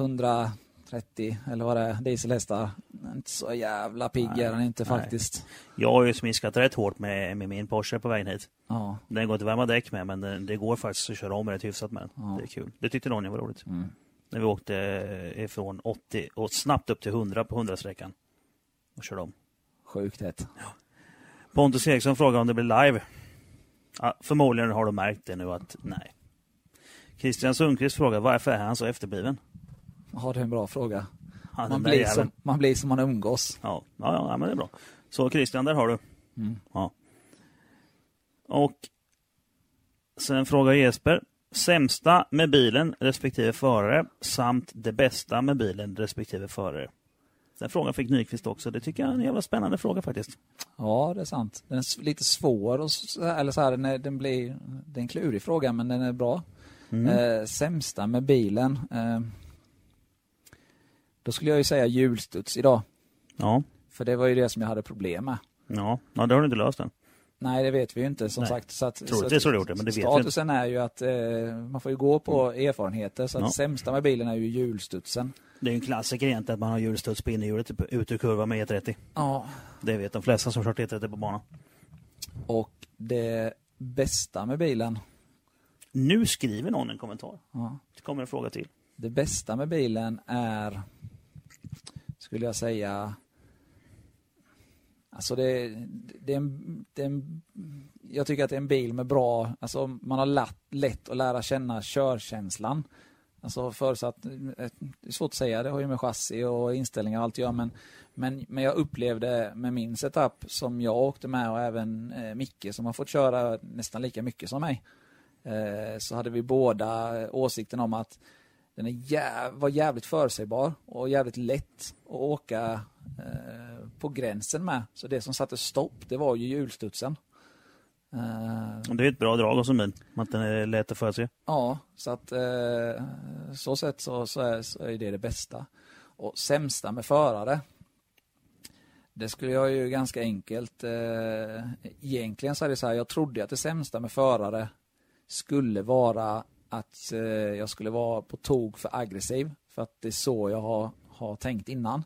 130 eller vad det är, dieselhästar. Inte så jävla pigg är den inte faktiskt. Jag har ju smiskat rätt hårt med, med min Porsche på vägen hit. Ja. Den går inte att värma däck med, men det, det går faktiskt att köra om rätt hyfsat med den. Ja. Det är kul. Det tyckte Ronja var roligt. Mm. När vi åkte eh, ifrån 80 och snabbt upp till 100 på 100-sträckan. Och körde om. Sjukt hett. Pontus Eriksson frågar om det blir live. Ja, förmodligen har du märkt det nu att nej. Christian Sundqvist frågar varför är han så efterbliven? Ja, det är en bra fråga. Han, Man blir, som, man blir som man umgås. Ja, ja, ja, men det är bra. Så Christian, där har du. Mm. Ja. Och sen frågar Jesper. Sämsta med bilen respektive förare samt det bästa med bilen respektive förare. Den frågan fick Nyqvist också. Det tycker jag är en jävla spännande fråga faktiskt. Ja, det är sant. Den är lite svår, och så, eller så här, den, är, den blir, det är en klurig fråga, men den är bra. Mm. Eh, sämsta med bilen? Eh, då skulle jag ju säga hjulstuds idag. Ja. För det var ju det som jag hade problem med. Ja. ja, det har du inte löst än. Nej, det vet vi ju inte som Nej. sagt. Så att, Troligtvis så har du gjort det, men det vet vi Statusen är ju att eh, man får ju gå på erfarenheter. Så att Ja. sämsta med bilen är ju hjulstudsen. Det är ju en klassiker egentligen att man har hjulstuds på innerhjulet typ ut ur kurva med E30. Ja. Det vet de flesta som kört E30 på banan. Och det bästa med bilen? Nu skriver någon en kommentar. Ja. Det kommer en fråga till. Det bästa med bilen är, skulle jag säga, alltså det, det, är en, det är en, jag tycker att det är en bil med bra, alltså man har lätt, lätt att lära känna körkänslan. Alltså förutsatt, eh, det är svårt att säga, det har ju med chassi och inställningar och allt att göra, men, men, men jag upplevde med min setup som jag åkte med och även eh, Micke som har fått köra nästan lika mycket som mig, eh, så hade vi båda åsikten om att den är jä var jävligt förutsägbar och jävligt lätt att åka eh, på gränsen med. Så det som satte stopp, det var ju hjulstudsen. Och det är ett bra drag en bil, att den är lätt att förutse. Ja, så att eh, så sätt så, så, är, så är det det bästa. Och sämsta med förare, det skulle jag ju ganska enkelt. Eh, egentligen så är det så här, jag trodde att det sämsta med förare skulle vara att eh, jag skulle vara på tog för aggressiv. För att det är så jag har, har tänkt innan.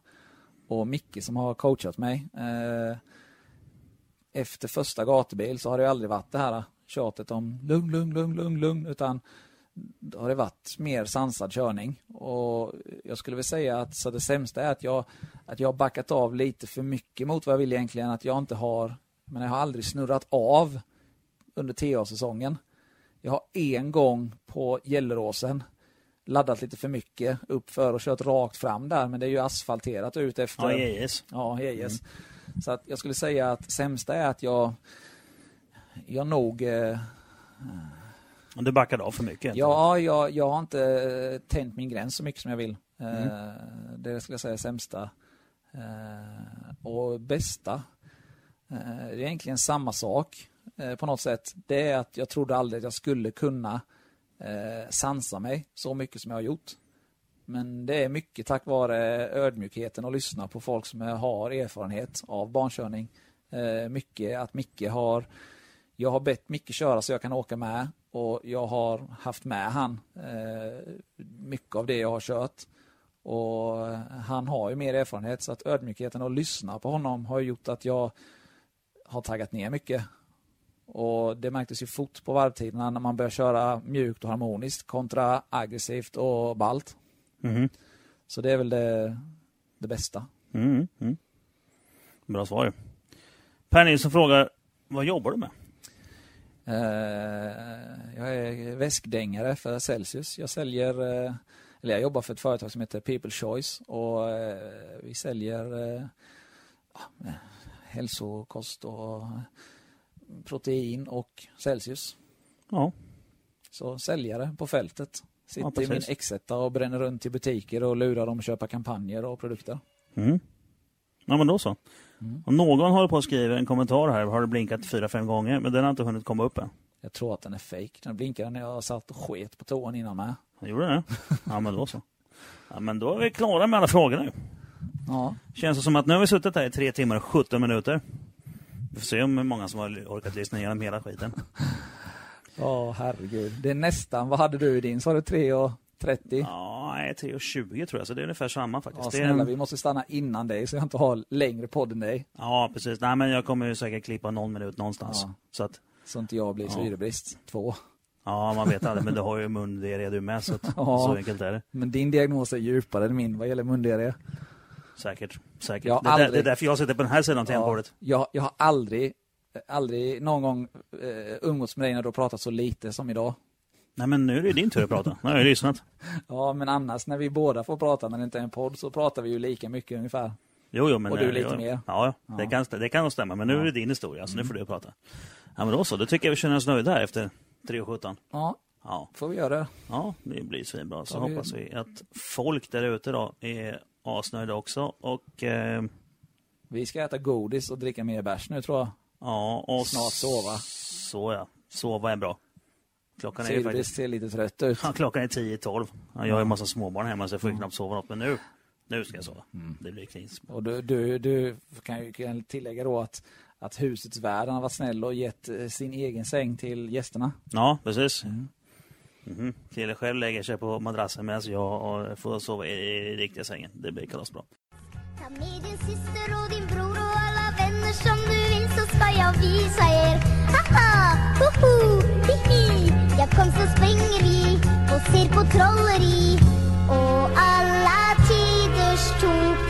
Och Micke som har coachat mig. Eh, efter första gatubil så har det aldrig varit det här tjatet om lugn, lugn, lugn, lugn, lugn. Utan då har det varit mer sansad körning. Och jag skulle väl säga att så det sämsta är att jag, att jag har backat av lite för mycket mot vad jag vill egentligen. Att jag inte har, men jag har aldrig snurrat av under TA-säsongen. Jag har en gång på Gelleråsen laddat lite för mycket uppför och kört rakt fram där, men det är ju asfalterat ut efter... Ja, yes. Ja, yes. Mm. Så att jag skulle säga att sämsta är att jag, jag nog... Eh, du backade av för mycket? Ja, jag, jag har inte eh, tänt min gräns så mycket som jag vill. Mm. Eh, det skulle jag säga är sämsta. Eh, och bästa, eh, det är egentligen samma sak eh, på något sätt. Det är att jag trodde aldrig att jag skulle kunna eh, sansa mig så mycket som jag har gjort. Men det är mycket tack vare ödmjukheten och lyssna på folk som har erfarenhet av barnkörning. Eh, mycket att Micke har jag har bett Micke köra så jag kan åka med och jag har haft med han eh, mycket av det jag har kört. Och han har ju mer erfarenhet så att ödmjukheten och lyssna på honom har gjort att jag har taggat ner mycket. Och det märktes ju fort på varvtiderna när man börjar köra mjukt och harmoniskt kontra aggressivt och balt. Mm. Så det är väl det, det bästa. Mm. Mm. Bra svar. Per Nilsson frågar, vad jobbar du med? Uh, jag är väskdängare för Celsius. Jag säljer, uh, eller jag jobbar för ett företag som heter People Choice och uh, vi säljer hälsokost och protein och Celsius. Ja. Så säljare på fältet. Sitter Ja, i min x och bränner runt i butiker och lurar dem att köpa kampanjer och produkter. Mm. Ja men då så. Mm. Och någon håller på att skriva en kommentar här, har det blinkat fyra, fem gånger, men den har inte hunnit komma upp än. Jag tror att den är fake. Den blinkade när jag satt och sket på toan innan med. Jag gjorde det? Ja men då så. Ja men då är vi klara med alla frågor nu. Ja, Känns det som att nu har vi suttit här i tre timmar och 17 minuter. Vi får se om hur många som har orkat lyssna igenom hela skiten. (laughs) ja herregud. Det är nästan, vad hade du i din? Sa du 3 och 30? Ja, nej, 3.20 tror jag, så det är ungefär samma faktiskt. Ja, snälla, en- vi måste stanna innan dig så jag inte har längre podd än dig. Ja, precis. Nej, men jag kommer ju säkert klippa någon minut någonstans. Ja. Så att, Så inte jag blir Ja. syrebrist. Två. ja, man vet aldrig, men du har ju mundiarré du med, så, att, (laughs) Ja. så enkelt är det. Men din diagnos är djupare än min vad gäller mundiarré. Säkert. säkert. Det, är där, aldrig- det är därför jag sitter på den här sidan tangentbordet. jag, jag har aldrig, aldrig någon gång eh, umgåtts med dig när du har pratat så lite som idag. Nej, men nu är det din tur att prata. Nu har jag lyssnat. (laughs) Ja, men annars när vi båda får prata när det inte är en podd så pratar vi ju lika mycket ungefär. Jo, jo, men... Och du eh, lite jo, mer. Ja, Ja. Det, kan, det kan nog stämma. Men nu är det din historia, så nu får du prata. Ja, men då så. Då tycker jag vi känner oss nöjda här efter 3.17. Ja, Ja. får vi göra det. Ja, det blir svinbra. Så Ja, vi- hoppas vi att folk där ute då är asnöjda också. Och eh, Vi ska äta godis och dricka mer bärs nu tror jag. ja, och Snart sova. Så ja, sova är bra. Klockan är ju Syrebrist faktiskt ser lite trött ut. ja, klockan är 10-12. Ja, jag har ju en massa småbarn hemma så jag får ju knappt sova något. Men nu, nu ska jag sova. Mm. Det blir kris. Och du, du, du kan ju kan tillägga då att, att husets värd har varit snäll och gett eh, sin egen säng till gästerna. Ja, precis. Mm. Mm -hmm. Krille själv lägger sig på madrassen medan jag får sova i, i riktiga sängen. Det blir kalasbra. Ta med din syster och din bror och alla vänner som du vill så ska jag visa er. Haha, hoho, hihi. Jag kom så springer i och ser på trolleri och alla tiders tok